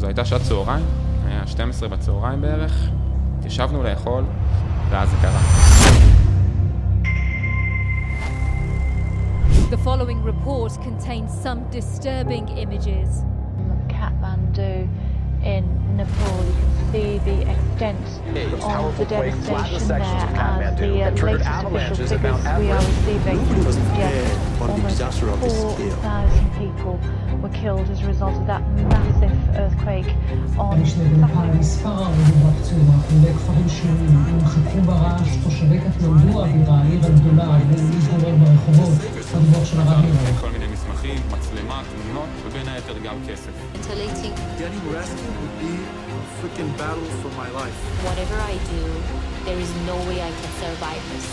זו הייתה שעת צהריים, היה 12 בצהריים בערך, ישבנו לאכול, ואז זה קרה. The following report contains some disturbing images. Kathmandu in Nepal. You can see the extent of the devastation there and the uh, latest official figures we are receiving. Suggest almost 4,000 people were killed as a result of that massive earthquake on Saturday. מסמכים, מצלמה, תמונות, ובין היתר גם כסף. ventilating. Getting rescue would be a freaking battle for my life. Whatever I do, there is no way I can survive this.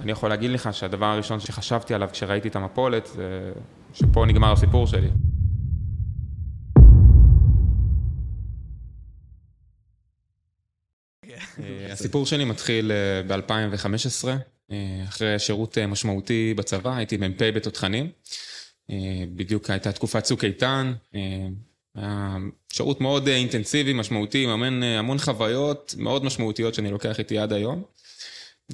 אני יכול להגיד לך שהדבר הראשון שחשבתי עליו כשראיתי את המפולת, זה שפה נגמר הסיפור שלי. הסיפור שלי מתחיל ב-2015, אחרי שירות אה, משמעותי בצבא, הייתי מ"פ בתותחנים. אה, בדיוק הייתה תקופת צוק איתן, אה, היה שירות מאוד אה, אינטנסיבי, משמעותי, מאמן אה, המון חוויות מאוד משמעותיות שאני לוקח איתי עד היום.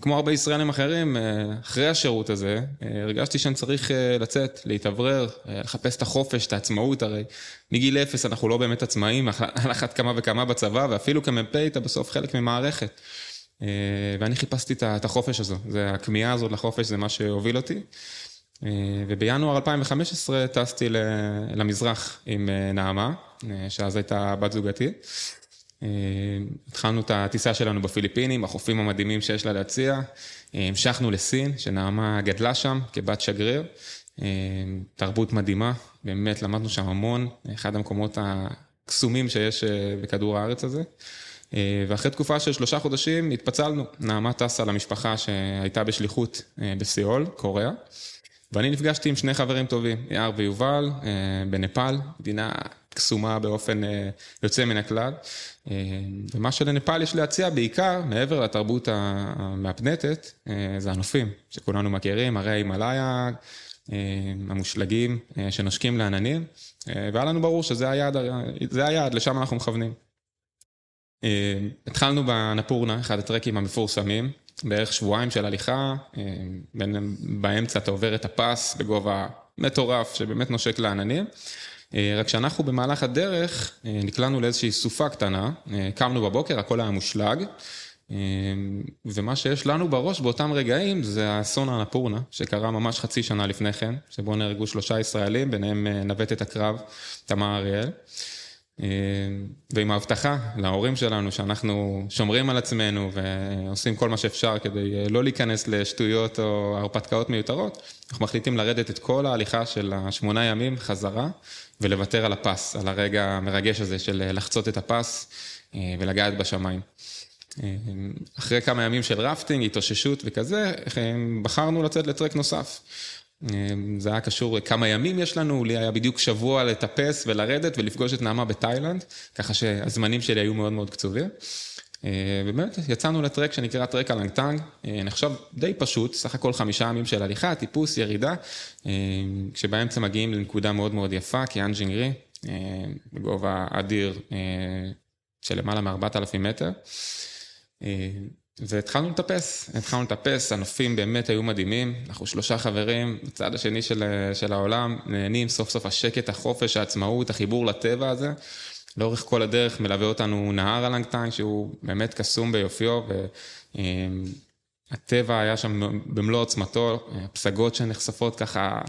כמו הרבה ישראלים אחרים, אה, אחרי השירות הזה, אה, הרגשתי שאני צריך אה, לצאת, להתאוורר, לחפש את החופש, את העצמאות, הרי מגיל אפס אנחנו לא באמת עצמאים, על אחת כמה וכמה בצבא, ואפילו כמ"פ אתה בסוף חלק ממערכת. ואני חיפשתי את החופש הזו, זה הכמיהה הזאת לחופש, זה מה שהוביל אותי. ובינואר 2015 טסתי למזרח עם נעמה, שאז הייתה בת זוגתי. אה, התחלנו את הטיסה שלנו בפיליפינים, החופים המדהימים שיש לה להציע. אה, המשכנו לסין, שנעמה גדלה שם כבת שגריר. אה, תרבות מדהימה, באמת למדנו שם המון, אחד המקומות הקסומים שיש בכדור הארץ הזה. ואחרי תקופה של שלושה חודשים התפצלנו. נעמה טסה למשפחה שהייתה בשליחות בסיאול, קוריאה. ואני נפגשתי עם שני חברים טובים, יער ויובל, בנפאל, מדינה קסומה באופן יוצא מן הכלל. אה, ומה שלנפאל יש להציע בעיקר, מעבר לתרבות המהפנטת, אה, זה הנופים, שכולנו מכירים, הרי ההימאליה, אה, המושלגים שנושקים לעננים, והיה לנו ברור שזה היעד, היעד, לשם אנחנו מכוונים. התחלנו בנפורנה, אחד הטרקים המפורסמים, בערך שבועיים של הליכה, באמצע אתה עובר את הפס בגובה מטורף שבאמת נושק לעננים. אה, רק שאנחנו במהלך הדרך אה, נקלענו לאיזושהי סופה קטנה, אה, קמנו בבוקר, הכל היה מושלג, ומה שיש לנו בראש באותם רגעים זה האסון הנפורנה, שקרה ממש חצי שנה לפני כן, שבו נהרגו שלושה ישראלים, ביניהם נווטת הקרב תמר אריאל. ועם ההבטחה להורים שלנו שאנחנו שומרים על עצמנו ועושים כל מה שאפשר כדי לא להיכנס לשטויות או הרפתקאות מיותרות, אנחנו מחליטים לרדת את כל ההליכה של השמונה ימים חזרה ולוותר על הפס, על הרגע המרגש הזה של אה, לחצות את הפס אה, ולגעת בשמיים. אה, אחרי כמה ימים של רפטינג, התאוששות וכזה, בחרנו לצאת לטרק נוסף. זה היה קשור כמה ימים יש לנו, לי היה בדיוק שבוע לטפס ולרדת ולפגוש את נעמה בתאילנד, ככה שהזמנים שלי היו מאוד מאוד קצובים. אה, ובאמת יצאנו לטרק שנקרא טרק הלנגטנג, אה, נחשב די פשוט, סך הכל חמישה ימים של הליכה, טיפוס, ירידה, אה, כשבאמצע מגיעים לנקודה מאוד מאוד יפה, קיאן ג'ינגרי, אה, בגובה אדיר של למעלה מ-4,000 מטר. והתחלנו לטפס, התחלנו לטפס, הנופים באמת היו מדהימים, אנחנו שלושה חברים בצד השני של, של העולם, נהנים סוף סוף השקט, החופש, העצמאות, החיבור לטבע הזה. לאורך כל הדרך מלווה אותנו נהר הלנגטנג שהוא באמת קסום ביופיו, והטבע היה שם במלוא עוצמתו, הפסגות שנחשפות ככה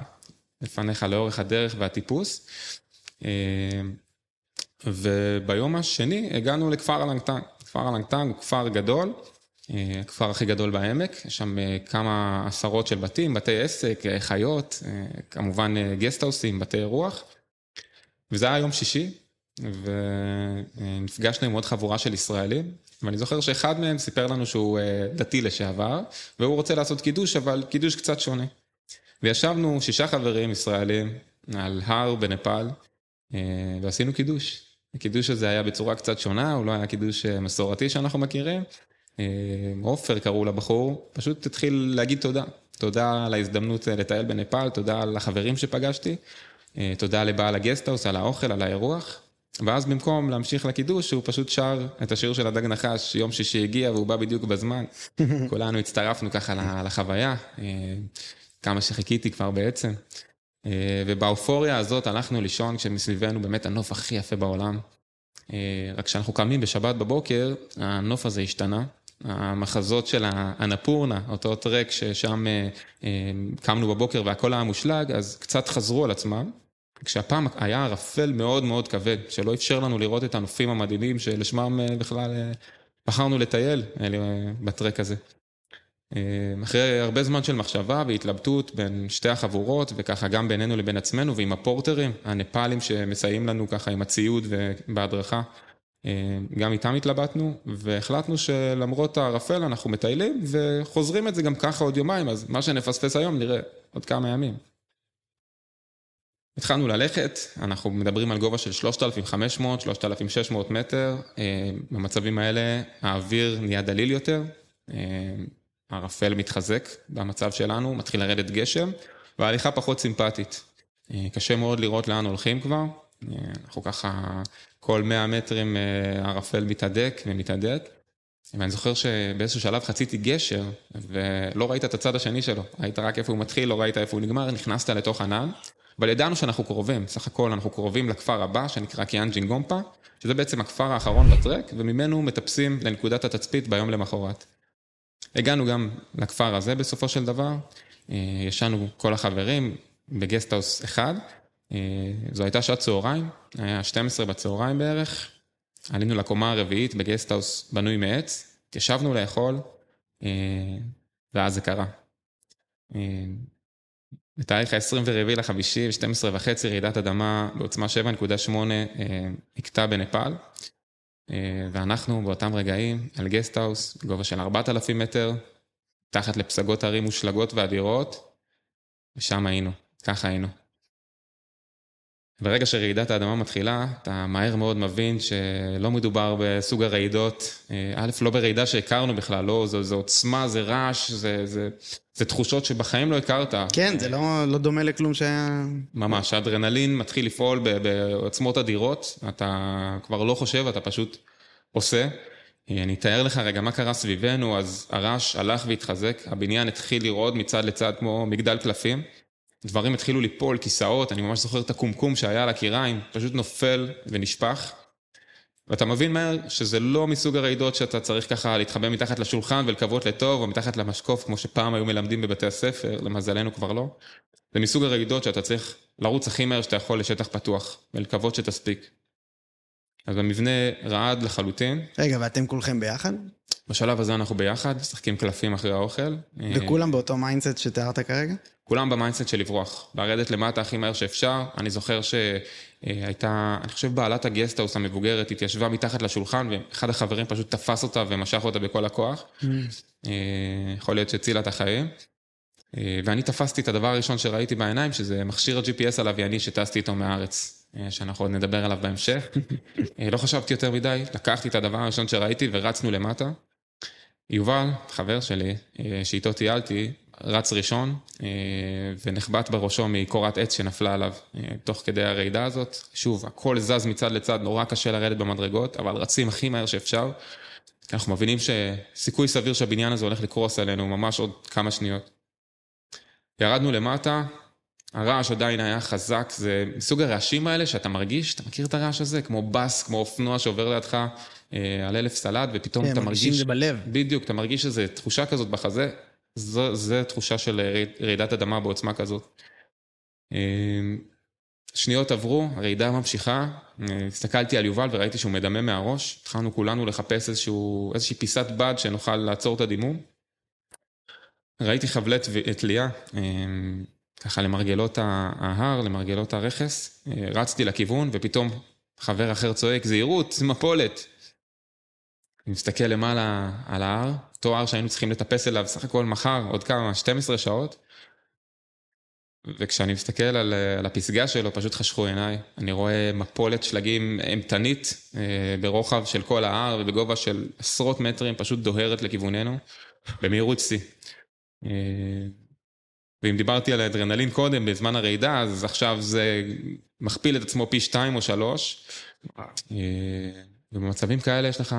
לפניך לאורך הדרך והטיפוס. וביום השני הגענו לכפר הלנגטנג. כפר הלנגטנג הוא כפר גדול, הכפר הכי גדול בעמק, יש שם כמה עשרות של בתים, בתי עסק, חיות, כמובן גסטהאוסים, בתי אירוח. וזה היה יום שישי, ונפגשנו עם עוד חבורה של ישראלים, ואני זוכר שאחד מהם סיפר לנו שהוא דתי לשעבר, והוא רוצה לעשות קידוש, אבל קידוש קצת שונה. וישבנו שישה חברים ישראלים על הר בנפאל, ועשינו קידוש. הקידוש הזה היה בצורה קצת שונה, הוא לא היה קידוש מסורתי שאנחנו מכירים. עופר קראו לבחור, פשוט התחיל להגיד תודה. תודה על ההזדמנות אה, לטייל בנפאל, תודה על החברים שפגשתי, אה, תודה לבעל הגסטהאוס על האוכל, על האירוח. ואז במקום להמשיך לקידוש, הוא פשוט שר את השיר של הדג נחש, יום שישי הגיע והוא בא בדיוק בזמן. כולנו הצטרפנו ככה לחוויה, אה, כמה שחיכיתי כבר בעצם. אה, ובאופוריה הזאת הלכנו לישון כשמסביבנו באמת הנוף הכי יפה בעולם. אה, רק כשאנחנו קמים בשבת בבוקר, הנוף הזה השתנה. המחזות של האנפורנה, אותו טרק ששם קמנו בבוקר והכל היה מושלג, אז קצת חזרו על עצמם. כשהפעם היה ערפל מאוד מאוד כבד, שלא אפשר לנו לראות את הנופים המדהימים שלשמם אה, בכלל אה, בחרנו לטייל אה, בטרק הזה. אחרי הרבה זמן של מחשבה והתלבטות בין שתי החבורות, וככה גם בינינו לבין עצמנו ועם הפורטרים, הנפאלים שמסייעים לנו ככה עם הציוד ובהדרכה, גם איתם התלבטנו, והחלטנו שלמרות הערפל אנחנו מטיילים וחוזרים את זה גם ככה עוד יומיים, אז מה שנפספס היום נראה עוד כמה ימים. התחלנו ללכת, אנחנו מדברים על גובה של 3,500-3,600 מטר, אה, במצבים האלה האוויר נהיה דליל יותר, אה, הערפל מתחזק במצב שלנו, מתחיל לרדת גשם, וההליכה פחות סימפטית. אה, קשה מאוד לראות לאן הולכים כבר, אנחנו ככה כל 100 מטרים הערפל מתהדק ומתהדק. ואני זוכר שבאיזשהו שלב חציתי גשר ולא ראית את הצד השני שלו, ראית רק איפה הוא מתחיל, לא ראית איפה הוא נגמר, נכנסת לתוך ענן. אבל ידענו שאנחנו קרובים, סך הכל אנחנו קרובים לכפר הבא שנקרא קיאנג'ין גומפה, שזה בעצם הכפר האחרון בטרק, וממנו מטפסים לנקודת התצפית ביום למחרת. הגענו גם לכפר הזה בסופו של דבר, אה, ישנו כל החברים בגסטהאוס אחד, אה, זו הייתה שעת צהריים, היה 12 בצהריים בערך, עלינו לקומה הרביעית בגסטהאוס בנוי מעץ, ישבנו לאכול, אה, ואז זה קרה. בתאריך ה-24 לחמישי, ב-12 וחצי, רעידת אדמה בעוצמה 7.8 אה, הכתה בנפאל. אה, ואנחנו באותם רגעים על גסטהאוס, בגובה של 4,000 מטר, מתחת לפסגות הרים מושלגות ואדירות, ושם היינו, ככה היינו. ברגע שרעידת האדמה מתחילה, אתה מהר מאוד מבין שלא מדובר בסוג הרעידות, אה, א', לא ברעידה שהכרנו בכלל, לא, זו, זו עוצמה, זה רעש, זה, זה, זה תחושות שבחיים לא הכרת. כן, זה לא, לא דומה לכלום שהיה... ממש, האדרנלין מתחיל לפעול בעוצמות אדירות, אתה כבר לא חושב, אתה פשוט עושה. אה, אני אתאר לך רגע מה קרה סביבנו, אז הרעש הלך והתחזק, הבניין התחיל לרעוד מצד לצד כמו מגדל קלפים. דברים התחילו ליפול, כיסאות, אני ממש זוכר את הקומקום שהיה על הקיריים, פשוט נופל ונשפך. ואתה מבין מהר שזה לא מסוג הרעידות שאתה צריך ככה להתחבא מתחת לשולחן ולקוות לטוב, או מתחת למשקוף, כמו שפעם היו מלמדים בבתי הספר, למזלנו כבר לא. זה מסוג הרעידות שאתה צריך לרוץ הכי מהר שאתה יכול לשטח פתוח, ולקוות שתספיק. אז המבנה רעד לחלוטין. רגע, ואתם כולכם ביחד? בשלב הזה אנחנו ביחד, משחקים קלפים אחרי האוכל. וכולם באותו mindset שתיארת כרגע? כולם ב mindset של לברוח, לרדת למטה הכי מהר שאפשר. אני זוכר שהייתה, אני חושב בעלת הגסטהאוס המבוגרת התיישבה מתחת לשולחן, ואחד החברים פשוט תפס אותה ומשך אותה בכל הכוח. Mm. אה, יכול להיות שהצילה את החיים. אה, ואני תפסתי את הדבר הראשון שראיתי בעיניים, שזה מכשיר ה-GPS הלווייני שטסתי איתו מהארץ, אה, שאנחנו עוד נדבר עליו בהמשך. לא חשבתי יותר מדי, לקחתי את הדבר הראשון שראיתי ורצנו למטה. יובל, חבר שלי, שאיתו טיילתי, רץ ראשון אה, ונחבט בראשו מקורת עץ שנפלה עליו אה, תוך כדי הרעידה הזאת. שוב, הכל זז מצד לצד, נורא קשה לרדת במדרגות, אבל רצים הכי מהר שאפשר. אנחנו מבינים שסיכוי סביר שהבניין הזה הולך לקרוס עלינו ממש עוד כמה שניות. ירדנו למטה, הרעש עדיין היה חזק, זה מסוג הרעשים האלה שאתה מרגיש, אתה מכיר את הרעש הזה? כמו בס, כמו אופנוע שעובר לידך אה, על אלף סלט, ופתאום כן, אתה מרגיש... כן, מרגישים זה בלב. בדיוק, אתה מרגיש איזו תחושה כזאת בחזה, זו, זו תחושה של רעידת אדמה בעוצמה כזאת. אמ, שניות עברו, הרעידה ממשיכה, הסתכלתי על יובל וראיתי שהוא מדמם מהראש, התחלנו כולנו לחפש איזשהו, איזושהי פיסת בד שנוכל לעצור את הדימום. ראיתי חבלי תלייה, אמ, ככה למרגלות ההר, למרגלות הרכס, רצתי לכיוון ופתאום חבר אחר צועק, זהירות, מפולת. אני מסתכל למעלה על ההר, אותו הר שהיינו צריכים לטפס אליו סך הכל מחר עוד כמה 12 שעות. וכשאני מסתכל על, על הפסגה שלו פשוט חשכו עיניי, אני רואה מפולת שלגים אימתנית אה, ברוחב של כל ההר ובגובה של עשרות מטרים פשוט דוהרת לכיווננו במהירות שיא. אה, ואם דיברתי על האדרנלין קודם בזמן הרעידה אז עכשיו זה מכפיל את עצמו פי שתיים או 3. ובמצבים כאלה יש לך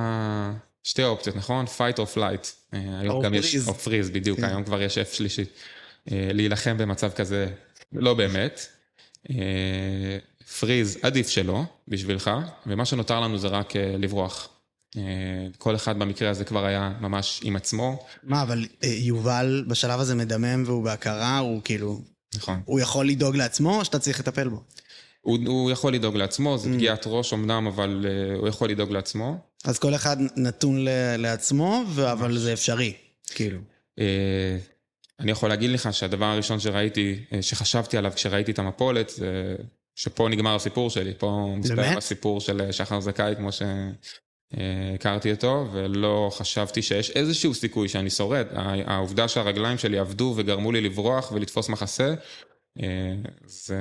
שתי אופציות, נכון? fight or flight. אה, היום או גם יש... freeze. או פריז, בדיוק, כן. היום כבר יש F שלישי. אה, להילחם במצב כזה, לא באמת. אה, פריז עדיף שלא, בשבילך, ומה שנותר לנו זה רק אה, לברוח. אה, כל אחד במקרה הזה כבר היה ממש עם עצמו, מה, אבל אה, יובל בשלב הזה מדמם והוא בהכרה, הוא כאילו... נכון. הוא יכול לדאוג לעצמו, או שאתה צריך לטפל בו? הוא, הוא יכול לדאוג לעצמו, Mm. זו פגיעת ראש אמנם, אבל uh, הוא יכול לדאוג לעצמו. אז כל אחד נתון ל- לעצמו, ו- אבל זה אפשרי, כאילו. Uh, אני יכול להגיד לך שהדבר הראשון שראיתי, uh, שחשבתי עליו כשראיתי את המפולת, זה שפה נגמר הסיפור שלי, פה מסתיים באמת? הסיפור של שחר זכאי כמו שהכרתי אותו, ולא חשבתי שיש איזשהו סיכוי שאני שורד. העובדה שהרגליים שלי עבדו וגרמו לי לברוח ולתפוס מחסה, uh, זה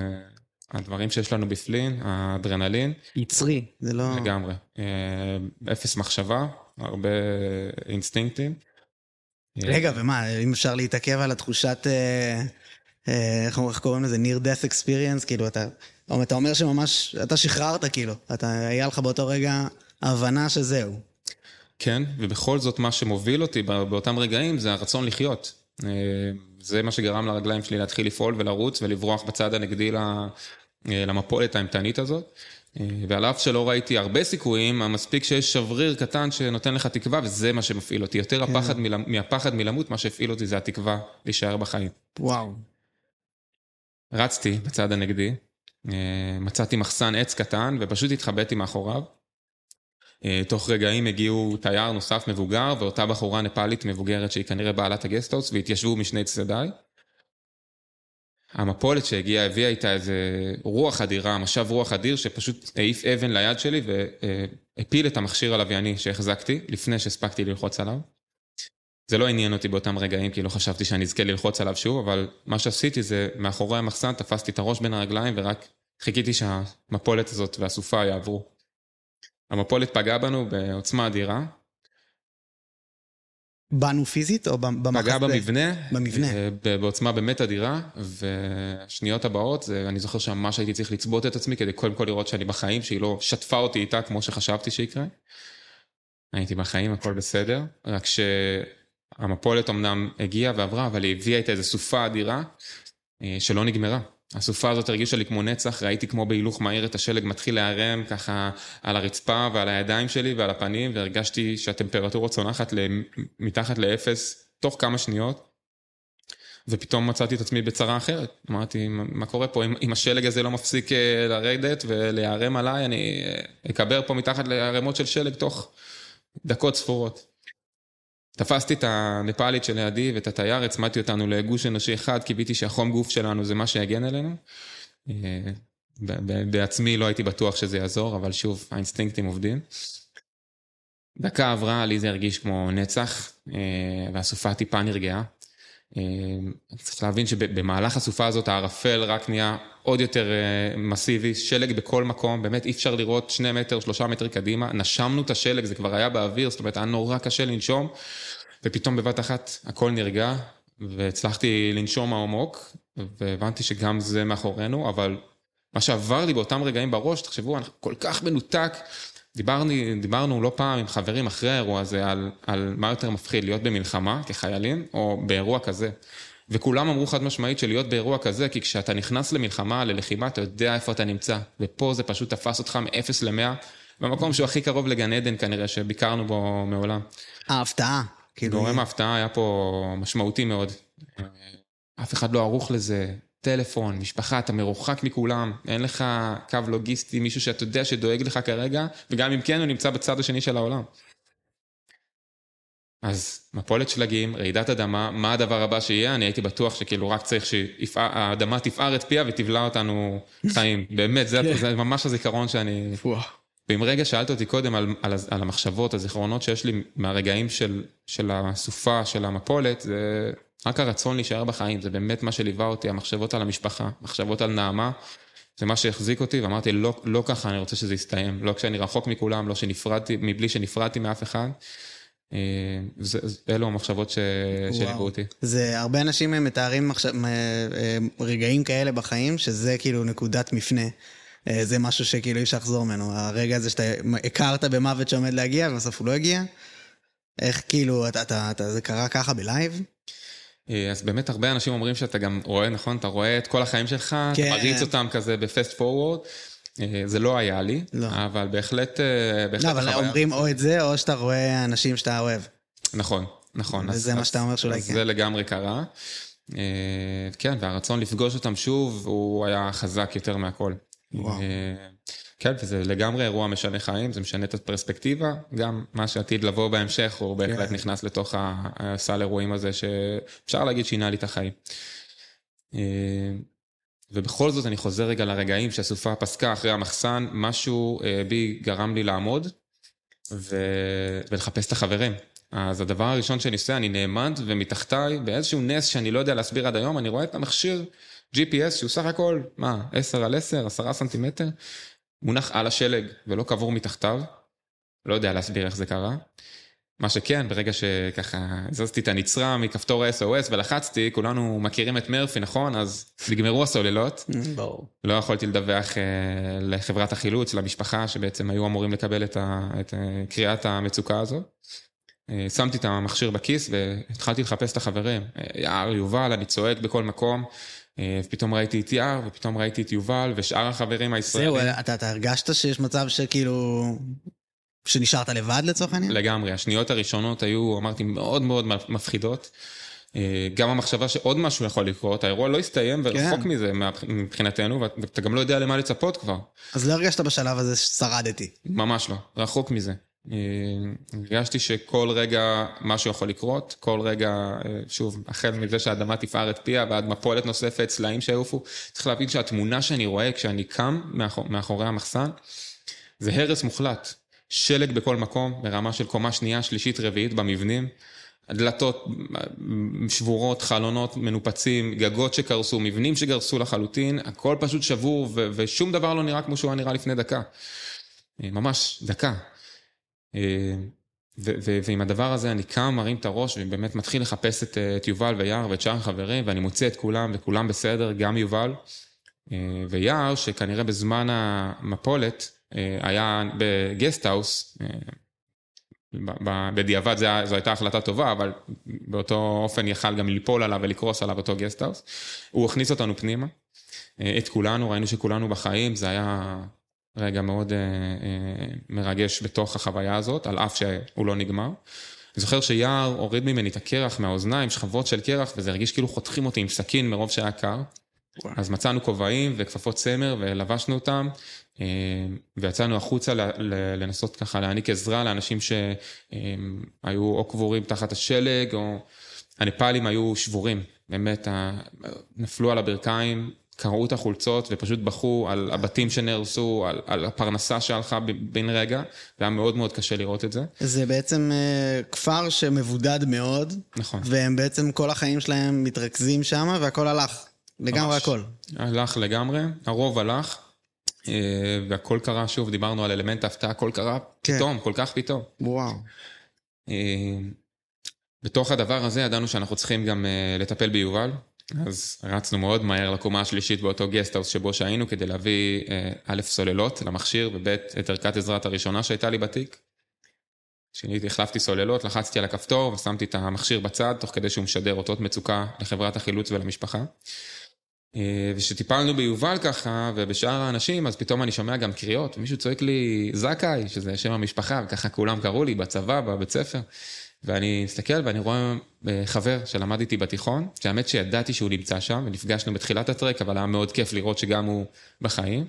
הדברים שיש לנו בפנים, האדרנלין. יצרי, זה לא... לגמרי. אה, אפס מחשבה, הרבה אינסטינקטים. רגע, ומה, אם אפשר להתעכב על התחושת... אה, אה, איך קוראים לזה? near death experience, כאילו, אתה... אתה אומר שממש... אתה שחררת, כאילו. אתה... היה לך באותו רגע הבנה שזהו. כן, ובכל זאת מה שמוביל אותי בא- באותם רגעים זה הרצון לחיות. זה מה שגרם לרגליים שלי להתחיל לפעול ולרוץ ולברוח בצד הנגדי למפולת האימתנית הזאת. אה, ועל אף שלא ראיתי הרבה סיכויים, המספיק שיש שבריר קטן שנותן לך תקווה, וזה מה שמפעיל אותי. יותר הפחד מלמ- מהפחד מלמות, מה שהפעיל אותי זה התקווה להישאר בחיים. וואו. רצתי בצד הנגדי, אה, מצאתי מחסן עץ קטן ופשוט התחבאתי מאחוריו. אה, תוך רגעים הגיעו תייר נוסף מבוגר ואותה בחורה נפאלית מבוגרת שהיא כנראה בעלת הגסטהאוס והתיישבו משני צדדיי. המפולת שהגיעה הביאה איתה איזה רוח אדירה, משב רוח אדיר שפשוט העיף אבן ליד שלי והפיל את המכשיר הלווייני שהחזקתי לפני שהספקתי ללחוץ עליו. זה לא עניין אותי באותם רגעים, כי לא חשבתי שאני אזכה ללחוץ עליו שוב, אבל מה שעשיתי זה, מאחורי המחסן תפסתי את הראש בין הרגליים ורק חיכיתי שהמפולת הזאת והסופה יעברו. המפולת פגעה בנו בעוצמה אדירה, בנו פיזית או במחסה? פגעה במבנה, במבנה. אה, בעוצמה באמת אדירה, והשניות הבאות, זה, אני זוכר שממש הייתי צריך לצבות את עצמי כדי קודם כל לראות שאני בחיים, שהיא לא שטפה אותי איתה כמו שחשבתי שיקרה. הייתי בחיים, הכל בסדר, רק שהמפולת אמנם הגיעה ועברה, אבל היא הביאה איתה איזו סופה אדירה אה, שלא נגמרה. הסופה הזאת הרגישה לי כמו נצח, ראיתי כמו בהילוך מהיר את השלג מתחיל להיערם ככה על הרצפה ועל הידיים שלי ועל הפנים, והרגשתי שהטמפרטורה צונחת מתחת לאפס תוך כמה שניות. ופתאום מצאתי את עצמי בצרה אחרת. אמרתי, מה מה קורה פה? אם, אם השלג הזה לא מפסיק אה, לרדת ולהיערם עליי, אני אה, אקבר פה מתחת לערימות של שלג תוך דקות ספורות. תפסתי את הנפאלית שלידי ואת התייר, הצמדתי אותנו לגוש אנושי אחד, קיוויתי שהחום גוף שלנו זה מה שיגן עלינו. אה, בעצמי לא הייתי בטוח שזה יעזור, אבל שוב, האינסטינקטים עובדים. דקה עברה, לי זה הרגיש כמו נצח, אה, והסופה טיפה נרגעה. אה, צריך להבין שבמהלך הסופה הזאת הערפל רק נהיה עוד יותר אה, מסיבי, שלג בכל מקום, באמת אי אפשר לראות שני מטר, שלושה מטר קדימה, נשמנו את השלג, זה כבר היה באוויר, זאת אומרת היה נורא קשה לנשום, ופתאום בבת אחת הכל נרגע, והצלחתי לנשום עמוק, והבנתי שגם זה מאחורינו, אבל מה שעבר לי באותם רגעים בראש, תחשבו, אנחנו כל כך מנותק. דיברנו, דיברנו לא פעם עם חברים אחרי האירוע הזה על, על מה יותר מפחיד, להיות במלחמה כחיילים, או באירוע כזה. וכולם אמרו חד משמעית שלהיות באירוע כזה, כי כשאתה נכנס למלחמה, ללחימה, אתה יודע איפה אתה נמצא. ופה זה פשוט תפס אותך מ-0 ל-100, במקום שהוא הכי קרוב לגן עדן כנראה, שביקרנו בו מעולם. ההפתעה. כאילו, גורם ההפתעה היה פה משמעותי מאוד. אף אחד לא ערוך לזה. טלפון, משפחה, אתה מרוחק מכולם, אין לך קו לוגיסטי, מישהו שאתה יודע שדואג לך כרגע, וגם אם כן, הוא נמצא בצד השני של העולם. אז מפולת שלגים, רעידת אדמה, מה הדבר הבא שיהיה? אני הייתי בטוח שכאילו רק צריך שהאדמה תפער את פיה ותבלע אותנו חיים. באמת, זה, זה ממש הזיכרון שאני... ואם רגע שאלת אותי קודם על, על, על המחשבות, הזיכרונות שיש לי מהרגעים של, של הסופה, של המפולת, זה רק הרצון להישאר בחיים, זה באמת מה שליווה אותי, המחשבות על המשפחה, מחשבות על נעמה, זה מה שהחזיק אותי, ואמרתי, לא, לא ככה אני רוצה שזה יסתיים, לא כשאני רחוק מכולם, לא שנפרדתי, מבלי שנפרדתי מאף אחד. אה, זה- אלו המחשבות ש- שליוו אותי. זה, הרבה אנשים מתארים אה, אה, רגעים כאלה בחיים, שזה כאילו נקודת מפנה. אה, זה משהו שכאילו אי אפשר לחזור ממנו. הרגע הזה שאתה הכרת במוות שעומד להגיע, ובסוף הוא לא הגיע. איך כאילו, אתה, אתה, אתה, זה קרה ככה בלייב? אה, אז באמת הרבה אנשים אומרים שאתה גם רואה, נכון? אתה רואה את כל החיים שלך, כן. אתה מריץ אותם כזה בפסט פורוורד. זה לא היה לי, לא. אבל בהחלט, אה, בהחלט לא, אבל החוויה- אומרים או את זה, או שאתה רואה אנשים שאתה אוהב. נכון, נכון. וזה אז- מה שאתה אומר שאולי כן. זה לגמרי קרה. אה, כן, והרצון לפגוש אותם שוב, הוא היה חזק יותר מהכל. וואו. כן, וזה לגמרי אירוע משנה חיים, זה משנה את הפרספקטיבה, גם מה שעתיד לבוא בהמשך, הוא בהחלט כן. נכנס לתוך הסל אירועים הזה, שאפשר להגיד שינה לי את החיים. אה, ובכל זאת אני חוזר רגע לרגעים שהסופה פסקה אחרי המחסן, משהו אה, בי גרם לי לעמוד ו... ולחפש את החברים. אז הדבר הראשון שאני עושה, אני נעמד ומתחתיי, באיזשהו נס שאני לא יודע להסביר עד היום, אני רואה את המכשיר GPS שהוא סך הכל, מה, 10 על 10, 10 סנטימטר, מונח על השלג ולא קבור מתחתיו. לא יודע להסביר איך זה קרה. מה שכן, ברגע שככה הזזתי את הנצרה מכפתור ה-SOS ולחצתי, כולנו מכירים את מרפי, נכון? אז נגמרו הסוללות. ברור. לא יכולתי לדווח אה, לחברת החילוץ, למשפחה, שבעצם היו אמורים לקבל את, ה, את אה, קריאת המצוקה הזו. אה, שמתי את המכשיר בכיס והתחלתי לחפש את החברים. אה, יער, יובל, אני צועק בכל מקום. אה, ופתאום ראיתי את יער, ופתאום ראיתי את יובל ושאר החברים הישראלים. זהו, אתה, אתה הרגשת שיש מצב שכאילו... שנשארת לבד לצורך העניין? לגמרי, השניות הראשונות היו, אמרתי, מאוד מאוד מפחידות. אה, גם המחשבה שעוד משהו יכול לקרות, האירוע לא הסתיים ורחוק כן. מזה מבחינתנו, ואתה גם לא יודע למה לצפות כבר. אז לא הרגשת בשלב הזה ששרדתי. ממש לא, רחוק מזה. אה, הרגשתי שכל רגע משהו יכול לקרות, כל רגע, אה, שוב, החל מזה שהאדמה תפער את פיה ועד מפולת נוספת, סלעים שיעופו, צריך להבין שהתמונה שאני רואה כשאני קם מאחור, מאחורי המחסן, זה הרס מוחלט. שלג בכל מקום, ברמה של קומה שנייה, שלישית, רביעית במבנים. דלתות שבורות, חלונות מנופצים, גגות שקרסו, מבנים שגרסו לחלוטין, הכל פשוט שבור ו- ושום דבר לא נראה כמו שהוא היה נראה לפני דקה. אה, ממש דקה. אה, ועם הדבר הזה אני קם, מרים את הראש ובאמת מתחיל לחפש את, אה, את יובל ויער ואת שאר החברים ואני מוצא את כולם וכולם בסדר, גם יובל. אה, ויער, שכנראה בזמן המפולת היה בגסטהאוס, בדיעבד היה- זו הייתה החלטה טובה, אבל באותו אופן יכל גם ליפול עליו ולקרוס עליו אותו גסטהאוס. הוא הכניס אותנו פנימה, את כולנו, ראינו שכולנו בחיים, זה היה רגע מאוד אה, אה, מרגש בתוך החוויה הזאת, על אף שהוא לא נגמר. אני זוכר שיער הוריד ממני את הקרח מהאוזניים, שכבות של קרח, וזה הרגיש כאילו חותכים אותי עם סכין מרוב שהיה קר. אז מצאנו כובעים וכפפות צמר ולבשנו אותם, אה, ויצאנו החוצה ל- ל- לנסות ככה להעניק עזרה לאנשים שהיו או קבורים תחת השלג, או הנפאלים היו שבורים, באמת, נפלו על הברכיים, קרעו את החולצות ופשוט בכו על הבתים שנהרסו, על, על הפרנסה שהלכה בן רגע, זה היה מאוד מאוד קשה לראות את זה. זה בעצם אה, כפר שמבודד מאוד, נכון. והם בעצם כל החיים שלהם מתרכזים שם, והכל הלך. לגמרי ממש. הכל. הלך לגמרי, הרוב הלך, אה, והכל קרה, שוב, דיברנו על אלמנט ההפתעה, הכל קרה כן. פתאום, כל כך פתאום. וואו. אה, בתוך הדבר הזה ידענו שאנחנו צריכים גם אה, לטפל ביובל, אז רצנו מאוד מהר לקומה השלישית באותו גסטהאוס שבו שהינו כדי להביא אה, א', סוללות למכשיר, וב', את ערכת עזרת הראשונה שהייתה לי בתיק. שיניתי, החלפתי סוללות, לחצתי על הכפתור ושמתי את המכשיר בצד, תוך כדי שהוא משדר אותות מצוקה לחברת החילוץ ולמשפחה. אה, וכשטיפלנו ביובל ככה, ובשאר האנשים, אז פתאום אני שומע גם קריאות, ומישהו צועק לי, זכאי, שזה שם המשפחה, וככה כולם קראו לי בצבא, בבית ספר. ואני מסתכל ואני רואה אה, חבר שלמד איתי בתיכון, שהאמת שידעתי שהוא נמצא שם, ונפגשנו בתחילת הטרק, אבל היה מאוד כיף לראות שגם הוא בחיים.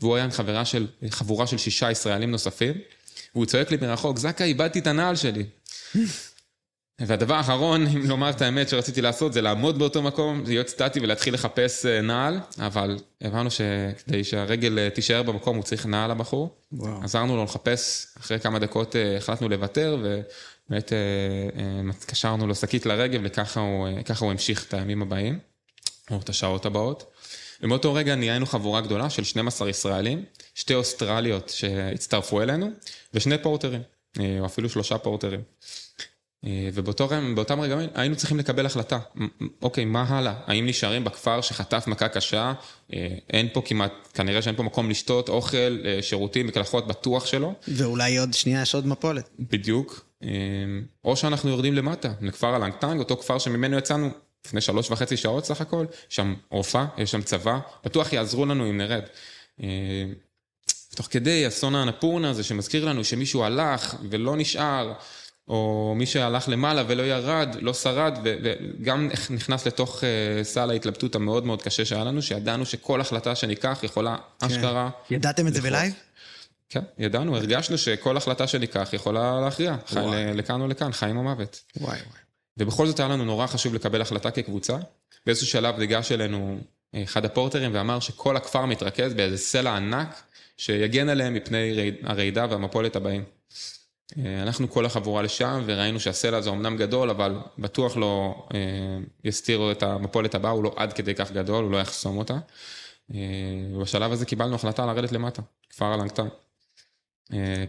והוא היה עם חברה של, חבורה של שישה ישראלים נוספים, והוא צועק לי מרחוק, זכאי, איבדתי את הנעל שלי. והדבר האחרון, אם לומר את האמת שרציתי לעשות, זה לעמוד באותו מקום, להיות סטטי ולהתחיל לחפש אה, נעל, אבל הבנו שכדי שהרגל אה, תישאר במקום, הוא צריך נעל לבחור. וואו. עזרנו לו לחפש, אחרי כמה דקות אה, החלטנו לוותר, ובאמת אה, אה, קשרנו לו שקית לרגל, וככה הוא, אה, הוא המשיך את הימים הבאים, או את השעות הבאות. ומאותו רגע נהיינו חבורה גדולה של 12 ישראלים, שתי אוסטרליות שהצטרפו אלינו, ושני פורטרים. אה, או אפילו שלושה פורטרים. אה, ובאותם רגעים היינו צריכים לקבל החלטה. אוקיי, מה הלאה? האם נשארים בכפר שחטף מכה קשה? אה, אין פה כמעט, כנראה שאין פה מקום לשתות, אוכל, שירותים, מקלחות, בטוח שלא. ואולי עוד שנייה יש עוד מפולת. בדיוק. או שאנחנו יורדים למטה, לכפר הלנגטנג, אותו כפר שממנו יצאנו לפני שלוש וחצי שעות סך הכל, שם עורף, יש שם צבא, בטוח יעזרו לנו אם נרד. תוך כדי אסון האנפורנה הזה שמזכיר לנו שמישהו הלך ולא נשאר, או מי שהלך למעלה ולא ירד, לא שרד, וגם נכנס לתוך אה, סל ההתלבטות המאוד מאוד קשה שהיה לנו, שידענו שכל החלטה שניקח יכולה כן. אשכרה... ידעתם את זה בלייב? כן, ידענו, הרגשנו שכל החלטה שניקח יכולה להכריע, לכאן או לכאן, חיים או מוות. וואי וואי. ובכל זאת היה לנו נורא חשוב לקבל החלטה כקבוצה. באיזשהו שלב ניגש אלינו אה, אחד הפורטרים ואמר שכל הכפר מתרכז באיזה סלע ענק שיגן עליהם מפני הרעידה והמפולת הבאים. אה, אנחנו כל החבורה לשם וראינו שהסלע הזה אמנם גדול, אבל בטוח לא אה, יסתיר את המפולת הבאה, הוא לא עד כדי כך גדול, הוא לא יחסום אותה. אה, ובשלב הזה קיבלנו החלטה לרדת למטה, כפר הלנגטן.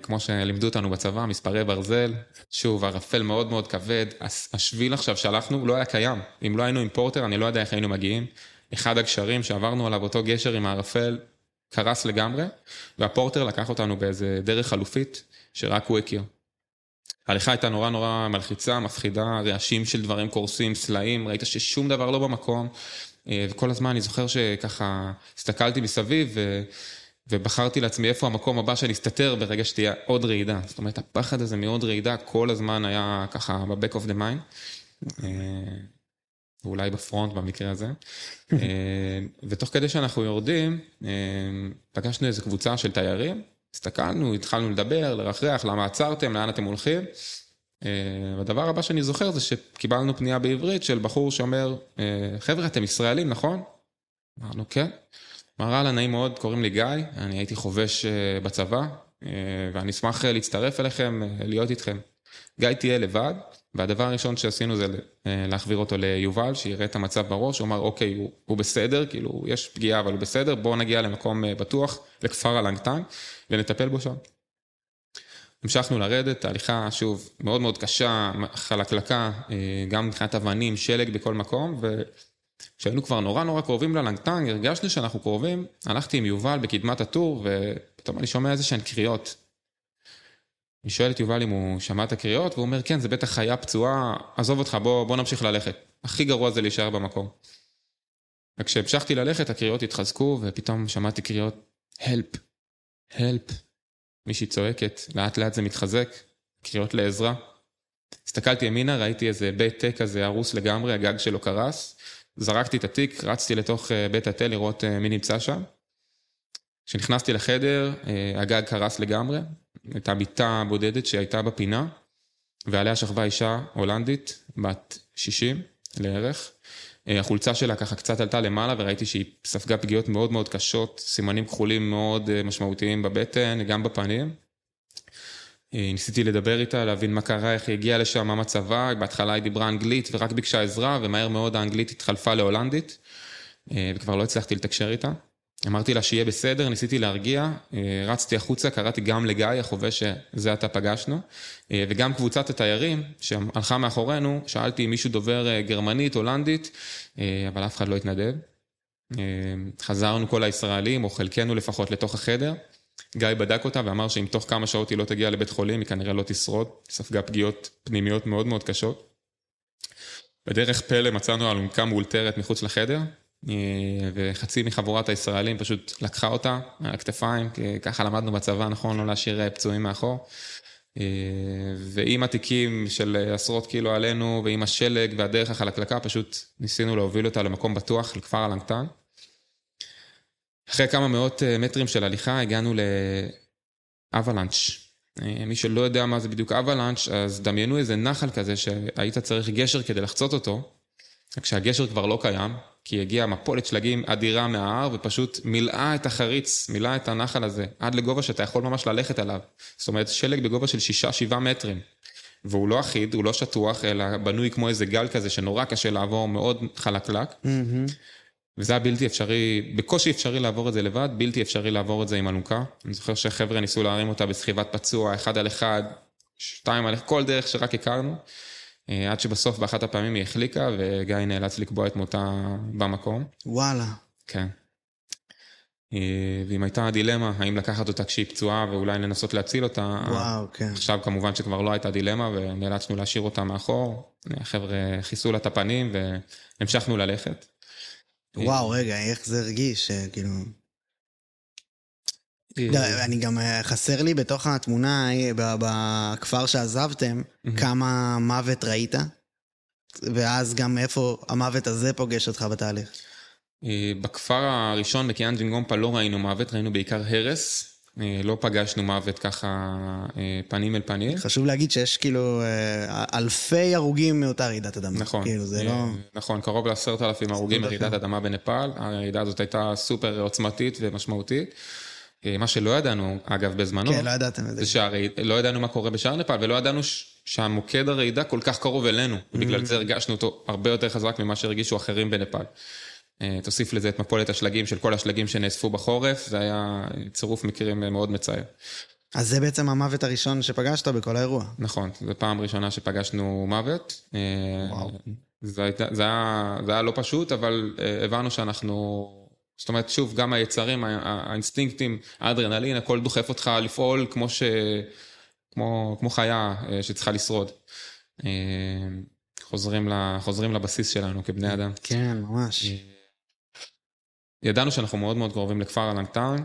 כמו שלימדו אותנו בצבא, מספרי ברזל, שוב, ערפל מאוד מאוד כבד, השביל עכשיו שהלכנו לא היה קיים. אם לא היינו עם פורטר, אני לא יודע איך היינו מגיעים. אחד הגשרים שעברנו עליו, אותו גשר עם הערפל, קרס לגמרי, והפורטר לקח אותנו באיזה דרך חלופית, שרק הוא הכיר. ההליכה הייתה נורא נורא מלחיצה, מפחידה, רעשים של דברים קורסים, סלעים, ראית ששום דבר לא במקום, אה, וכל הזמן אני זוכר שככה הסתכלתי מסביב ו... ובחרתי לעצמי איפה המקום הבא שאני אסתתר ברגע שתהיה עוד רעידה. זאת אומרת, הפחד הזה מעוד רעידה כל הזמן היה ככה ב-back of the mind. אה, ואולי בפרונט במקרה הזה. אה, ותוך כדי שאנחנו יורדים, פגשנו איזו קבוצה של תיירים, הסתכלנו, התחלנו לדבר, לרחרח, למה עצרתם, לאן אתם הולכים. והדבר הבא שאני זוכר זה שקיבלנו פנייה בעברית של בחור שאומר, חבר'ה, אתם ישראלים, נכון? אמרנו, כן. אמר, הלאה, נעים מאוד, קוראים לי גיא, אני הייתי חובש בצבא, ואני אשמח להצטרף אליכם, להיות איתכם. גיא תהיה לבד, והדבר הראשון שעשינו זה להחביר אותו ליובל, שיראה את המצב בראש, הוא אמר, אוקיי, הוא, הוא בסדר, כאילו, יש פגיעה, אבל הוא בסדר, בואו נגיע למקום בטוח, לכפר הלנגטן. ונטפל בו שם. המשכנו לרדת, תהליכה שוב מאוד מאוד קשה, חלקלקה, אה, גם מבחינת אבנים, שלג בכל מקום, וכשהיינו כבר נורא נורא קרובים ללנגטנג, הרגשנו שאנחנו קרובים, הלכתי עם יובל בקדמת הטור, ופתאום אני שומע איזה שהן קריאות. אני שואל את יובל אם הוא שמע את הקריאות, והוא אומר, כן, זה בטח חיה פצועה, עזוב אותך, בוא, בוא נמשיך ללכת. הכי גרוע זה להישאר במקום. וכשהמשכתי ללכת, הקריאות התחזקו, ופתאום שמעתי קריאות, help, help, מישהי צועקת, לאט לאט זה מתחזק, קריאות לעזרה. הסתכלתי ימינה, ראיתי איזה בית תה כזה הרוס לגמרי, הגג שלו קרס. זרקתי את התיק, רצתי לתוך אה, בית התה לראות אה, מי נמצא שם. כשנכנסתי לחדר, אה, הגג קרס לגמרי, הייתה מיטה בודדת שהייתה בפינה, ועליה שכבה אישה הולנדית, בת 60 לערך. החולצה שלה ככה קצת עלתה למעלה וראיתי שהיא ספגה פגיעות מאוד מאוד קשות, סימנים כחולים מאוד משמעותיים בבטן, גם בפנים. אה, ניסיתי לדבר איתה, להבין מה קרה, איך היא הגיעה לשם, מה מצבה, בהתחלה היא דיברה אנגלית ורק ביקשה עזרה, ומהר מאוד האנגלית התחלפה להולנדית, וכבר לא הצלחתי לתקשר איתה. אמרתי לה שיהיה בסדר, ניסיתי להרגיע, אה, רצתי החוצה, קראתי גם לגיא, החובש שזה עתה פגשנו, אה, וגם קבוצת התיירים שהלכה מאחורינו, שאלתי אם מישהו דובר אה, גרמנית, הולנדית, אבל אף אחד לא התנדב. חזרנו כל הישראלים, או חלקנו לפחות, לתוך החדר. גיא בדק אותה ואמר שאם תוך כמה שעות היא לא תגיע לבית חולים, היא כנראה לא תשרוד, ספגה פגיעות פנימיות מאוד מאוד קשות. בדרך פלא מצאנו אלונקה מאולתרת מחוץ לחדר, אה, וחצי מחבורת הישראלים פשוט לקחה אותה על הכתפיים, ככה למדנו בצבא, נכון? לא להשאיר אה, פצועים מאחור. אה, ועם התיקים של עשרות קילו עלינו, ועם השלג והדרך החלקלקה, פשוט ניסינו להוביל אותה למקום בטוח, לכפר אלנגטן. אחרי כמה מאות מטרים של הליכה הגענו לאבלנץ'. מי שלא יודע מה זה בדיוק אבלנץ', אז דמיינו איזה נחל כזה שהיית צריך גשר כדי לחצות אותו, כשהגשר כבר לא קיים, כי הגיעה מפולת שלגים אדירה מההר ופשוט מילאה את החריץ, מילאה את הנחל הזה, עד לגובה שאתה יכול ממש ללכת עליו. זאת אומרת, שלג בגובה של שישה, שבעה מטרים. והוא לא אחיד, הוא לא שטוח, אלא בנוי כמו איזה גל כזה שנורא קשה לעבור, מאוד חלקלק. Mm-hmm. וזה היה בלתי אפשרי, בקושי אפשרי לעבור את זה לבד, בלתי אפשרי לעבור את זה עם אלונקה. אני זוכר שחבר'ה ניסו להרים אותה בסחיבת פצוע, אחד על אחד, שתיים על כל דרך שרק הכרנו, אה, עד שבסוף באחת הפעמים היא החליקה, וגיא נאלץ לקבוע את מותה במקום. וואלה. כן. אה, ואם הייתה דילמה, האם לקחת אותה כשהיא פצועה ואולי לנסות להציל אותה, וואו, כן. עכשיו כמובן שכבר לא הייתה דילמה ונאלצנו להשאיר אותה מאחור. החבר'ה כיסו לה את הפנים והמשכנו ללכת. וואו, רגע, איך זה הרגיש, אה, כאילו... אה, לא, אני גם, אה, חסר לי בתוך התמונה, בכפר שעזבתם, כמה מוות ראית, ואז גם איפה המוות הזה פוגש אותך בתהליך. בכפר הראשון, בקיאן ג'ינגומפה, לא ראינו מוות, ראינו בעיקר הרס. אה, לא פגשנו מוות ככה אה, פנים אל פנים. חשוב להגיד שיש כאילו אה, אלפי הרוגים מאותה רעידת אדמה. נכון, כאילו, זה לא... נכון, קרוב לעשרת אלפים הרוגים חם. אדמה בנפאל, הרעידה הזאת הייתה סופר עוצמתית ומשמעותית. מה שלא ידענו, אגב, בזמנו, כן, לא ידעתם את זה. זה שלא ידענו מה קורה בשאר נפאל, ולא ידענו ש- שהמוקד הרעידה כל כך קרוב אלינו, Mm. ובגלל זה הרגשנו אותו הרבה יותר חזק ממה שהרגישו אחרים בנפאל. אה, תוסיף לזה את מפולת השלגים של כל השלגים שנאספו בחורף, זה היה צירוף מקרים אה, מאוד מצער. אז זה בעצם המוות הראשון שפגשת בכל האירוע. נכון, זו פעם ראשונה שפגשנו מוות. אה, וואו. זה, הייתה, זה, היה, זה היה לא פשוט, אבל הבנו שאנחנו... זאת אומרת, שוב, גם היצרים, האינסטינקטים, האדרנלין, הכל דוחף אותך לפעול כמו, ש... כמו, כמו חיה שצריכה לשרוד. חוזרים, ל... חוזרים לבסיס שלנו כבני אדם. כן, ממש. ידענו שאנחנו מאוד מאוד קרובים לכפר הלנגטן,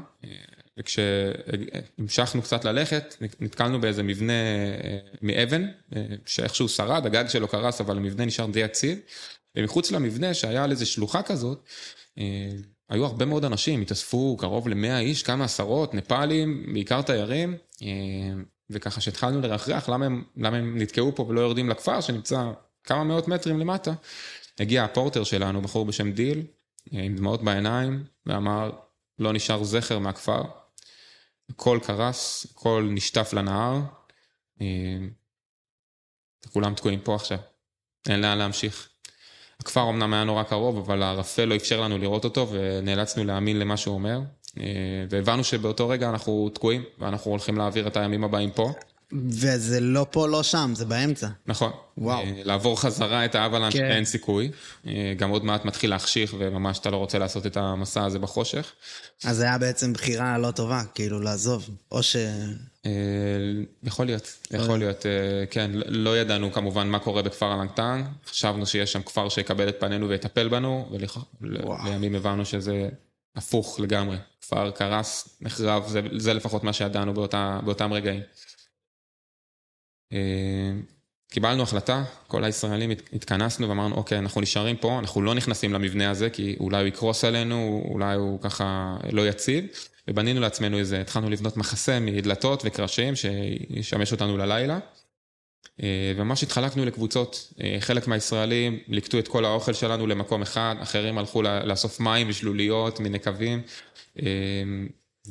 וכשהמשכנו קצת ללכת, נתקלנו באיזה מבנה אה, מאבן, אה, שאיכשהו שרד, הגג שלו קרס, אבל המבנה נשאר די יציב, ומחוץ למבנה, שהיה על איזה שלוחה כזאת, אה, היו הרבה מאוד אנשים, התאספו קרוב ל-100 איש, כמה עשרות, נפאלים, בעיקר תיירים, אה, וככה שהתחלנו לרחרח, למה הם, למה הם נתקעו פה ולא יורדים לכפר, שנמצא כמה מאות מטרים למטה. הגיע הפורטר שלנו, בחור בשם דיל, אה, עם דמעות בעיניים, ואמר, לא נשאר זכר מהכפר. הכל קרס, הכל נשטף לנהר. אה, כולם תקועים פה עכשיו, אין לאן להמשיך. הכפר אמנם היה נורא קרוב, אבל הערפל לא אפשר לנו לראות אותו, ונאלצנו להאמין למה שהוא אומר. אה, והבנו שבאותו רגע אנחנו תקועים, ואנחנו הולכים להעביר את הימים הבאים פה. וזה לא פה, לא שם, זה באמצע. נכון. וואו. אה, לעבור חזרה את האבלנט כן. אין סיכוי. אה, גם עוד מעט מתחיל להחשיך, וממש אתה לא רוצה לעשות את המסע הזה בחושך. אז זה היה בעצם בחירה לא טובה, כאילו לעזוב. או ש... אה, יכול להיות, יכול להיות, כן, לא ידענו כמובן מה קורה בכפר הלנגטן, חשבנו שיש שם כפר שיקבל את פנינו ויטפל בנו, ולימים הבנו שזה הפוך לגמרי, כפר קרס, נחרב, זה, זה לפחות מה שידענו באותה, באותם רגעים. אה, קיבלנו החלטה, כל הישראלים הת- התכנסנו ואמרנו, אוקיי, אנחנו נשארים פה, אנחנו לא נכנסים למבנה הזה, כי אולי הוא יקרוס עלינו, אולי הוא ככה לא יציב, ובנינו לעצמנו איזה, התחלנו לבנות מחסה מדלתות וקרשים שישמש אותנו ללילה. אה, וממש התחלקנו לקבוצות, אה, חלק מהישראלים ליקטו את כל האוכל שלנו למקום אחד, אחרים הלכו לאסוף מים ושלוליות מנקבים,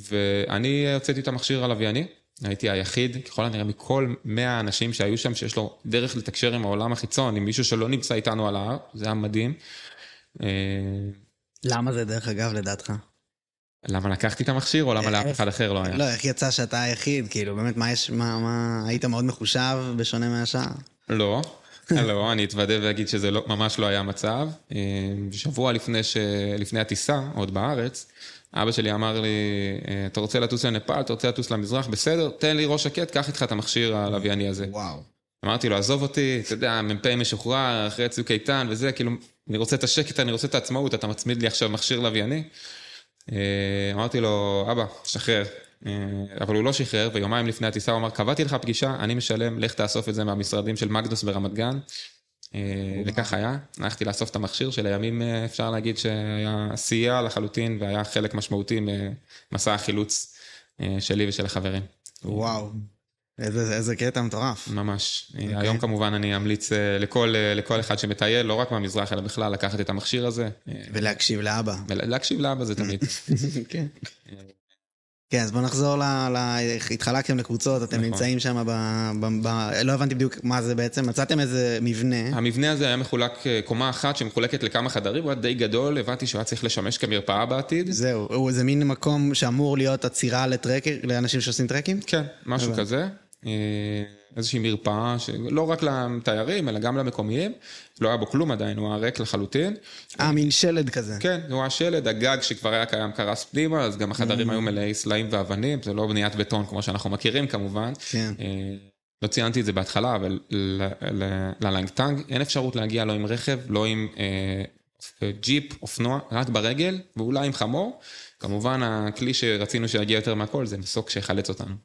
ואני הוצאתי את המכשיר הלווייני, הייתי היחיד, ככל הנראה מכל 100 האנשים שהיו שם, שיש לו דרך לתקשר עם העולם החיצון, עם מישהו שלא נמצא איתנו על ההר, זה היה מדהים. אה, למה זה דרך אגב, לדעתך? למה לקחתי את המכשיר, או למה לאף אחד אחר לא היה? לא, איך יצא שאתה היחיד? כאילו, באמת, מה יש, מה, מה, היית מאוד מחושב בשונה מהשאר? לא, לא, אני אתוודה ואגיד שזה לא, ממש לא היה המצב. אה, שבוע לפני, ש... לפני הטיסה, עוד בארץ, אבא שלי אמר לי, אה, אתה רוצה לטוס לנפאל, אתה רוצה לטוס למזרח, בסדר, תן לי ראש שקט, קח איתך את המכשיר הלווייני הזה. וואו. אמרתי לו, עזוב אותי, אתה יודע, מ"פ משוחרר, אחרי צוק איתן וזה, כאילו, אני רוצה את השקט, אני רוצה את העצמאות, אתה מצמיד לי עכשיו מכשיר לווייני. אה, אמרתי לו, אבא, שחרר. אה, אבל הוא לא שחרר, ויומיים לפני הטיסה הוא אמר, קבעתי לך פגישה, אני משלם, לך תאסוף את זה מהמשרדים של מגנוס ברמת גן. אה, וכך היה, הלכתי לאסוף את המכשיר שלימים אה, אפשר להגיד שהיה סייע לחלוטין והיה חלק משמעותי ממסע החילוץ אה, שלי ושל החברים. וואו. איזה, איזה קטע מטורף. ממש. Okay. היום כמובן אני אמליץ אה, לכל, אה, לכל אחד שמטייל, לא רק מהמזרח, אלא בכלל, לקחת את המכשיר הזה. אה, ולהקשיב לאבא. ולהקשיב לאבא זה תמיד. כן. כן, אז בוא נחזור ל... ל... התחלקתם לקבוצות, אתם נכון. נמצאים שם ב... ב... ב... לא הבנתי בדיוק מה זה בעצם, מצאתם איזה מבנה. המבנה הזה היה מחולק אה, קומה אחת שמחולקת לכמה חדרים, הוא היה די גדול, הבנתי שהוא היה צריך לשמש כמרפאה בעתיד. זהו, הוא איזה מין מקום שאמור להיות עצירה לטרקר, לאנשים שעושים טרקים? כן, משהו הבנתי. כזה. אה, איזושהי מרפאה, שלא רק לתיירים, אלא גם למקומיים. לא היה בו כלום עדיין, הוא היה ריק לחלוטין. אה, מין שלד כזה. כן, הוא היה שלד, הגג שכבר היה קיים קרס פנימה, אז גם החדרים היו מלאי סלעים ואבנים, זה לא בניית בטון כמו שאנחנו מכירים כמובן. כן. אה, לא ציינתי את זה בהתחלה, אבל ללנגטנג אין אפשרות להגיע לא עם רכב, לא עם אה, ג'יפ, אופנוע, רק ברגל, ואולי עם חמור. כמובן, הכלי שרצינו שיגיע יותר מהכל זה מסוק שיחלץ אותנו.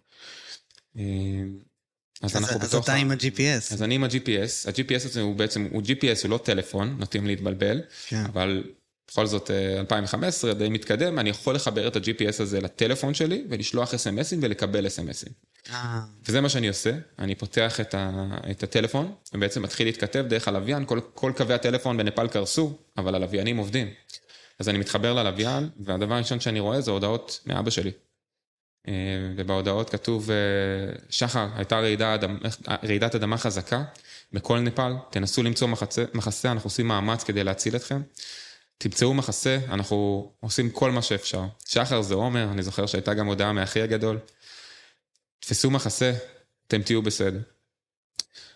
אה, אז אז אנחנו אז בתוך... אתה ה- עם ה-GPS. אז אני עם ה-GPS, ה-GPS הזה הוא בעצם, הוא GPS, הוא לא טלפון, נוטים להתבלבל, כן. אבל בכל זאת אה, 2015, די מתקדם, אני יכול לחבר את ה-GPS הזה לטלפון שלי ולשלוח אס.אם.אסים ולקבל אס.אם.אסים. אה, וזה מה שאני עושה, אני פותח את, ה, את הטלפון, ובעצם מתחיל להתכתב דרך הלוויין, כל, כל קווי הטלפון בנפאל קרסו, אבל הלוויינים עובדים. אז אני מתחבר ללוויין, והדבר הראשון שאני רואה זה הודעות מאבא שלי. אה, ובהודעות כתוב, אה, שחר, הייתה רעידה, רעידת אדמה חזקה בכל נפאל, תנסו למצוא מחצה, מחסה, אנחנו עושים מאמץ כדי להציל אתכם. תמצאו מחסה, אנחנו עושים כל מה שאפשר. שחר זה עומר, אני זוכר שהייתה גם הודעה מאחי הגדול. תפסו מחסה, אתם תהיו בסדר.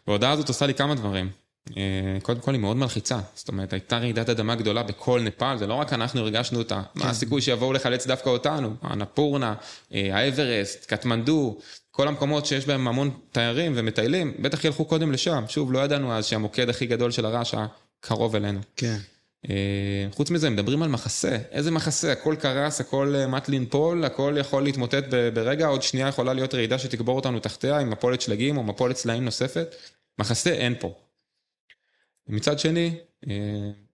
וההודעה הזאת עושה לי כמה דברים. אה, קודם כל היא מאוד מלחיצה, זאת אומרת הייתה רעידת אדמה גדולה בכל נפאל, זה לא רק אנחנו הרגשנו אותה, מה הסיכוי שיבואו לחלץ דווקא אותנו, הנפורנה, אה, האברסט, קטמנדו, כל המקומות שיש בהם המון תיירים ומטיילים, בטח ילכו קודם לשם, שוב לא ידענו אז שהמוקד הכי גדול של הרעש היה קרוב אלינו. כן. אה, חוץ מזה, מדברים על מחסה. איזה מחסה? הכל קרס, הכל מט לנפול, הכל יכול להתמוטט ברגע, עוד שנייה יכולה להיות רעידה שתקבור אותנו תחתיה עם מפולת שלגים או מפולת סלעים נוספת. מחסה אין פה. מצד שני, אה,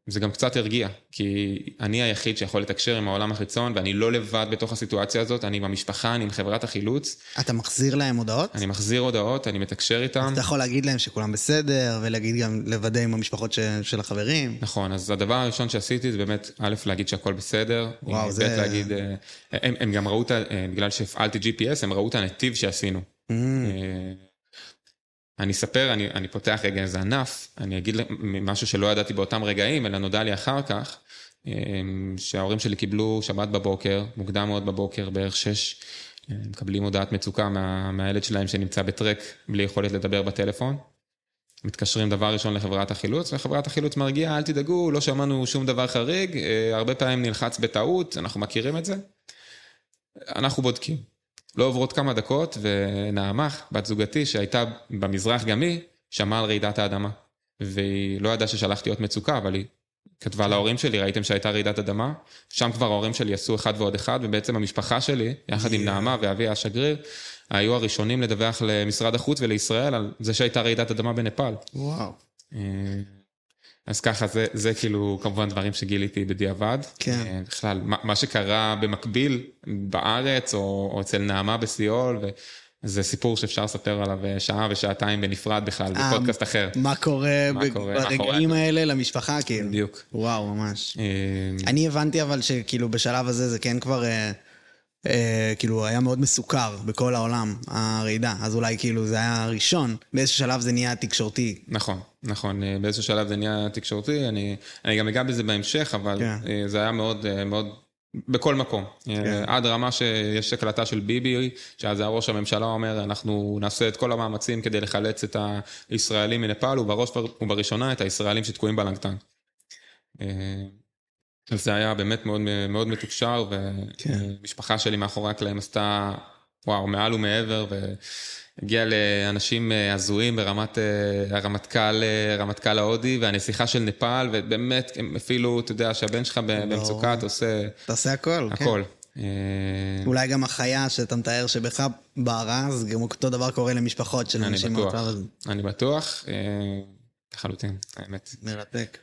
זה גם קצת הרגיע, כי אני היחיד שיכול לתקשר עם העולם החיצון, ואני לא לבד בתוך הסיטואציה הזאת, אני עם המשפחה, אני עם חברת החילוץ, אתה מחזיר להם הודעות? אני מחזיר הודעות, אני מתקשר איתם. אתה יכול להגיד להם שכולם בסדר, ולהגיד גם, לוודא עם המשפחות ש- של החברים. נכון, אז הדבר הראשון שעשיתי זה באמת, א', להגיד שהכל בסדר. וואו, ב', זה- להגיד, אה, הם, הם גם ראו את ה... אה, בגלל שהפעלתי GPS, הם ראו את הנתיב שעשינו. Mm, אני אספר, אני, אני פותח רגע איזה ענף, אני אגיד משהו שלא ידעתי באותם רגעים, אלא נודע לי אחר כך, אה, שההורים שלי קיבלו שבת בבוקר, מוקדם מאוד בבוקר, בערך שש, אה, מקבלים הודעת מצוקה מה, מהילד שלהם שנמצא בטרק בלי יכולת לדבר בטלפון. מתקשרים דבר ראשון לחברת החילוץ, וחברת החילוץ מרגיעה, אל תדאגו, לא שמענו שום דבר חריג, אה, הרבה פעמים נלחץ בטעות, אנחנו מכירים את זה. אנחנו בודקים. לא עוברות כמה דקות, ונעמה, בת זוגתי, שהייתה במזרח גם היא, שמעה על רעידת האדמה. והיא לא ידעה ששלחתי אות מצוקה, אבל היא כתבה להורים שלי, ראיתם שהייתה רעידת אדמה? שם כבר ההורים שלי עשו אחד ועוד אחד, ובעצם המשפחה שלי, יחד עם נעמה ואבי השגריר, היו הראשונים לדווח למשרד החוץ ולישראל על זה שהייתה רעידת אדמה בנפאל. וואו. אה, אז ככה, זה, זה כאילו כמובן דברים שגיליתי בדיעבד. כן. אה, בכלל, מה, מה שקרה במקביל בארץ, או, או אצל נעמה בסיול, זה סיפור שאפשר לספר עליו אה, שעה ושעתיים בנפרד בכלל, אה, בפודקאסט אחר. מה קורה מה ברגעים האלה למשפחה, כאילו. בדיוק. וואו, ממש. אני הבנתי אבל שכאילו בשלב הזה זה כן כבר, אה, כאילו היה מאוד מסוכר בכל העולם, הרעידה. אז אולי כאילו זה היה הראשון, באיזשהו שלב זה נהיה תקשורתי. נכון, נכון, אה, באיזשהו שלב זה נהיה תקשורתי, אני, אני גם אגע בזה בהמשך, אבל כן. אה, זה היה מאוד, אה, מאוד, בכל מקום. כן. עד רמה שיש הקלטה של ביבי, שאז היה ראש הממשלה אומר, אנחנו נעשה את כל המאמצים כדי לחלץ את הישראלים מנפאל, ובראש ובראשונה את הישראלים שתקועים בלנגטן. אז זה היה באמת מאוד, מאוד מתוקשר, כן. ומשפחה שלי מאחורי הקלעים עשתה, וואו, מעל ומעבר, והגיע לאנשים אה, הזויים ברמת אה, הרמטכ"ל, אה, הרמטכ"ל ההודי והנסיכה של נפאל, ובאמת, הם אפילו, אתה יודע, שהבן שלך ב- במצוקה, אתה עושה אתה עושה הכל, כן. הכל. אולי גם החיה שאתה מתאר שבך בערה, אז גם אותו דבר קורה למשפחות של אני אנשים בטוח, מהמצב הזה. אני בטוח, לחלוטין, האמת. מרתק.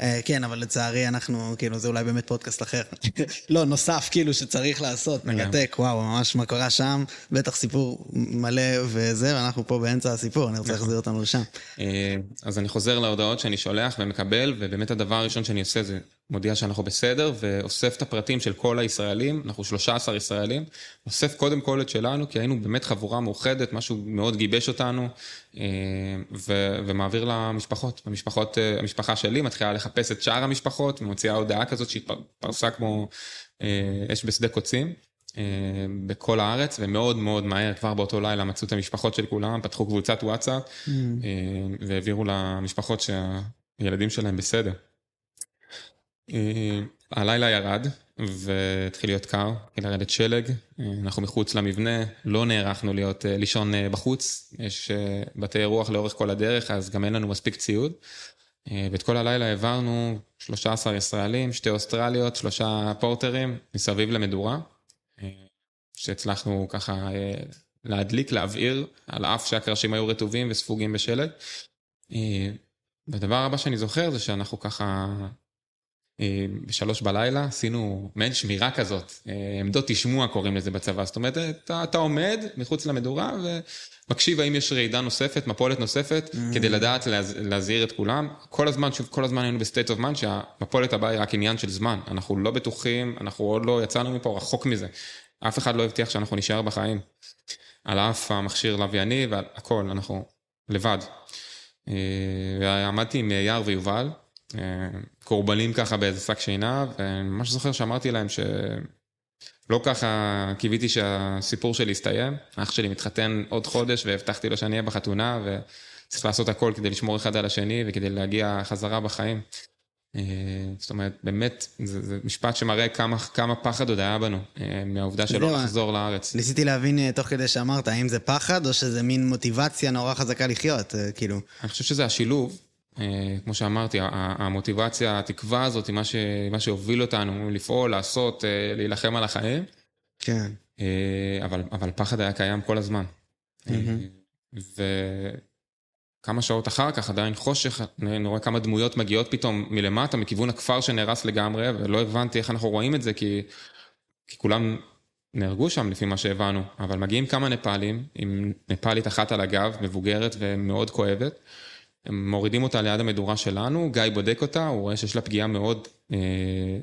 אה, כן, אבל לצערי אנחנו, כאילו, זה אולי באמת פודקאסט אחר. לא, נוסף, כאילו, שצריך לעשות. מרתק, וואו, ממש מה קרה שם, בטח סיפור מלא וזה, ואנחנו פה באמצע הסיפור, אני רוצה להחזיר אותנו לשם. אה, אז אני חוזר להודעות שאני שולח ומקבל, ובאמת הדבר הראשון שאני עושה זה מודיע שאנחנו בסדר, ואוסף את הפרטים של כל הישראלים, אנחנו 13 ישראלים, אוסף קודם כל את שלנו, כי היינו באמת חבורה מאוחדת, משהו מאוד גיבש אותנו, אה, ו- ומעביר למשפחות. המשפחות, אה, המשפחה שלי מתחילה לחפש את שאר המשפחות, ומוציאה הודעה כזאת שהתפרסה כמו אה, אש בשדה קוצים. בכל הארץ, ומאוד מאוד מהר, כבר באותו לילה מצאו את המשפחות של כולם, פתחו קבוצת וואטסאפ, אה, והעבירו למשפחות שהילדים שלהם בסדר. אה, הלילה ירד, והתחיל להיות קר, התחיל לרדת שלג, אה, אנחנו מחוץ למבנה, לא נערכנו להיות, אה, לישון בחוץ, יש בתי אירוח לאורך כל הדרך, אז גם אין לנו מספיק ציוד. ואת כל הלילה העברנו 13 ישראלים, שתי אוסטרליות, שלושה פורטרים, מסביב למדורה, שהצלחנו ככה להדליק, להבעיר, על אף שהקרשים היו רטובים וספוגים בשלג. והדבר הבא שאני זוכר זה שאנחנו ככה בשלוש בלילה עשינו מעין שמירה כזאת, אה, עמדות תשמוע קוראים לזה בצבא, זאת אומרת, אתה, אתה עומד מחוץ למדורה ומקשיב האם יש רעידה נוספת, מפולת נוספת, mm. כדי לדעת להז, להזהיר את כולם. כל הזמן, שוב, כל הזמן היינו ב state of mind שהמפולת הבאה היא רק עניין של זמן, אנחנו לא בטוחים, אנחנו עוד לא יצאנו מפה רחוק מזה. אף אחד לא הבטיח שאנחנו נישאר בחיים. על אף המכשיר לווייני ועל הכל, אנחנו לבד. אה, ועמדתי עם יער ויובל, אה, קורבנים ככה באיזה שק שינה, ואני ממש זוכר שאמרתי להם שלא ככה קיוויתי שהסיפור שלי יסתיים. אח שלי מתחתן עוד חודש והבטחתי לו שאני אהיה בחתונה, וצריך לעשות הכל כדי לשמור אחד על השני וכדי להגיע חזרה בחיים. אה, זאת אומרת, באמת, זה, זה משפט שמראה כמה, כמה פחד עוד היה בנו, אה, מהעובדה שלא זהו, לחזור לארץ. ניסיתי להבין תוך כדי שאמרת, האם זה פחד או שזה מין מוטיבציה נורא חזקה לחיות, כאילו. אני חושב שזה השילוב, כמו שאמרתי, המוטיבציה, התקווה הזאת, מה, ש... מה שהוביל אותנו לפעול, לעשות, אה, להילחם על החיים, כן. אה, אבל, אבל פחד היה קיים כל הזמן. אה, וכמה שעות אחר כך, עדיין חושך, אני רואה כמה דמויות מגיעות פתאום מלמטה, מכיוון הכפר שנהרס לגמרי, ולא הבנתי איך אנחנו רואים את זה, כי, כי כולם נהרגו שם לפי מה שהבנו, אבל מגיעים כמה נפאלים, עם נפאלית אחת על הגב, מבוגרת ומאוד כואבת. הם מורידים אותה ליד המדורה שלנו, גיא בודק אותה, הוא רואה שיש לה פגיעה מאוד אה,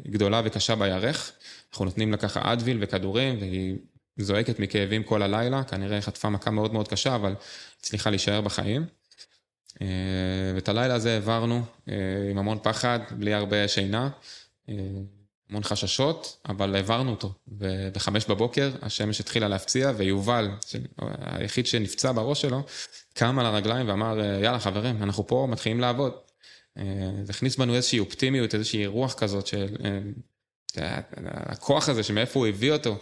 גדולה וקשה בירך. אנחנו נותנים לה ככה אדוויל וכדורים, והיא זועקת מכאבים כל הלילה, כנראה חטפה מכה מאוד מאוד קשה, אבל הצליחה להישאר בחיים. אה, ואת הלילה הזה העברנו אה, עם המון פחד, בלי הרבה שינה, אה, המון חששות, אבל העברנו אותו. ובחמש בבוקר השמש התחילה להפציע, ויובל, היחיד שנפצע בראש שלו, קם על הרגליים ואמר, יאללה חברים, אנחנו פה מתחילים לעבוד. אה, זה הכניס בנו איזושהי אופטימיות, איזושהי רוח כזאת של... אה, הכוח הזה שמאיפה הוא הביא אותו, אה,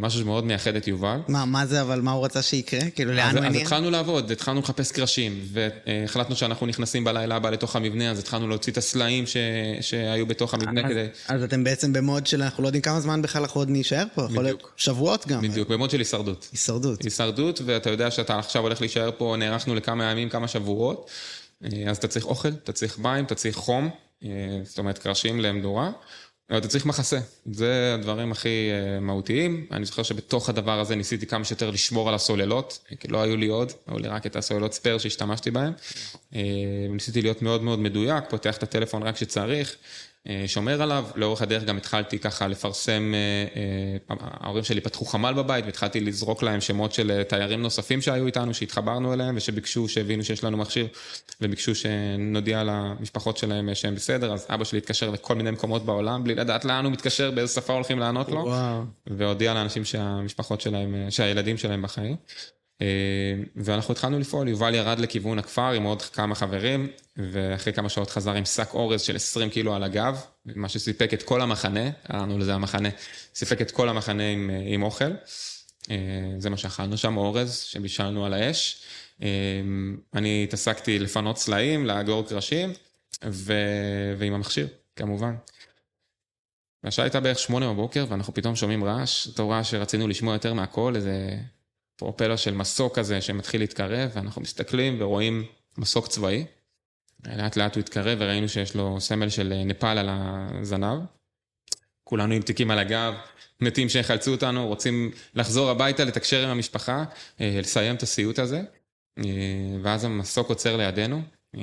משהו שמאוד מייחד את יובל. מה, מה זה, אבל מה הוא רצה שיקרה? כאילו, לאן אז, הוא אז הניע? התחלנו לעבוד, התחלנו לחפש קרשים, והחלטנו שאנחנו נכנסים בלילה הבא לתוך המבנה, אז התחלנו להוציא את הסלעים ש... שהיו בתוך המבנה אז- כדי... אז אתם בעצם במוד של אנחנו לא יודעים כמה זמן בכלל אנחנו עוד נישאר פה, יכול להיות. שבועות גם. בדיוק, במוד של הישרדות. הישרדות. הישרדות, ואתה יודע שאתה עכשיו הולך להישאר פה, נערכנו לכמה ימים, כמה שבועות, אה, אז אתה צריך אוכל, אתה צריך מים, אתה צריך חום, אה, זאת אומרת קרשים למדורה, אתה צריך מחסה. זה הדברים הכי אה, מהותיים. אני זוכר שבתוך הדבר הזה ניסיתי כמה שיותר לשמור על הסוללות, כי לא היו לי עוד, היו לי רק את הסוללות ספייר שהשתמשתי בהן. אה, ניסיתי להיות מאוד מאוד מדויק, פותח את הטלפון רק כשצריך. אה, שומר עליו, לאורך הדרך גם התחלתי ככה לפרסם, אה, אה, ההורים שלי פתחו חמ"ל בבית והתחלתי לזרוק להם שמות של תיירים נוספים שהיו איתנו, שהתחברנו אליהם ושביקשו, שהבינו שיש לנו מכשיר וביקשו שנודיע למשפחות שלהם שהם בסדר, אז אבא שלי התקשר לכל מיני מקומות בעולם בלי לדעת לאן הוא מתקשר, באיזה שפה הולכים לענות לו. וואו. והודיע לאנשים שהמשפחות שלהם, שהילדים שלהם בחיים. אה, ואנחנו התחלנו לפעול, יובל ירד לכיוון הכפר עם עוד כמה חברים, ואחרי כמה שעות חזר עם שק אורז של 20 קילו על הגב, מה שסיפק את כל המחנה, קראנו לזה המחנה, סיפק את כל המחנה עם, אה, עם אוכל. אה, זה מה שאכלנו שם, אורז שבישלנו על האש. אני התעסקתי לפנות סלעים, לאגור קרשים, ו... ועם המכשיר, כמובן. והשעה הייתה בערך שמונה בבוקר, ואנחנו פתאום שומעים רעש, אותו רעש שרצינו לשמוע יותר מהכל, איזה פרופלר של מסוק כזה שמתחיל להתקרב, ואנחנו מסתכלים ורואים מסוק צבאי. לאט לאט הוא התקרב וראינו שיש לו סמל של נפאל על הזנב. כולנו עם תיקים על הגב, מתים שיחלצו אותנו, רוצים לחזור הביתה, לתקשר עם המשפחה, אה, לסיים את הסיוט הזה. אה, ואז המסוק עוצר לידינו. אה,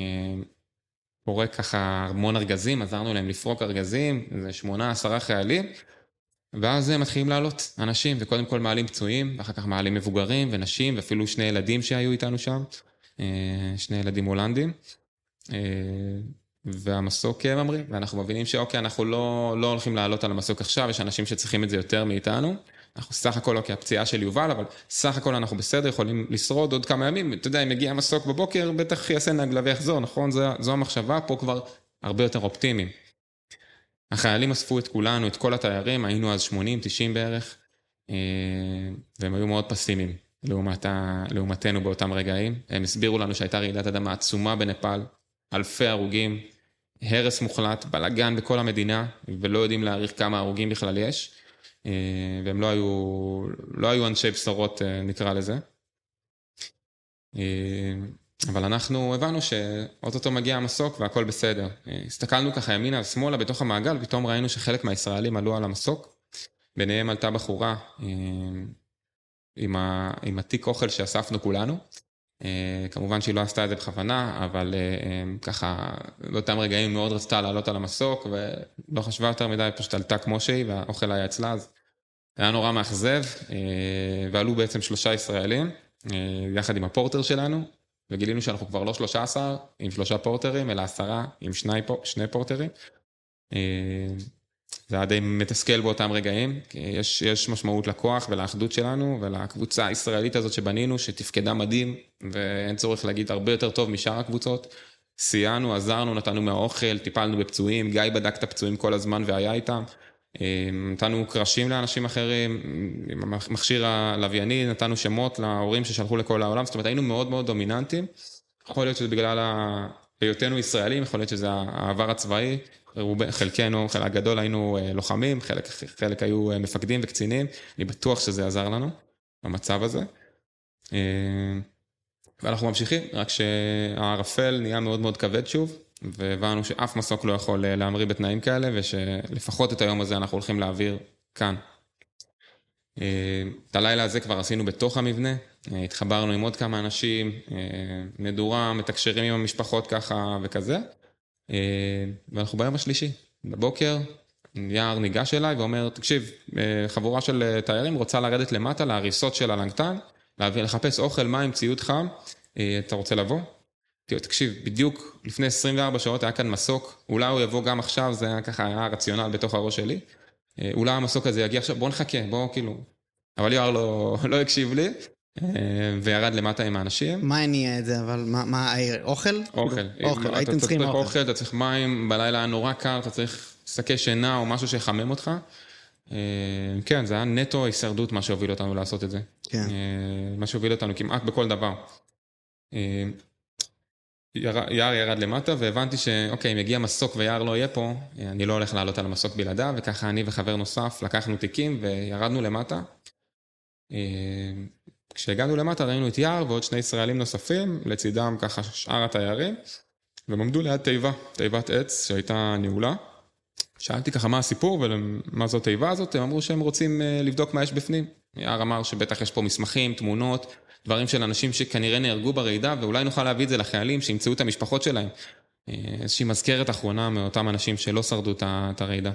פורק ככה המון ארגזים, עזרנו להם לפרוק ארגזים, איזה שמונה, עשרה חיילים, ואז הם מתחילים לעלות אנשים, וקודם כל מעלים פצועים, ואחר כך מעלים מבוגרים ונשים, ואפילו שני ילדים שהיו איתנו שם, אה, שני ילדים הולנדים. אה, והמסוק אה, ממריא, ואנחנו מבינים שאוקיי, אנחנו לא, לא הולכים לעלות על המסוק עכשיו, יש אנשים שצריכים את זה יותר מאיתנו, אנחנו סך הכל, אוקיי, הפציעה של יובל, אבל סך הכל אנחנו בסדר, יכולים לשרוד עוד כמה ימים. אתה יודע, אם יגיע מסוק בבוקר, בטח יעשה נגלה ויחזור, נכון? זו, זו המחשבה, פה כבר הרבה יותר אופטימיים. החיילים אספו את כולנו, את כל התיירים, היינו אז 80-90 בערך, אה, והם היו מאוד פסימיים לעומת ה... לעומתנו באותם רגעים. הם הסבירו לנו שהייתה רעידת אדמה עצומה בנפאל, אלפי הרוגים, הרס מוחלט, בלאגן בכל המדינה, ולא יודעים להעריך כמה הרוגים בכלל יש. אה, והם לא היו, לא היו אנשי בשורות, אה, נקרא לזה. אבל אנחנו הבנו שאו-טו-טו מגיע המסוק והכל בסדר. הסתכלנו ככה ימינה ושמאלה בתוך המעגל, פתאום ראינו שחלק מהישראלים עלו על המסוק. ביניהם עלתה בחורה אה, עם, ה, עם התיק אוכל שאספנו כולנו. אה, כמובן שהיא לא עשתה את זה בכוונה, אבל אה, ככה באותם רגעים מאוד רצתה לעלות על המסוק ולא חשבה יותר מדי, פשוט עלתה כמו שהיא והאוכל היה אצלה, אז היה נורא מאכזב, ועלו בעצם שלושה ישראלים, יחד עם הפורטר שלנו, וגילינו שאנחנו כבר לא 13 עם שלושה פורטרים, אלא עשרה עם שני, שני פורטרים. זה היה די מתסכל באותם רגעים, כי יש, יש משמעות לכוח ולאחדות שלנו ולקבוצה הישראלית הזאת שבנינו, שתפקדה מדהים, ואין צורך להגיד הרבה יותר טוב משאר הקבוצות. סייענו, עזרנו, נתנו מהאוכל, טיפלנו בפצועים, גיא בדק את הפצועים כל הזמן והיה איתם. נתנו קרשים לאנשים אחרים, עם המכשיר הלווייני, נתנו שמות להורים ששלחו לכל העולם, זאת אומרת היינו מאוד מאוד דומיננטיים. יכול להיות שזה בגלל היותנו ישראלים, יכול להיות שזה העבר הצבאי, חלקנו, חלק גדול היינו אה, לוחמים, חלק, חלק היו אה, מפקדים וקצינים, אני בטוח שזה עזר לנו במצב הזה. אה, ואנחנו ממשיכים, רק שהערפל נהיה מאוד מאוד כבד שוב, והבנו שאף מסוק לא יכול להמריא בתנאים כאלה, ושלפחות את היום הזה אנחנו הולכים להעביר כאן. את הלילה הזה כבר עשינו בתוך המבנה, התחברנו עם עוד כמה אנשים, מדורה, מתקשרים עם המשפחות ככה וכזה. אה, ואנחנו ביום השלישי, בבוקר, יער ניגש אליי ואומר, תקשיב, אה, חבורה של אה, תיירים רוצה לרדת למטה להריסות של הלנגטן, לחפש אוכל, מים, ציוד חם, אתה רוצה לבוא? תקשיב, בדיוק לפני 24 שעות היה כאן מסוק, אולי הוא יבוא גם עכשיו, זה היה ככה, היה רציונל בתוך הראש שלי. אולי המסוק הזה יגיע עכשיו, בוא נחכה, בוא כאילו... אבל יואר לא, לא הקשיב לי, אה, וירד למטה עם האנשים. מה הניע את זה, אבל מה, מה אוכל? אוכל. אוכל, הייתם צריכים אוכל. אוכל. אתה צריך מים, בלילה היה נורא קר, אתה צריך שקי שינה או משהו שיחמם אותך. אה, כן, זה היה נטו הישרדות מה שהוביל אותנו לעשות את זה. כן. אה, מה שהוביל אותנו כמעט בכל דבר. יער ירד למטה והבנתי שאוקיי, אם יגיע מסוק ויער לא יהיה פה, אני לא הולך לעלות על המסוק בלעדיו, וככה אני וחבר נוסף לקחנו תיקים וירדנו למטה. כשהגענו למטה ראינו את יער ועוד שני ישראלים נוספים, לצידם ככה שאר התיירים, והם עמדו ליד תיבה, תיבת עץ שהייתה נעולה. שאלתי ככה מה הסיפור ומה זו התיבה הזאת, הם אמרו שהם רוצים אה, לבדוק מה יש בפנים. יער אמר שבטח יש פה מסמכים, תמונות, דברים של אנשים שכנראה נהרגו ברעידה, ואולי נוכל להביא את זה לחיילים שימצאו את המשפחות שלהם. אה, איזושהי מזכרת אחרונה מאותם אנשים שלא שרדו את הרעידה.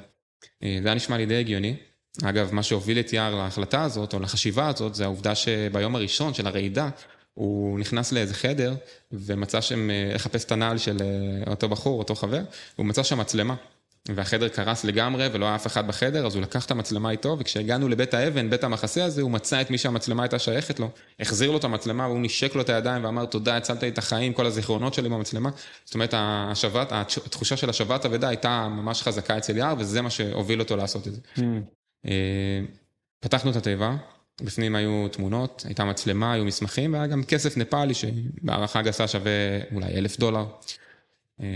אה, זה היה נשמע לי די הגיוני. אגב, מה שהוביל את יער להחלטה הזאת, או לחשיבה הזאת, זה העובדה שביום הראשון של הרעידה, הוא נכנס לאיזה חדר, ומצא שם, אה, לחפש את הנעל של אותו בחור, אותו חבר, והוא מצא שם מצלמה. והחדר קרס לגמרי ולא היה אף אחד בחדר, אז הוא לקח את המצלמה איתו, וכשהגענו לבית האבן, בית המחסה הזה, הוא מצא את מי שהמצלמה הייתה שייכת לו, החזיר לו את המצלמה, והוא נשק לו את הידיים ואמר, תודה, הצלת לי את החיים, כל הזיכרונות שלי במצלמה. זאת אומרת, השבת, התחושה של השבת אבדה הייתה ממש חזקה אצל יער, וזה מה שהוביל אותו לעשות את זה. Mm. אה, פתחנו את התיבה, בפנים היו תמונות, הייתה מצלמה, היו מסמכים, והיה גם כסף נפאלי שבהערכה גסה שווה אולי אלף דולר. אה,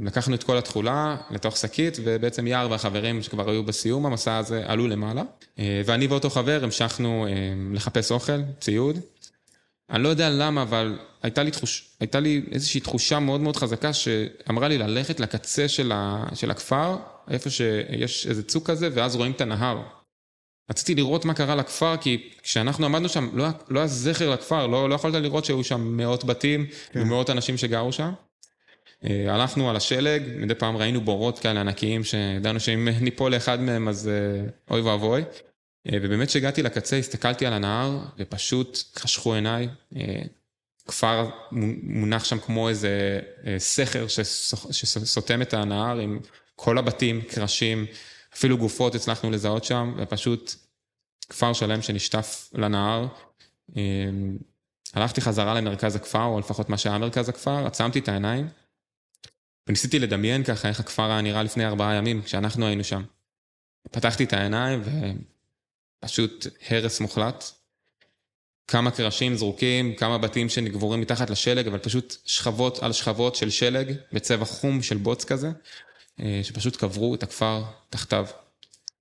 לקחנו את כל התכולה לתוך שקית, ובעצם יער והחברים שכבר היו בסיום המסע הזה עלו למעלה. אה, ואני ואותו חבר המשכנו לחפש אוכל, ציוד. אני לא יודע למה, אבל הייתה לי, תחוש, הייתה לי איזושהי תחושה מאוד מאוד חזקה שאמרה לי ללכת לקצה של, ה, של הכפר, איפה שיש איזה צוק כזה, ואז רואים את הנהר. רציתי לראות מה קרה לכפר, כי כשאנחנו עמדנו שם, לא, לא היה זכר לכפר, לא, לא יכולת לראות שהיו שם מאות בתים כן. ומאות אנשים שגרו שם. אה, הלכנו על השלג, מדי פעם ראינו בורות כאלה ענקיים, שידענו שאם ניפול לאחד מהם אז אה, אוי ואבוי. אה, ובאמת כשהגעתי לקצה, הסתכלתי על הנהר, ופשוט חשכו עיניי. כפר מונח שם כמו איזה סכר שסותם את הנהר עם כל הבתים, קרשים, אפילו גופות הצלחנו לזהות שם, ופשוט כפר שלם שנשטף לנהר. הלכתי חזרה למרכז הכפר, או לפחות מה שהיה מרכז הכפר, עצמתי את העיניים, וניסיתי לדמיין ככה איך הכפר היה נראה לפני ארבעה ימים, כשאנחנו היינו שם. פתחתי את העיניים ופשוט הרס מוחלט. כמה קרשים זרוקים, כמה בתים שנגבורים מתחת לשלג, אבל פשוט שכבות על שכבות של שלג בצבע חום של בוץ כזה, אה, שפשוט קברו את הכפר תחתיו.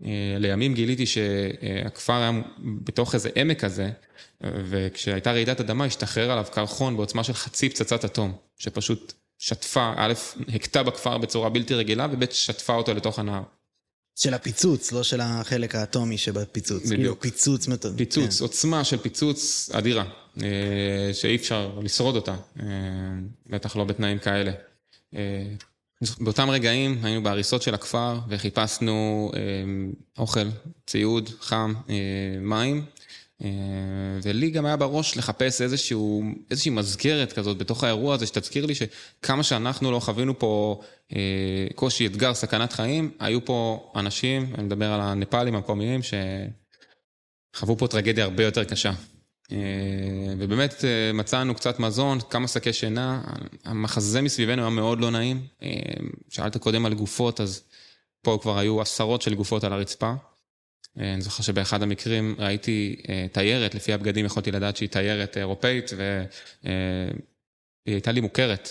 אה, לימים גיליתי שהכפר היה בתוך איזה עמק כזה, וכשהייתה רעידת אדמה השתחרר עליו קרחון בעוצמה של חצי פצצת אטום, שפשוט שטפה, א', הכתה בכפר בצורה בלתי רגילה, וב', שטפה אותו לתוך הנהר. של הפיצוץ, לא של החלק האטומי שבפיצוץ. בדיוק. כאילו פיצוץ מתון. פיצוץ, עוצמה של פיצוץ אדירה, אה, שאי אפשר לשרוד אותה, אה, בטח לא בתנאים כאלה. אה, באותם רגעים היינו בהריסות של הכפר וחיפשנו אוכל, ציוד, חם, מים, ולי גם היה בראש לחפש איזשהו, איזושהי מזכרת כזאת בתוך האירוע הזה, שתזכיר לי שכמה שאנחנו לא חווינו פה קושי, אתגר, סכנת חיים, היו פה אנשים, אני מדבר על הנפאלים המקומיים, שחוו פה טרגדיה הרבה יותר קשה. ובאמת מצאנו קצת מזון, כמה שקי שינה, המחזה מסביבנו היה מאוד לא נעים. שאלת קודם על גופות, אז פה כבר היו עשרות של גופות על הרצפה. אני זוכר שבאחד המקרים ראיתי תיירת, לפי הבגדים יכולתי לדעת שהיא תיירת אירופאית, והיא הייתה לי מוכרת.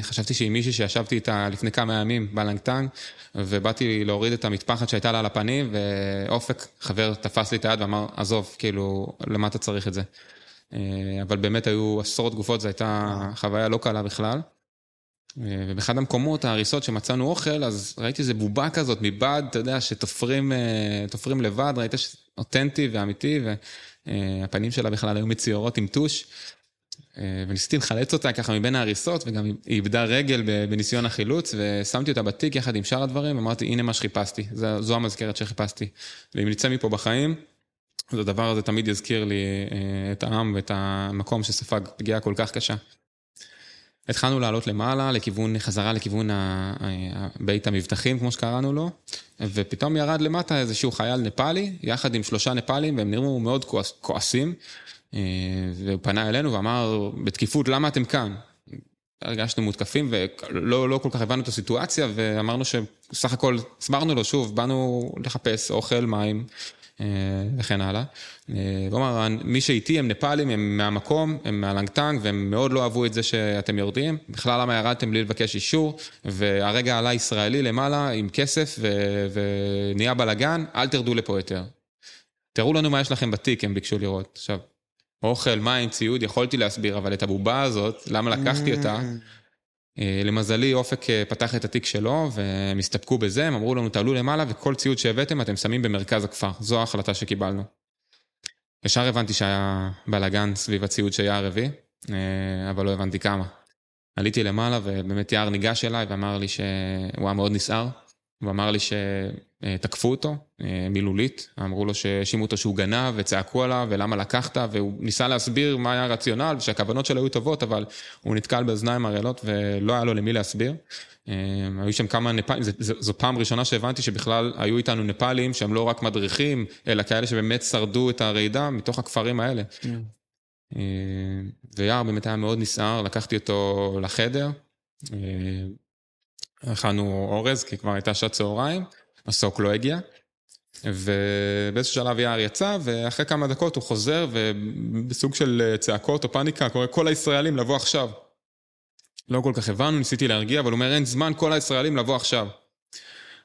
חשבתי שהיא מישהי שישבתי איתה לפני כמה ימים בלנגטנג, ובאתי להוריד את המטפחת שהייתה לה על הפנים, ואופק, חבר, תפס לי את היד ואמר, עזוב, כאילו, למה אתה צריך את זה? אבל באמת היו עשרות גופות, זו הייתה חוויה לא קלה בכלל. ובאחד המקומות, ההריסות שמצאנו אוכל, אז ראיתי איזה בובה כזאת מבד, אתה יודע, שתופרים לבד, ראית אותנטי ואמיתי, והפנים שלה בכלל היו מצוירות עם טוש. וניסיתי לחלץ אותה ככה מבין ההריסות, וגם היא איבדה רגל בניסיון החילוץ, ושמתי אותה בתיק יחד עם שאר הדברים, ואמרתי, הנה מה שחיפשתי, זו המזכרת שחיפשתי. ואם נצא מפה בחיים, אז הדבר הזה תמיד יזכיר לי את העם ואת המקום שספג פגיעה כל כך קשה. התחלנו לעלות למעלה, לכיוון, חזרה לכיוון בית המבטחים, כמו שקראנו לו, ופתאום ירד למטה איזשהו חייל נפאלי, יחד עם שלושה נפאלים, והם נראו מאוד כועסים, והוא פנה אלינו ואמר, בתקיפות, למה אתם כאן? הרגשנו מותקפים ולא לא כל כך הבנו את הסיטואציה, ואמרנו שסך הכל, הסברנו לו, שוב, באנו לחפש אוכל, מים. וכן הלאה. הוא אמר, מי שאיתי הם נפאלים, הם מהמקום, הם מהלנגטנג, והם מאוד לא אהבו את זה שאתם יורדים. בכלל למה ירדתם בלי לבקש אישור, והרגע עלה ישראלי למעלה עם כסף ונהיה בלאגן, אל תרדו לפה יותר. תראו לנו מה יש לכם בתיק, הם ביקשו לראות. עכשיו, אוכל, מים, ציוד, יכולתי להסביר, אבל את הבובה הזאת, למה לקחתי אותה? למזלי, אופק פתח את התיק שלו, והם הסתפקו בזה, הם אמרו לנו, תעלו למעלה, וכל ציוד שהבאתם אתם שמים במרכז הכפר. זו ההחלטה שקיבלנו. ישר הבנתי שהיה בלאגן סביב הציוד שיער הביא, אבל לא הבנתי כמה. עליתי למעלה, ובאמת יער ניגש אליי ואמר לי שהוא היה מאוד נסער. הוא אמר לי שתקפו אותו מילולית, אמרו לו שהאשימו אותו שהוא גנב וצעקו עליו ולמה לקחת, והוא ניסה להסביר מה היה הרציונל ושהכוונות שלו היו טובות, אבל הוא נתקל באוזניים ערלות ולא היה לו למי להסביר. היו שם כמה נפאלים, זו פעם ראשונה שהבנתי שבכלל היו איתנו נפאלים שהם לא רק מדריכים, אלא כאלה שבאמת שרדו את הרעידה מתוך הכפרים האלה. ויער באמת היה מאוד נסער, לקחתי אותו לחדר. הכנו אורז, כי כבר הייתה שעת צהריים, הסוק לא הגיע, ובאיזשהו שלב יער יצא, ואחרי כמה דקות הוא חוזר, ובסוג של צעקות או פאניקה, קורא כל הישראלים לבוא עכשיו. לא כל כך הבנו, ניסיתי להרגיע, אבל הוא אומר, אין זמן כל הישראלים לבוא עכשיו.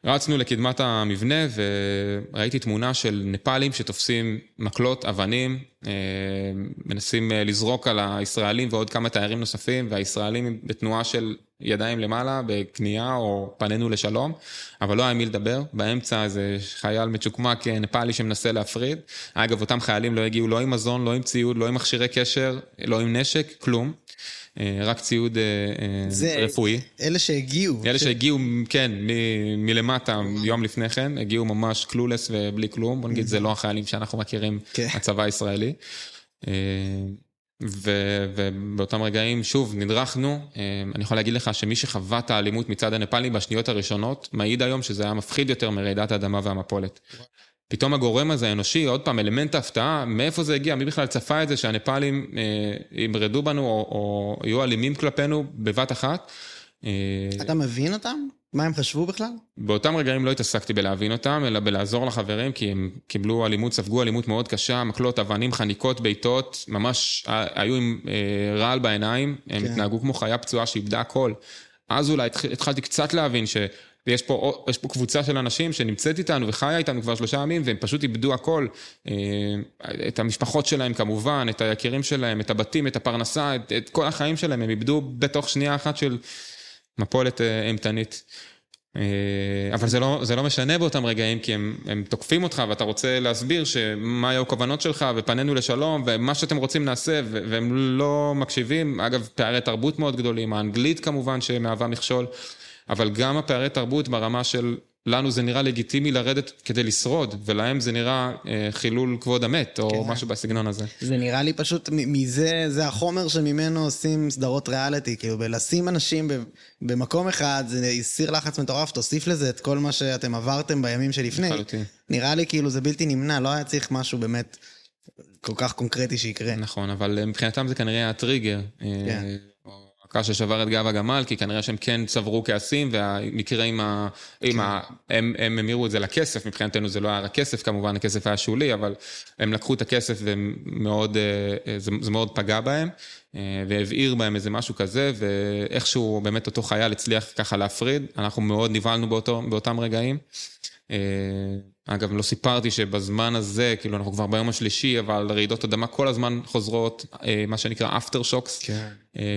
רצנו לקדמת המבנה, וראיתי תמונה של נפאלים שתופסים מקלות, אבנים, מנסים לזרוק על הישראלים ועוד כמה תיירים נוספים, והישראלים בתנועה של ידיים למעלה, בכניעה או פנינו לשלום, אבל לא היה מי לדבר. באמצע איזה חייל מצ'וקמק נפאלי שמנסה להפריד. אגב, אותם חיילים לא הגיעו לא עם מזון, לא עם ציוד, לא עם מכשירי קשר, לא עם נשק, כלום. רק ציוד רפואי. אלה שהגיעו. אלה שהגיעו, כן, מלמטה, יום לפני כן, הגיעו ממש קלולס ובלי כלום, בוא נגיד, זה לא החיילים שאנחנו מכירים, הצבא הישראלי. ובאותם רגעים, שוב, נדרכנו. אני יכול להגיד לך שמי שחווה את האלימות מצד הנפאלים בשניות הראשונות, מעיד היום שזה היה מפחיד יותר מרעידת האדמה והמפולת. פתאום הגורם הזה האנושי, עוד פעם, אלמנט ההפתעה, מאיפה זה הגיע? מי בכלל צפה את זה שהנפאלים אה, ימרדו בנו או, או יהיו אלימים כלפינו בבת אחת? אה, אתה מבין אותם? מה הם חשבו בכלל? באותם רגעים לא התעסקתי בלהבין אותם, אלא בלעזור לחברים, כי הם קיבלו אלימות, ספגו אלימות מאוד קשה, מקלות, אבנים, חניקות, בעיטות, ממש היו עם אה, רעל בעיניים, הם כן. התנהגו כמו חיה פצועה שאיבדה הכל. אז אולי התח- התחלתי קצת להבין ש... יש פה, פה קבוצה של אנשים שנמצאת איתנו וחיה איתנו כבר שלושה ימים והם פשוט איבדו הכל. אה, את המשפחות שלהם כמובן, את היקירים שלהם, את הבתים, את הפרנסה, את, את כל החיים שלהם, הם איבדו בתוך שנייה אחת של מפולת אה, אימתנית. אה, אבל זה לא, זה לא משנה באותם רגעים, כי הם, הם תוקפים אותך ואתה רוצה להסביר שמה היו הכוונות שלך ופנינו לשלום ומה שאתם רוצים נעשה והם לא מקשיבים. אגב, פערי תרבות מאוד גדולים, האנגלית כמובן שמהווה מכשול, אבל גם הפערי תרבות ברמה של לנו זה נראה לגיטימי לרדת כדי לשרוד, ולהם זה נראה אה, חילול כבוד המת, או כן. משהו בסגנון הזה. זה נראה לי פשוט, מזה, זה החומר שממנו עושים סדרות ריאליטי, כאילו בלשים אנשים במקום אחד, זה סיר לחץ מטורף, תוסיף לזה את כל מה שאתם עברתם בימים שלפני. לחלוטין. נראה לי כאילו זה בלתי נמנע, לא היה צריך משהו באמת כל כך קונקרטי שיקרה. נכון, אבל מבחינתם זה כנראה הטריגר. כן. אה, הקש ששבר את גב הגמל, כי כנראה שהם כן צברו כעסים, והמקרה עם ה... עם ה... הם, הם המירו את זה לכסף, מבחינתנו זה לא היה רק כסף כמובן, הכסף היה שולי, אבל הם לקחו את הכסף ומאוד, אה, זה, זה מאוד פגע בהם, אה, והבעיר בהם איזה משהו כזה, ואיכשהו באמת אותו חייל הצליח ככה להפריד, אנחנו מאוד נבהלנו באותם רגעים. אה, אגב, לא סיפרתי שבזמן הזה, כאילו אנחנו כבר ביום השלישי, אבל רעידות אדמה כל הזמן חוזרות, אה, מה שנקרא אפטר שוקס. כן.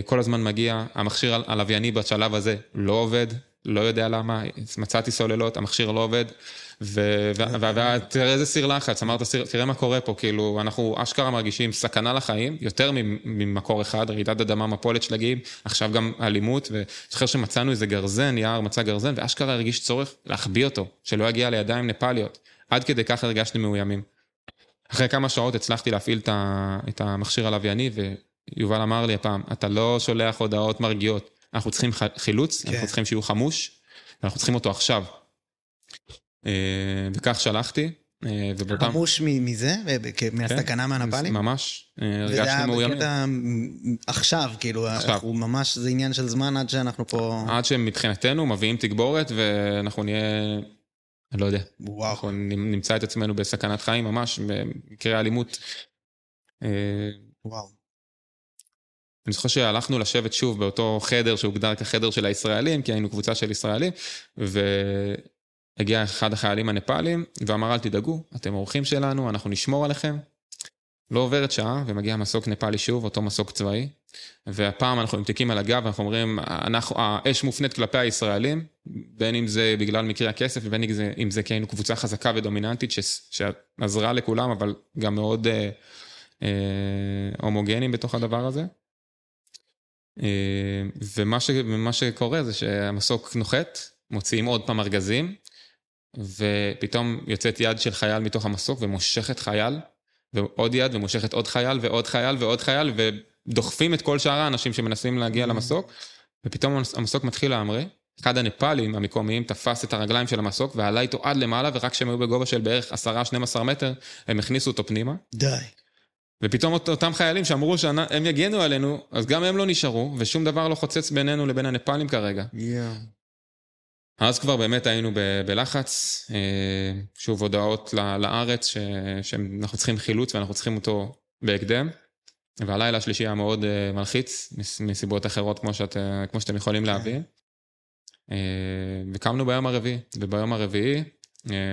כל הזמן מגיע, המכשיר הלווייני בשלב הזה לא עובד, לא יודע למה, מצאתי סוללות, המכשיר לא עובד, ותראה איזה סיר לחץ, אמרת, תראה מה קורה פה, כאילו, אנחנו אשכרה מרגישים סכנה לחיים, יותר ממקור אחד, רעידת אדמה, מפולת שלגים, עכשיו גם אלימות, ואני זוכר שמצאנו איזה גרזן, יער מצא גרזן, ואשכרה הרגיש צורך להחביא אותו, שלא יגיע לידיים נפאליות. עד כדי כך הרגשתי מאוימים. אחרי כמה שעות הצלחתי להפעיל את המכשיר הלווייני, ויובל אמר לי הפעם, אתה לא שולח הודעות מרגיעות, אנחנו צריכים חילוץ, כן. אנחנו צריכים שיהיו חמוש, ואנחנו צריכים אותו עכשיו. אה, וכך שלחתי, אה, ובאותם... חמוש מזה? ו- כ- מהסכנה מהנפאלים? ממש, אה, וזה היה. בקטע עכשיו, כאילו. אנחנו ממש, זה עניין של זמן עד שאנחנו פה... עד שמבחינתנו מביאים תגבורת, ואנחנו נהיה, אני לא יודע, וואו. אנחנו נמצא את עצמנו בסכנת חיים ממש, במקרה אלימות. אה, וואו. אני זוכר שהלכנו לשבת שוב באותו חדר שהוגדר כחדר של הישראלים, כי היינו קבוצה של ישראלים, והגיע אחד החיילים הנפאלים ואמר, אל תדאגו, אתם אורחים שלנו, אנחנו נשמור עליכם. לא עוברת שעה ומגיע מסוק נפאלי שוב, אותו מסוק צבאי, והפעם אנחנו עם תיקים על הגב, אנחנו אומרים, אנחנו, האש מופנית כלפי הישראלים, בין אם זה בגלל מקרה הכסף, ובין אם זה, אם זה כי היינו קבוצה חזקה ודומיננטית ש, שעזרה לכולם, אבל גם מאוד אה, אה, הומוגנים בתוך הדבר הזה. אה, ומה, ש, שקורה זה שהמסוק נוחת, מוציאים עוד פעם ארגזים, ופתאום יוצאת יד של חייל מתוך המסוק ומושכת חייל, ועוד יד ומושכת עוד חייל ועוד חייל ועוד חייל, ודוחפים את כל שאר האנשים שמנסים להגיע למסוק, ופתאום המסוק מתחיל להמריא. אחד הנפאלים המקומיים תפס את הרגליים של המסוק ועלה איתו עד למעלה, ורק כשהם היו בגובה של בערך 10-12 מטר, הם הכניסו אותו פנימה. די. ופתאום אות- אותם חיילים שאמרו שהם יגנו עלינו, אז גם הם לא נשארו, ושום דבר לא חוצץ בינינו לבין הנפאלים כרגע. יואו. אז כבר באמת היינו בלחץ, אה, שוב הודעות לארץ ש- שאנחנו צריכים חילוץ ואנחנו צריכים אותו בהקדם. והלילה השלישי היה מאוד אה, מלחיץ, מס- מסיבות אחרות כמו, שאת, אה, כמו שאתם יכולים להבין. וקמנו ביום הרביעי, וביום הרביעי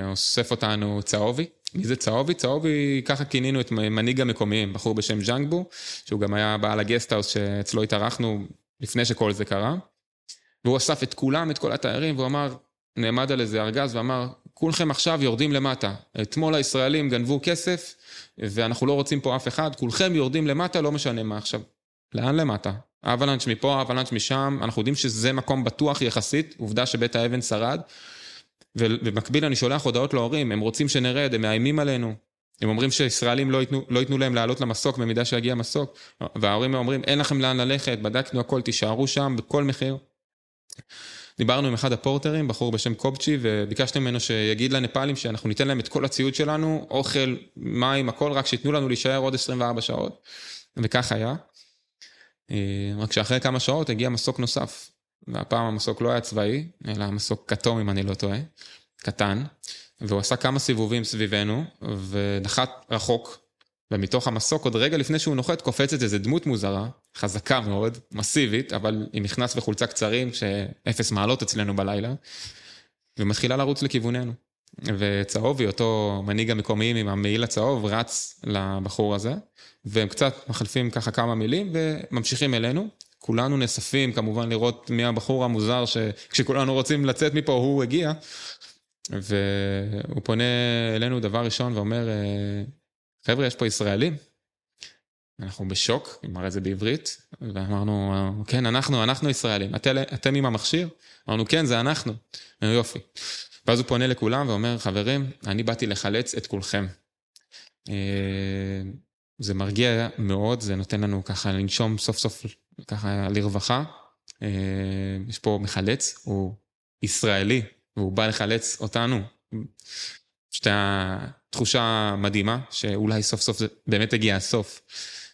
אוסף אותנו צהובי. מי זה צהובי? צהובי, ככה כינינו את מנהיג המקומיים, בחור בשם ז'אנגבו, שהוא גם היה בעל הגסטהאוס שאצלו התארחנו לפני שכל זה קרה. והוא אסף את כולם, את כל התיירים, והוא אמר, נעמד על איזה ארגז ואמר, כולכם עכשיו יורדים למטה. אתמול הישראלים גנבו כסף, ואנחנו לא רוצים פה אף אחד, כולכם יורדים למטה, לא משנה מה עכשיו. לאן למטה? אבלנץ' מפה, אבלנץ' משם, אנחנו יודעים שזה מקום בטוח יחסית, עובדה שבית האבן שרד. ובמקביל אני שולח הודעות להורים, הם רוצים שנרד, הם מאיימים עלינו. הם אומרים שישראלים לא ייתנו, לא ייתנו להם לעלות למסוק במידה שיגיע מסוק. וההורים אומרים, אין לכם לאן ללכת, בדקנו הכל, תישארו שם בכל מחיר. דיברנו עם אחד הפורטרים, בחור בשם קובצ'י, וביקשתי ממנו שיגיד לנפאלים שאנחנו ניתן להם את כל הציוד שלנו, אוכל, מים, הכל, רק שייתנו לנו להישאר עוד 24 שעות. וכך היה. אה, רק שאחרי כמה שעות הגיע מסוק נוסף. והפעם המסוק לא היה צבאי, אלא מסוק כתום אם אני לא טועה, קטן. והוא עשה כמה סיבובים סביבנו, ונחת רחוק, ומתוך המסוק, עוד רגע לפני שהוא נוחת, קופצת איזה דמות מוזרה, חזקה מאוד, מסיבית, אבל עם מכנס וחולצה קצרים, שאפס מעלות אצלנו בלילה, ומתחילה לרוץ לכיווננו. וצהובי, אותו מנהיג המקומיים עם המעיל הצהוב, רץ לבחור הזה, והם קצת מחלפים ככה כמה מילים, וממשיכים אלינו. כולנו נאספים כמובן לראות מי הבחור המוזר שכשכולנו רוצים לצאת מפה הוא הגיע. והוא פונה אלינו דבר ראשון ואומר, אה, חבר'ה, יש פה ישראלים? אנחנו בשוק, הוא מראה את זה בעברית, ואמרנו, כן, אנחנו, אנחנו ישראלים, אתם, אתם עם המכשיר? אמרנו, כן, זה אנחנו. יופי. ואז הוא פונה לכולם ואומר, חברים, אני באתי לחלץ את כולכם. אה, זה מרגיע מאוד, זה נותן לנו ככה לנשום סוף סוף ככה לרווחה. אה, יש פה מחלץ, הוא ישראלי, והוא בא לחלץ אותנו. פשוט תחושה מדהימה, שאולי סוף סוף זה באמת הגיע הסוף.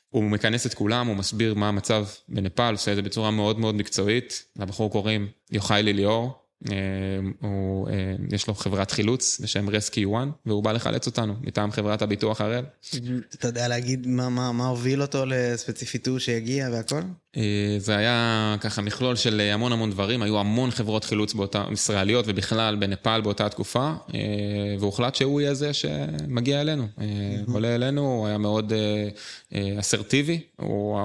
הוא מכנס את כולם, הוא מסביר מה המצב בנפאל, עושה את זה בצורה מאוד מאוד מקצועית. לבחור קוראים יוחאי ליליאור, הוא, אה, יש לו חברת חילוץ בשם רסקי 1, והוא בא לחלץ אותנו מטעם חברת הביטוח הראל. אתה יודע להגיד מה, מה, מה הוביל אותו לספציפית הוא שיגיע והכל? אה, זה היה ככה מכלול של המון המון דברים, היו המון חברות חילוץ באותה, ישראליות ובכלל בנפאל באותה תקופה, והוחלט שהוא יהיה זה שמגיע אלינו. עולה אלינו, הוא היה מאוד אסרטיבי, הוא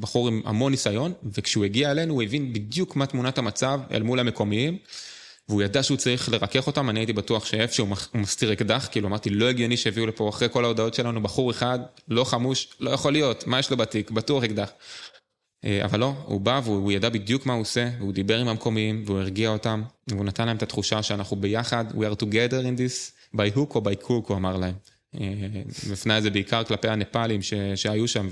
בחור עם המון ניסיון, וכשהוא הגיע אלינו הוא הבין בדיוק מה תמונת המצב אל מול המקומיים. והוא ידע שהוא צריך לרכך אותם, אני הייתי בטוח שאיפשהו הוא מסתיר אקדח, כאילו אמרתי, לא הגיוני שהביאו לפה אחרי כל ההודעות שלנו בחור אחד, לא חמוש, לא יכול להיות, מה יש לו בתיק, בטוח אקדח. אה, אבל לא, הוא בא והוא ידע בדיוק מה הוא עושה, והוא דיבר עם המקומיים, והוא הרגיע אותם, והוא נתן להם את התחושה שאנחנו ביחד, we are together in this, by hook או by cook, הוא אמר להם. והפנה את זה בעיקר כלפי הנפאלים ש, שהיו שם,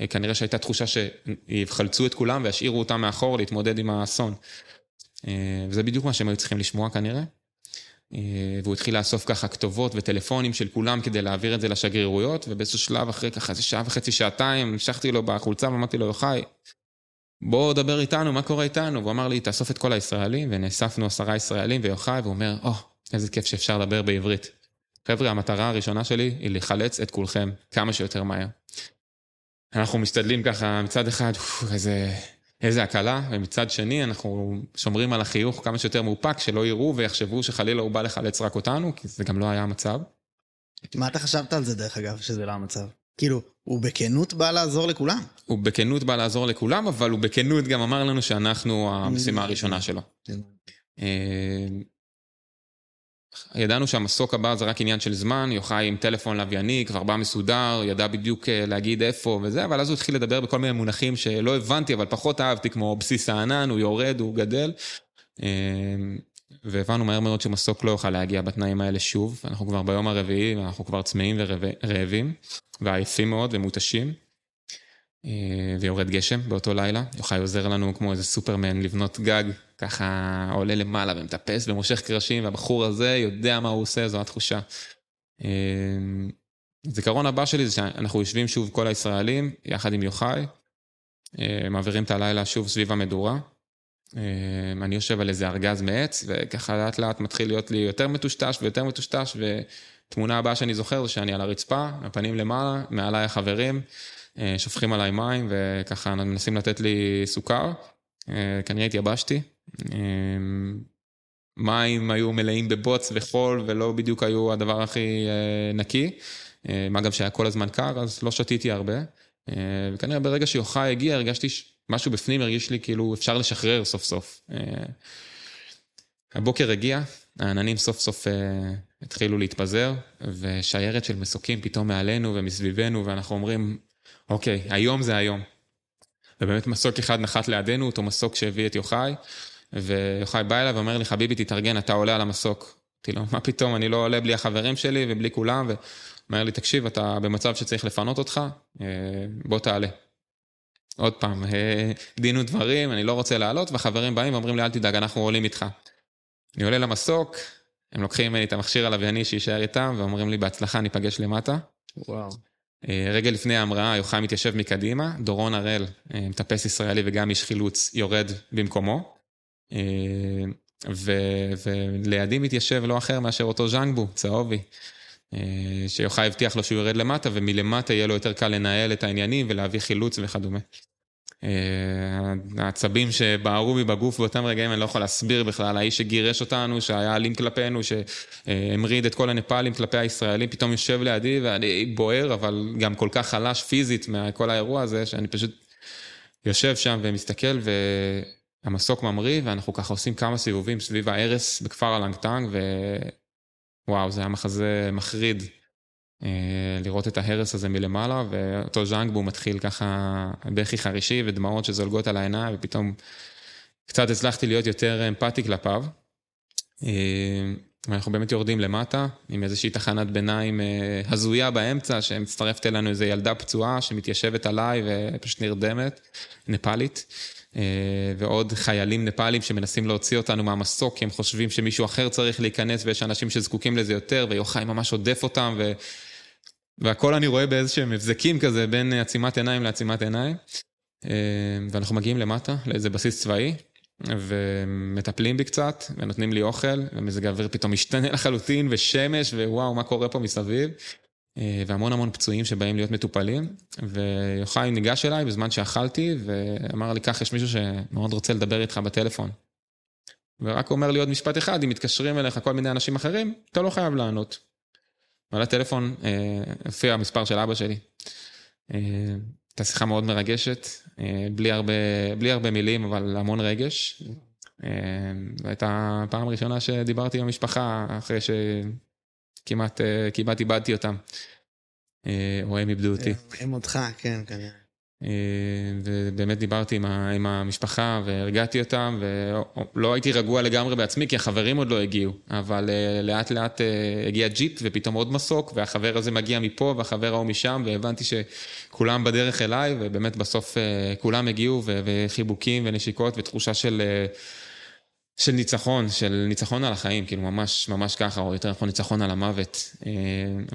וכנראה שהייתה תחושה שיחלצו את כולם וישאירו אותם מאחור להתמודד עם האסון. אה, וזה בדיוק מה שהם היו צריכים לשמוע כנראה. אה, והוא התחיל לאסוף ככה כתובות וטלפונים של כולם כדי להעביר את זה לשגרירויות, ובאיזשהו שלב אחרי ככה איזה שעה וחצי, שעתיים, המשכתי לו בחולצה ואמרתי לו, יוחאי, בוא דבר איתנו, מה קורה איתנו? והוא אמר לי, תאסוף את כל הישראלים, ונאספנו עשרה ישראלים ויוחאי, והוא אומר, או, oh, איזה כיף שאפשר לדבר בעברית. חבר'ה, המטרה הראשונה שלי היא לחלץ את כולכם כמה שיותר מהר. אנחנו משתדלים ככה, מצד אחד, איזה איזה הקלה, ומצד שני אנחנו שומרים על החיוך כמה שיותר מאופק, שלא יראו ויחשבו שחלילה הוא בא לחלץ רק אותנו, כי זה גם לא היה המצב. מה אתה חשבת על זה דרך אגב, שזה לא המצב? כאילו, הוא בכנות בא לעזור לכולם. הוא בכנות בא לעזור לכולם, אבל הוא בכנות גם אמר לנו שאנחנו המשימה הראשונה שלו. ידענו שהמסוק הבא זה רק עניין של זמן, יוחאי עם טלפון לווייני, כבר בא מסודר, ידע בדיוק אה, להגיד איפה וזה, אבל אז הוא התחיל לדבר בכל מיני מונחים שלא הבנתי, אבל פחות אהבתי, כמו בסיס הענן, הוא יורד, הוא גדל. אה, והבנו מהר מאוד שמסוק לא יוכל להגיע בתנאים האלה שוב, אנחנו כבר ביום הרביעי, ואנחנו כבר צמאים ורעבים, ועייפים מאוד ומותשים. אה, ויורד גשם באותו לילה, יוחאי עוזר לנו כמו איזה סופרמן לבנות גג ככה עולה למעלה ומטפס ומושך קרשים, והבחור הזה יודע מה הוא עושה, זו התחושה. אמ, זיכרון הבא שלי זה שאנחנו יושבים שוב כל הישראלים, יחד עם יוחאי, אה, מעבירים את הלילה שוב סביב המדורה. אני יושב על איזה ארגז מעץ, וככה לאט לאט מתחיל להיות לי יותר מטושטש ויותר מטושטש, ותמונה הבאה שאני זוכר זה שאני על הרצפה, הפנים למעלה, מעליי החברים, אה, שופכים עליי מים, וככה מנסים לתת לי סוכר. אה, כנראה התייבשתי, אמ, מים היו מלאים בבוץ וחול ולא בדיוק היו הדבר הכי אה, נקי. אה, מה גם שהיה כל הזמן קר, אז לא שתיתי הרבה. אה, וכנראה ברגע שיוחאי הגיע, הרגשתי משהו בפנים, הרגיש לי כאילו אפשר לשחרר סוף סוף. הבוקר הגיע, העננים סוף סוף התחילו להתפזר, ושיירת של מסוקים פתאום מעלינו ומסביבנו, ואנחנו אומרים, אוקיי, היום זה היום. ובאמת מסוק אחד נחת לידינו, אותו מסוק שהביא את יוחאי. ויוחאי בא אליי ואומר לי, חביבי, תתארגן, אתה עולה על המסוק. אמרתי לו, מה פתאום, אני לא עולה בלי החברים שלי ובלי כולם, ואומר לי, תקשיב, אתה במצב שצריך לפנות אותך, אה, בוא תעלה. עוד פעם, אה, דין ודברים, אני לא רוצה לעלות, והחברים באים ואומרים לי, אל תדאג, אנחנו עולים איתך. אני עולה למסוק, הם לוקחים ממני את המכשיר הלווייני שיישאר איתם, ואומרים לי, בהצלחה, ניפגש למטה. וואו. אה, רגע לפני ההמראה, יוחאי מתיישב מקדימה, דורון הראל, אה, מטפס ישראלי וגם איש חילוץ, יורד במקומו. אה, ו- ולידי מתיישב לא אחר מאשר אותו ז'אנגבו, צהובי, שיוחאי הבטיח לו שהוא יורד למטה, ומלמטה יהיה לו יותר קל לנהל את העניינים ולהביא חילוץ וכדומה. אה, העצבים שבערו בי בגוף באותם רגעים, אני לא יכול להסביר בכלל, האיש שגירש אותנו, שהיה אלים כלפינו, שהמריד את כל הנפאלים כלפי הישראלים, פתאום יושב לידי ואני בוער, אבל גם כל כך חלש פיזית מכל האירוע הזה, שאני פשוט יושב שם ומסתכל, והמסוק ממריא, ואנחנו ככה עושים כמה סיבובים סביב ההרס בכפר הלנגטנג, ווואו, זה היה מחזה מחריד. אה, לראות את ההרס הזה מלמעלה, ואותו ז'אנגבו מתחיל ככה בכי חרישי ודמעות שזולגות על העיניים, ופתאום קצת הצלחתי להיות יותר אמפתי כלפיו. אה, ואנחנו באמת יורדים למטה, עם איזושהי תחנת ביניים אה, הזויה באמצע, שמצטרפת אלינו איזו ילדה פצועה שמתיישבת עליי ופשוט נרדמת, נפאלית. ועוד חיילים נפאלים שמנסים להוציא אותנו מהמסוק, כי הם חושבים שמישהו אחר צריך להיכנס ויש אנשים שזקוקים לזה יותר, ויוחאי ממש עודף אותם, ו... והכל אני רואה באיזשהם הבזקים כזה בין עצימת עיניים לעצימת עיניים. ואנחנו מגיעים למטה לאיזה בסיס צבאי, ומטפלים בי קצת, ונותנים לי אוכל, ומזג האוויר פתאום משתנה לחלוטין, ושמש, ווואו, מה קורה פה מסביב. והמון המון פצועים שבאים להיות מטופלים, ויוחאי ניגש אליי בזמן שאכלתי, ואמר לי, כך, יש מישהו שמאוד רוצה לדבר איתך בטלפון. ורק אומר לי עוד משפט אחד, אם מתקשרים אליך כל מיני אנשים אחרים, אתה לא חייב לענות. ועל הטלפון הופיע המספר של אבא שלי. הייתה שיחה מאוד מרגשת, בלי הרבה, בלי הרבה מילים, אבל המון רגש. זו הייתה הפעם הראשונה שדיברתי עם המשפחה, אחרי שכמעט כמעט איבדתי אותם. או הם איבדו אותי. הם אותך, כן, כנראה. ובאמת דיברתי עם המשפחה והרגעתי אותם, ולא הייתי רגוע לגמרי בעצמי, כי החברים עוד לא הגיעו, אבל לאט לאט הגיע ג'יפ ופתאום עוד מסוק, והחבר הזה מגיע מפה והחבר ההוא משם, והבנתי שכולם בדרך אליי, ובאמת בסוף כולם הגיעו, וחיבוקים ונשיקות ותחושה של... של ניצחון, של ניצחון על החיים, כאילו ממש ממש ככה, או יותר נכון ניצחון על המוות.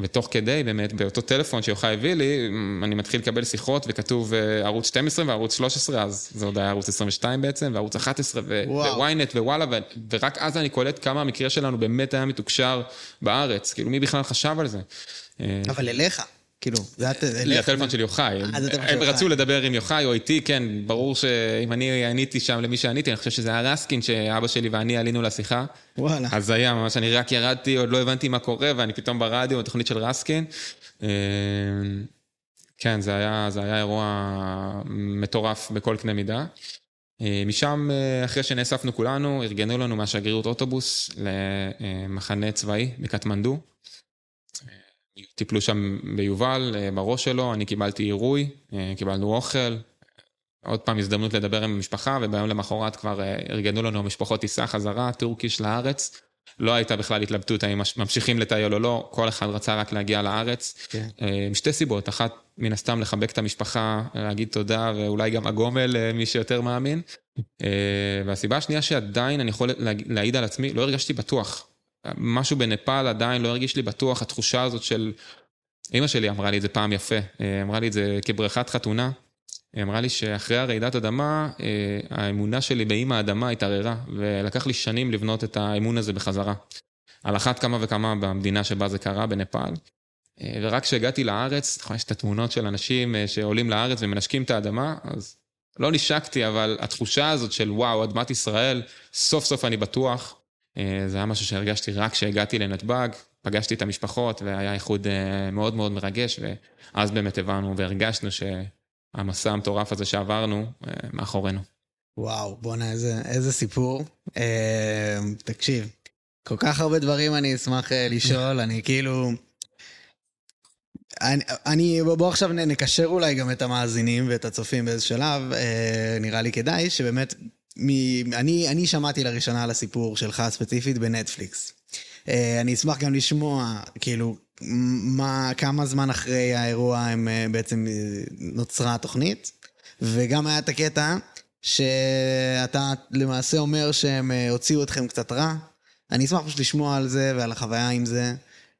ותוך כדי, באמת, באותו טלפון שיוחאי הביא לי, אני מתחיל לקבל שיחות וכתוב ערוץ 12 וערוץ 13, אז זה עוד היה ערוץ 22 בעצם, וערוץ 11 ו-ynet ו-וואלה, ורק אז אני קולט כמה המקרה שלנו באמת היה מתוקשר בארץ, כאילו מי בכלל חשב על זה. אבל אליך. כאילו, זה היה... לטלפון של יוחאי. הם רצו לדבר עם יוחאי או איתי, כן, ברור שאם אני עניתי שם למי שעניתי, אני חושב שזה היה רסקין, שאבא שלי ואני עלינו לשיחה. וואלה. אז היה ממש, אני רק ירדתי, עוד לא הבנתי מה קורה, ואני פתאום ברדיו, בתוכנית של רסקין. כן, זה היה, זה היה אירוע מטורף בכל קנה מידה. משם, אחרי שנאספנו כולנו, ארגנו לנו מהשגרירות אוטובוס למחנה צבאי בקטמנדו. טיפלו שם ביובל, בראש שלו, אני קיבלתי עירוי, קיבלנו אוכל, עוד פעם הזדמנות לדבר עם המשפחה, וביום למחרת כבר ארגנו לנו משפחות טיסה חזרה, טורקיש לארץ. לא הייתה בכלל התלבטות האם ממשיכים לטייל או לא, כל אחד רצה רק להגיע לארץ. כן. עם שתי סיבות, אחת מן הסתם לחבק את המשפחה, להגיד תודה, ואולי גם הגומל למי שיותר מאמין. והסיבה השנייה שעדיין אני יכול להעיד על עצמי, לא הרגשתי בטוח. משהו בנפאל עדיין לא הרגיש לי בטוח, התחושה הזאת של... אמא שלי אמרה לי את זה פעם יפה, אמרה לי את זה כברכת חתונה. היא אמרה לי שאחרי הרעידת אדמה, האמונה שלי באמא האדמה התערערה, ולקח לי שנים לבנות את האמון הזה בחזרה. על אחת כמה וכמה במדינה שבה זה קרה, בנפאל. ורק כשהגעתי לארץ, נכון, יש את התמונות של אנשים שעולים לארץ ומנשקים את האדמה, אז לא נשקתי, אבל התחושה הזאת של וואו, אדמת ישראל, סוף סוף אני בטוח. זה היה משהו שהרגשתי רק כשהגעתי לנתב"ג, פגשתי את המשפחות והיה איחוד מאוד מאוד מרגש, ואז באמת הבנו והרגשנו שהמסע המטורף הזה שעברנו מאחורינו. וואו, בואנה, איזה, איזה סיפור. אה, תקשיב, כל כך הרבה דברים אני אשמח לשאול, אני כאילו... אני, אני, בוא עכשיו נקשר אולי גם את המאזינים ואת הצופים באיזה שלב, אה, נראה לי כדאי, שבאמת מ... אני, אני שמעתי לראשונה על הסיפור שלך ספציפית בנטפליקס. אני אשמח גם לשמוע, כאילו, מה, כמה זמן אחרי האירוע הם בעצם נוצרה התוכנית, וגם היה את הקטע שאתה למעשה אומר שהם אה, הוציאו אתכם קצת רע. אני אשמח פשוט לשמוע על זה ועל החוויה עם זה,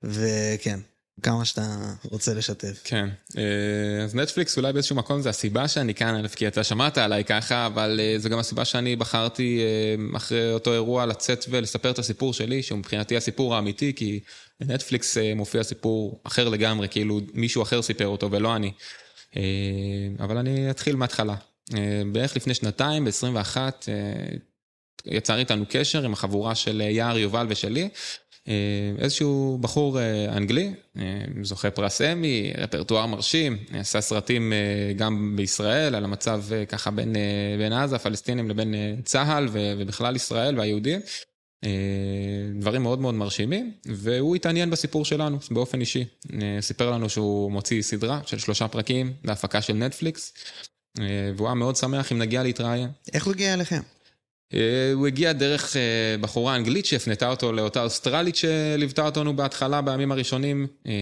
וכן, כמה שאתה רוצה לשתף. כן, אה, אז נטפליקס אולי באיזשהו מקום זה הסיבה שאני כאן, א', כי אתה שמעת עליי ככה, אבל אה, זו גם הסיבה שאני בחרתי אה, אחרי אותו אירוע לצאת ולספר את הסיפור שלי, שהוא מבחינתי הסיפור האמיתי, כי בנטפליקס מופיע סיפור אחר לגמרי, כאילו מישהו אחר סיפר אותו ולא אני. אבל אני אתחיל מההתחלה. בערך לפני שנתיים, ב-21, יצר איתנו קשר עם החבורה של יער יובל ושלי. אה, איזשהו בחור אה, אנגלי, אה, זוכה פרס אמי, רפרטואר מרשים, עשה סרטים גם בישראל על המצב ככה בין, בין עזה, הפלסטינים לבין צה"ל ובכלל ישראל והיהודים. דברים מאוד מאוד מרשימים, והוא התעניין בסיפור שלנו באופן אישי. סיפר לנו שהוא מוציא סדרה של שלושה פרקים להפקה של נטפליקס, והוא היה מאוד שמח אם נגיע להתראיין. איך הוא הגיע אליכם? אה, הוא הגיע דרך אה, בחורה אנגלית שהפנתה אותו לאותה אוסטרלית שליוותה אותנו בהתחלה, בימים הראשונים, אה,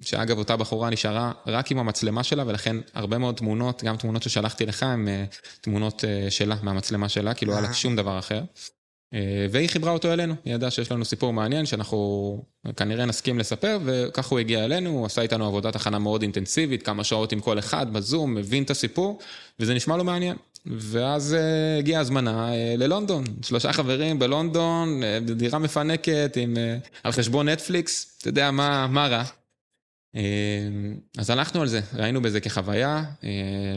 שאגב, אותה בחורה נשארה רק עם המצלמה שלה, ולכן הרבה מאוד תמונות, גם תמונות ששלחתי לך, הן תמונות שלה, מהמצלמה שלה, כאילו לא היה לה שום דבר אחר. והיא חיברה אותו אלינו, היא ידעה שיש לנו סיפור מעניין שאנחנו כנראה נסכים לספר, וככה הוא הגיע אלינו, הוא עשה איתנו עבודת הכנה מאוד אינטנסיבית, כמה שעות עם כל אחד בזום, מבין את הסיפור, וזה נשמע לו מעניין. ואז uh, הגיעה הזמנה uh, ללונדון, שלושה חברים בלונדון, uh, דירה מפנקת עם, uh, על חשבון נטפליקס, אתה יודע מה, מה רע. Uh, אז הלכנו על זה, ראינו בזה כחוויה, uh,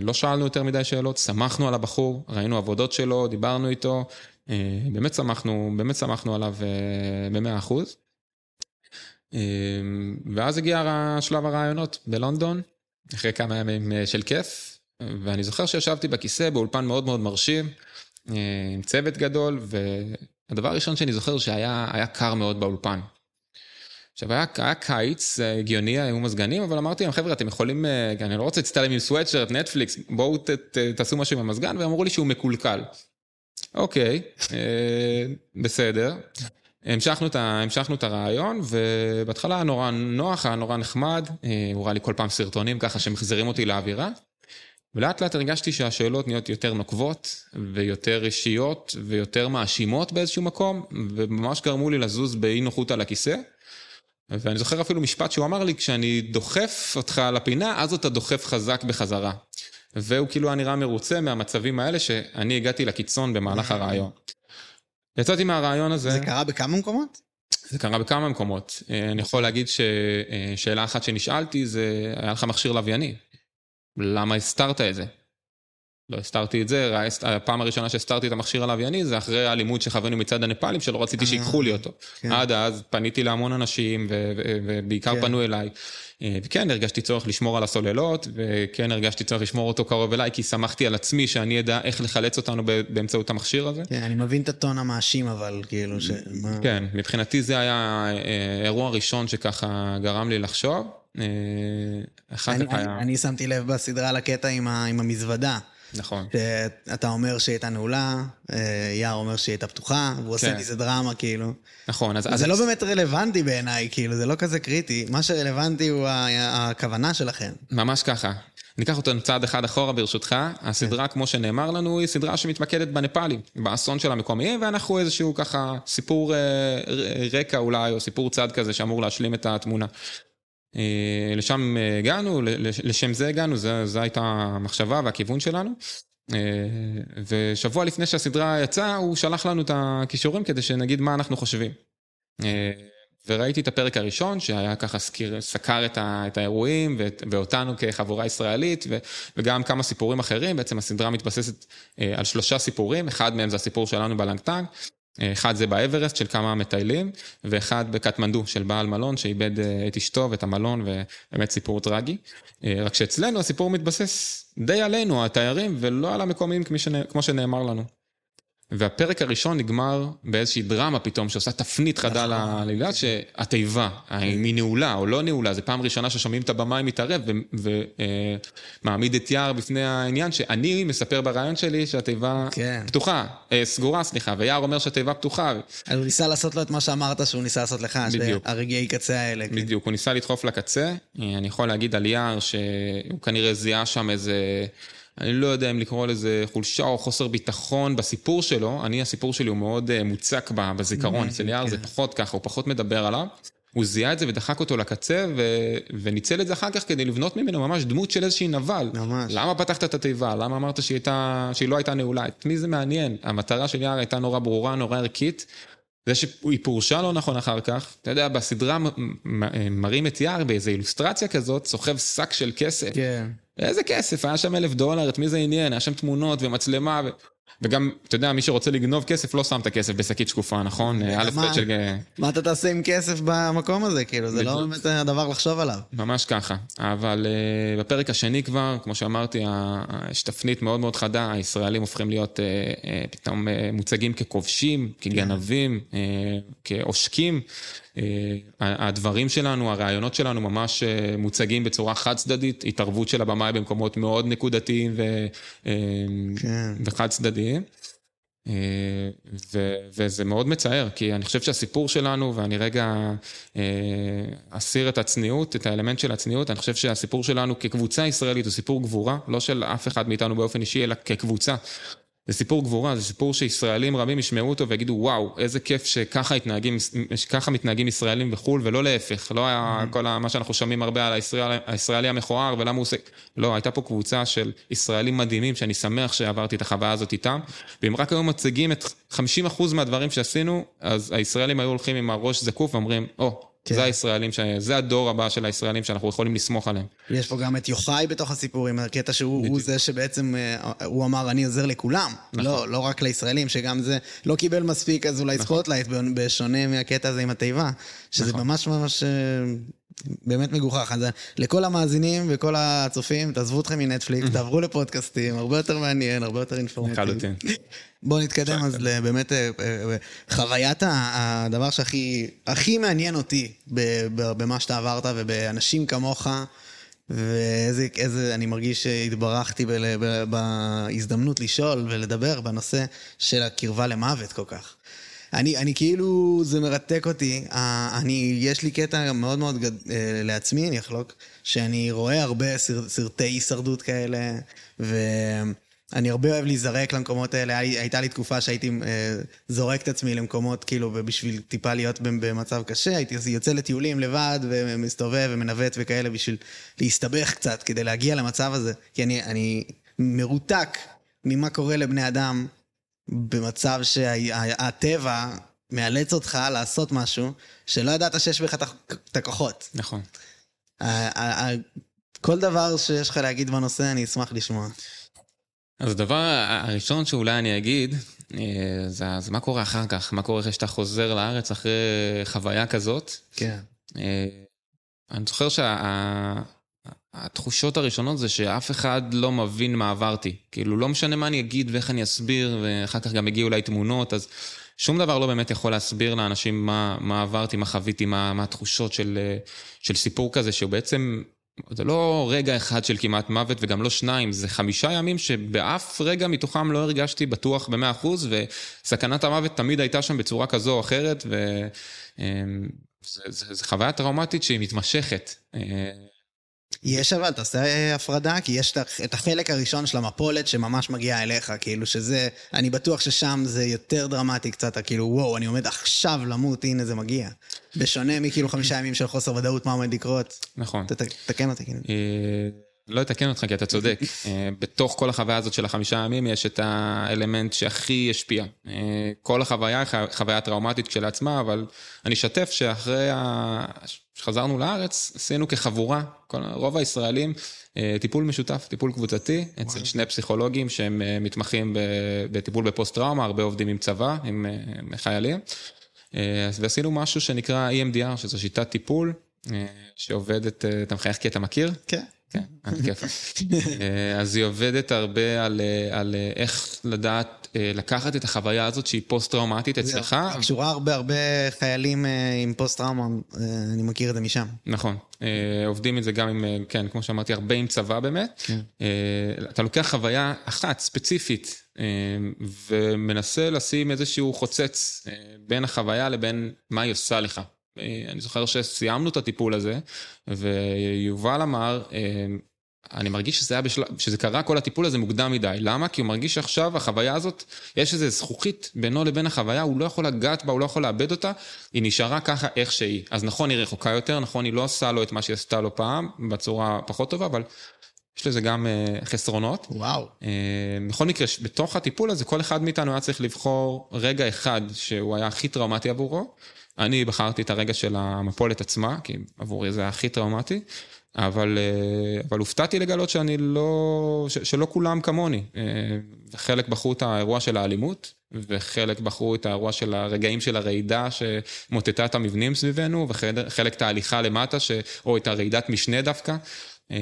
לא שאלנו יותר מדי שאלות, שמחנו על הבחור, ראינו עבודות שלו, דיברנו איתו, uh, באמת שמחנו, באמת שמחנו עליו uh, במאה אחוז. Uh, ואז הגיע שלב הרעיונות בלונדון, אחרי כמה ימים של כיף, ואני זוכר שישבתי בכיסא באולפן מאוד מאוד מרשים, אה, עם צוות גדול, והדבר הראשון שאני זוכר שהיה קר מאוד באולפן. עכשיו היה, היה קיץ אה, הגיוני, היו מזגנים, אבל אמרתי להם, חבר'ה, אתם יכולים, אה, אני לא רוצה להצטלם עם סוואטשרט, נטפליקס, בואו ת, ת, תעשו משהו עם המזגן, ואמרו לי שהוא מקולקל. אוקיי, בסדר. המשכנו את, המשכנו את הרעיון, ובהתחלה היה נורא נוח, היה נורא נחמד, הוא ראה לי כל פעם סרטונים ככה שמחזירים אותי לאווירה. ולאט לאט הרגשתי שהשאלות נהיות יותר נוקבות, ויותר אישיות, ויותר מאשימות באיזשהו מקום, וממש גרמו לי לזוז באי נוחות על הכיסא. ואני זוכר אפילו משפט שהוא אמר לי, כשאני דוחף אותך לפינה, אז אתה דוחף חזק בחזרה. והוא כאילו היה נראה מרוצה מהמצבים האלה, שאני הגעתי לקיצון במהלך הרעיון. יצאתי מהרעיון הזה... זה קרה בכמה מקומות? זה קרה בכמה מקומות. אני יכול להגיד ששאלה אחת שנשאלתי זה, היה לך מכשיר לווייני? למה הסתרת את זה? לא הסתרתי את זה, הפעם הראשונה שהסתרתי את המכשיר הלווייני זה אחרי האלימות שחווינו מצד הנפאלים שלא רציתי שיקחו לי אותו. כן. עד אז פניתי להמון אנשים ובעיקר כן. פנו אליי. אה, וכן הרגשתי צורך לשמור על הסוללות וכן הרגשתי צורך לשמור אותו קרוב אליי כי שמחתי על עצמי שאני אדע איך לחלץ אותנו באמצעות המכשיר הזה. כן, אני מבין את הטון המאשים אבל כאילו ש... כן, מבחינתי זה היה אה, אירוע ראשון שככה גרם לי לחשוב. אה, כך היה... אני שמתי לב בסדרה לקטע עם המזוודה. נכון. שאתה אומר שהיא הייתה נעולה, אה, יער אומר שהיא הייתה פתוחה, והוא עושה מזה כן. דרמה, כאילו. נכון, אז... זה לא באמת רלוונטי בעיניי, כאילו, זה לא כזה קריטי. מה שרלוונטי הוא הכוונה שלכם. ממש ככה. ניקח אותנו צעד אחד אחורה ברשותך, הסדרה כמו שנאמר לנו היא סדרה שמתמקדת בנפאלים, באסון של המקומיים ואנחנו איזשהו ככה סיפור אה, רקע אולי או סיפור צד כזה שאמור להשלים את התמונה. אה, לשם אה, הגענו, לשם זה הגענו, זו הייתה המחשבה והכיוון שלנו. אה, ושבוע לפני שהסדרה יצאה, הוא שלח לנו את הכישורים כדי שנגיד מה אנחנו חושבים. וראיתי את הפרק הראשון, שהיה ככה סקיר, סקר את, ה, את האירועים ואת, ואותנו כחבורה ישראלית, ו, וגם כמה סיפורים אחרים. בעצם הסדרה מתבססת על שלושה סיפורים, אחד מהם זה הסיפור שלנו בלנגטנג, אחד זה באברסט של כמה מטיילים, ואחד בקטמנדו של בעל מלון שאיבד אה, את אשתו ואת המלון, ובאמת סיפור טרגי. אה, רק שאצלנו הסיפור מתבסס די עלינו, התיירים, ולא על המקומיים כמו שנאמר לנו. והפרק הראשון נגמר באיזושהי דרמה פתאום, שעושה תפנית חדה נכון. לעלילה, שהתיבה, האם היא נעולה או לא נעולה, זו פעם ראשונה ששומעים את הבמאי מתערב ומעמיד את יער בפני העניין, שאני מספר ברעיון שלי שהתיבה כן. פתוחה, אה, סגורה, סליחה, ויער אומר שהתיבה פתוחה. אז הוא ניסה לעשות לו את מה שאמרת שהוא ניסה לעשות לך. הרגעי קצה האלה. כן. בדיוק, הוא ניסה לדחוף לקצה. אני יכול להגיד על יער שהוא כנראה זיהה שם איזה... אני לא יודע אם לקרוא לזה חולשה או חוסר ביטחון בסיפור שלו, אני הסיפור שלי הוא מאוד אה, מוצק בזיכרון, אצל יער זה פחות ככה, הוא פחות מדבר עליו. הוא זיהה את זה ודחק אותו לקצה ו... וניצל את זה אחר כך כדי לבנות ממנו ממש דמות של איזושהי נבל. ממש. למה פתחת את התיבה? למה אמרת שהיא, הייתה... שהיא לא הייתה נעולה? את מי זה מעניין? המטרה של יער הייתה נורא ברורה, נורא ערכית. זה שהיא פורשה לא נכון אחר כך, אתה יודע, בסדרה מ- מ- מראים את יער באיזו אילוסטרציה כזאת, סוחב שק של כסף. כן. איזה כסף, היה שם אלף דולר, את מי זה עניין? היה שם תמונות ומצלמה, ו... וגם, אתה יודע, מי שרוצה לגנוב כסף לא שם את הכסף בשקית שקופה, נכון? א' ב' של... מה אתה תעשה עם כסף במקום הזה? כאילו, זה לא. באמת הדבר לחשוב עליו. ממש ככה. אבל uh, בפרק השני כבר, כמו שאמרתי, יש תפנית מאוד מאוד חדה, הישראלים הופכים להיות uh, uh, פתאום מוצגים ככובשים, כגנבים, uh, כעושקים. Uh, הדברים שלנו, הרעיונות שלנו ממש uh, מוצגים בצורה חד צדדית, התערבות של הבמאי במקומות מאוד נקודתיים ו, uh, כן. וחד צדדיים. אה, ו- וזה מאוד מצער, כי אני חושב שהסיפור שלנו, ואני רגע אה, אסיר את הצניעות, את האלמנט של הצניעות, אני חושב שהסיפור שלנו כקבוצה ישראלית הוא סיפור גבורה, לא של אף אחד מאיתנו באופן אישי, אלא כקבוצה. זה סיפור גבורה, זה סיפור שישראלים רבים ישמעו אותו ויגידו, וואו, איזה כיף שככה התנהגים, שככה מתנהגים ישראלים בחו"ל, ולא להפך. לא היה כל ה- מה שאנחנו שומעים הרבה על הישראלי, הישראלי המכוער ולמה הוא עושה... לא, הייתה פה קבוצה של ישראלים מדהימים, שאני שמח שעברתי את החוויה הזאת איתם, ואם רק היו מציגים את 50% מהדברים שעשינו, אז הישראלים היו הולכים עם הראש זקוף ואומרים, או, כן. זה הישראלים, ש... זה הדור הבא של הישראלים שאנחנו יכולים לסמוך עליהם. יש פה גם את יוחאי בתוך הסיפור, עם הקטע שהוא הוא זה שבעצם, אה, הוא אמר, אני עוזר לכולם. נכון. לא, לא רק לישראלים, שגם זה לא קיבל מספיק, אז אולי ספוטלייט, בשונה מהקטע הזה עם התיבה, שזה נכון. ממש ממש... באמת מגוחך. אז לכל המאזינים וכל הצופים, תעזבו אתכם מנטפליקס, תעברו לפודקאסטים, הרבה יותר מעניין, הרבה יותר אינפורמטיבי. לחלוטין. בואו נתקדם אז ל- באמת אה, אה, אה, חוויית הדבר שהכי הכי מעניין אותי במה שאתה עברת ובאנשים כמוך, ואיזה איזה, אני מרגיש שהתברכתי ב- בהזדמנות לשאול ולדבר בנושא של הקרבה למוות כל כך. אני, אני כאילו, זה מרתק אותי. אני, יש לי קטע מאוד מאוד גד, אה, לעצמי, אני אחלוק, שאני רואה הרבה סר, סרטי הישרדות כאלה, ואני הרבה אוהב להיזרק למקומות האלה. הייתה לי תקופה שהייתי אה, זורק את עצמי למקומות, כאילו, בשביל טיפה להיות במצב קשה. הייתי יוצא לטיולים לבד, ומסתובב ומנווט וכאלה, בשביל להסתבך קצת, כדי להגיע למצב הזה. כי אני, אני מרותק ממה קורה לבני אדם במצב שהטבע מאלץ אותך לעשות משהו שלא ידעת שיש בך את הכוחות. נכון. כל דבר שיש לך להגיד בנושא, אני אשמח לשמוע. אז הדבר הראשון שאולי אני אגיד, אה, זה, זה מה קורה אחר כך, מה קורה אחרי שאתה חוזר לארץ אחרי חוויה כזאת. כן. אה, אני זוכר שהתחושות הראשונות זה שאף אחד לא מבין מה עברתי. כאילו, לא משנה מה אני אגיד ואיך אני אסביר, ואחר כך גם הגיעו אליי תמונות, אז שום דבר לא באמת יכול להסביר לאנשים מה, מה עברתי, מה חוויתי, מה, מה התחושות של, של סיפור כזה, שהוא בעצם, זה לא רגע אחד של כמעט מוות וגם לא שניים, זה חמישה ימים שבאף רגע מתוכם לא הרגשתי בטוח במאה אחוז, וסכנת המוות תמיד הייתה שם בצורה כזו או אחרת, ו... אמ, חוויה טראומטית שהיא מתמשכת. אה, יש אבל, תעשה אה, הפרדה, כי יש את החלק הראשון של המפולת שממש מגיע אליך, כאילו שזה, אני בטוח ששם זה יותר דרמטי קצת, כאילו וואו, אני עומד עכשיו למות, הנה זה מגיע. בשונה מכאילו חמישה ימים של חוסר ודאות, מה עומד לקרות. נכון. ת- ת- תקן אותי, כאילו. לא אתקן אותך כי אתה צודק. אה, בתוך כל החוויה הזאת של החמישה ימים יש את האלמנט שהכי השפיע. אה, כל החוויה היא חוויה טראומטית כשלעצמה, אבל אני אשתף שאחרי ה... שחזרנו לארץ, עשינו כחבורה, כל- רוב הישראלים, אה, טיפול משותף, טיפול קבוצתי, אצל שני פסיכולוגים שהם מתמחים בטיפול בפוסט-טראומה, הרבה עובדים עם צבא, עם עם חיילים. ועשינו משהו שנקרא EMDR, שזו שיטת טיפול שעובדת, אתה מחייך כי אתה מכיר? כן. כן, על כיף. אה, אז היא עובדת הרבה על, אה, על אה, איך לדעת לקחת את החוויה הזאת שהיא פוסט-טראומטית אצלך. קשורה הרבה הרבה חיילים עם פוסט-טראומה, אני מכיר את זה משם. נכון, עובדים את זה גם עם, כן, כמו שאמרתי, הרבה עם צבא באמת. אה, אתה לוקח חוויה אחת, ספציפית, ומנסה לשים איזשהו חוצץ בין החוויה לבין מה היא עושה לך. אה, אני זוכר שסיימנו את הטיפול הזה, ויובל אמר, אה, אני מרגיש שזה, היה בשל... שזה קרה כל הטיפול הזה מוקדם מדי. למה? כי הוא מרגיש שעכשיו החוויה הזאת, יש איזו זכוכית בינו לבין החוויה, הוא לא יכול לגעת בה, הוא לא יכול לאבד אותה, היא נשארה ככה איך שהיא. אז נכון, היא רחוקה יותר, נכון, היא לא עושה לו את מה שהיא עשתה לו פעם, בצורה פחות טובה, אבל יש לזה גם uh, חסרונות. וואו. Uh, בכל מקרה, בתוך הטיפול הזה, כל אחד מאיתנו היה צריך לבחור רגע אחד שהוא היה הכי טראומטי עבורו. אני בחרתי את הרגע של המפולת עצמה, כי עבורי זה היה הכי טראומטי, אבל, אה, אבל הופתעתי לגלות שאני לא, ש, שלא כולם כמוני. אה, חלק בחרו את האירוע של האלימות, וחלק בחרו את האירוע של הרגעים של הרעידה שמוטטה את המבנים סביבנו, וחלק את ההליכה למטה, ש, או את הרעידת משנה דווקא. אה,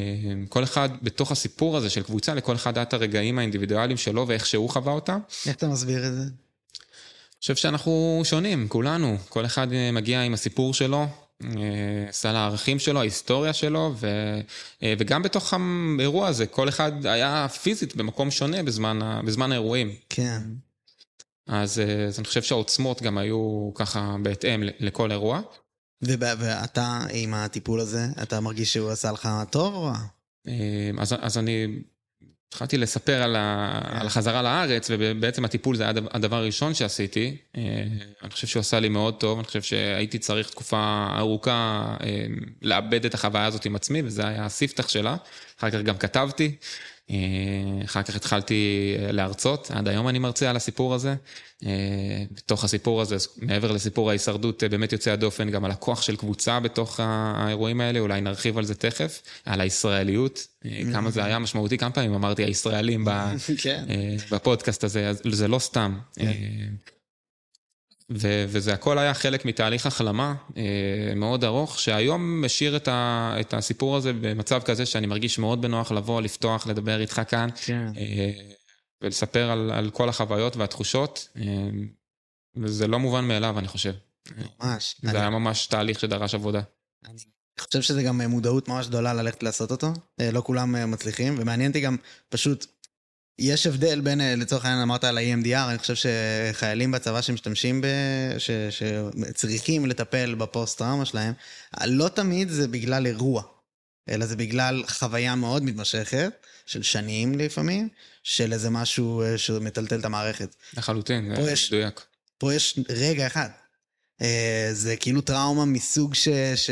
כל אחד בתוך הסיפור הזה של קבוצה, לכל אחד היה את הרגעים האינדיבידואליים שלו ואיך שהוא חווה אותם. איך אתה מסביר את זה? חושב שאנחנו שונים, כולנו. כל אחד מגיע עם הסיפור שלו, סל הערכים שלו, ההיסטוריה שלו, ו, וגם בתוך האירוע הזה, כל אחד היה פיזית במקום שונה בזמן, בזמן האירועים. כן. אז, אז אני חושב שהעוצמות גם היו ככה בהתאם לכל אירוע. ואתה עם הטיפול הזה, אתה מרגיש שהוא עשה לך טוב או רע? אז, אז אני התחלתי לספר על, ה, על החזרה לארץ, ובעצם הטיפול זה היה הדבר הראשון שעשיתי. אני חושב שהוא עשה לי מאוד טוב, אני חושב שהייתי צריך תקופה ארוכה לאבד את החוויה הזאת עם עצמי, וזה היה הספתח שלה. אחר כך גם כתבתי, אחר כך התחלתי להרצות, עד היום אני מרצה על הסיפור הזה. בתוך הסיפור הזה, מעבר לסיפור ההישרדות, באמת יוצא הדופן גם על הכוח של קבוצה בתוך האירועים האלה, אולי נרחיב על זה תכף, על הישראליות, כמה זה היה משמעותי, כמה פעמים אמרתי הישראלים בפודקאסט הזה, זה לא סתם. ו- וזה הכל היה חלק מתהליך החלמה אה, מאוד ארוך, שהיום משאיר את, ה- את הסיפור הזה במצב כזה שאני מרגיש מאוד בנוח לבוא, לפתוח, לדבר איתך כאן, כן. אה, ולספר על, על כל החוויות והתחושות, אה, וזה לא מובן מאליו, אני חושב. ממש. זה אני, היה ממש תהליך שדרש עבודה. אני חושב שזה גם מודעות ממש גדולה ללכת לעשות אותו. אה, לא כולם אה, מצליחים, ומעניין אותי גם פשוט יש הבדל בין, אה, לצורך העניין אמרת על ה-EMDR, אני חושב שחיילים בצבא שמשתמשים ב... ש... שצריכים לטפל בפוסט-טראומה שלהם, לא תמיד זה בגלל אירוע, אלא זה בגלל חוויה מאוד מתמשכת, של שנים לפעמים, של איזה משהו אה, שמטלטל את המערכת. לחלוטין, זה יש- מדויק. פה יש רגע אחד. אה, זה כאילו טראומה מסוג ש... ש...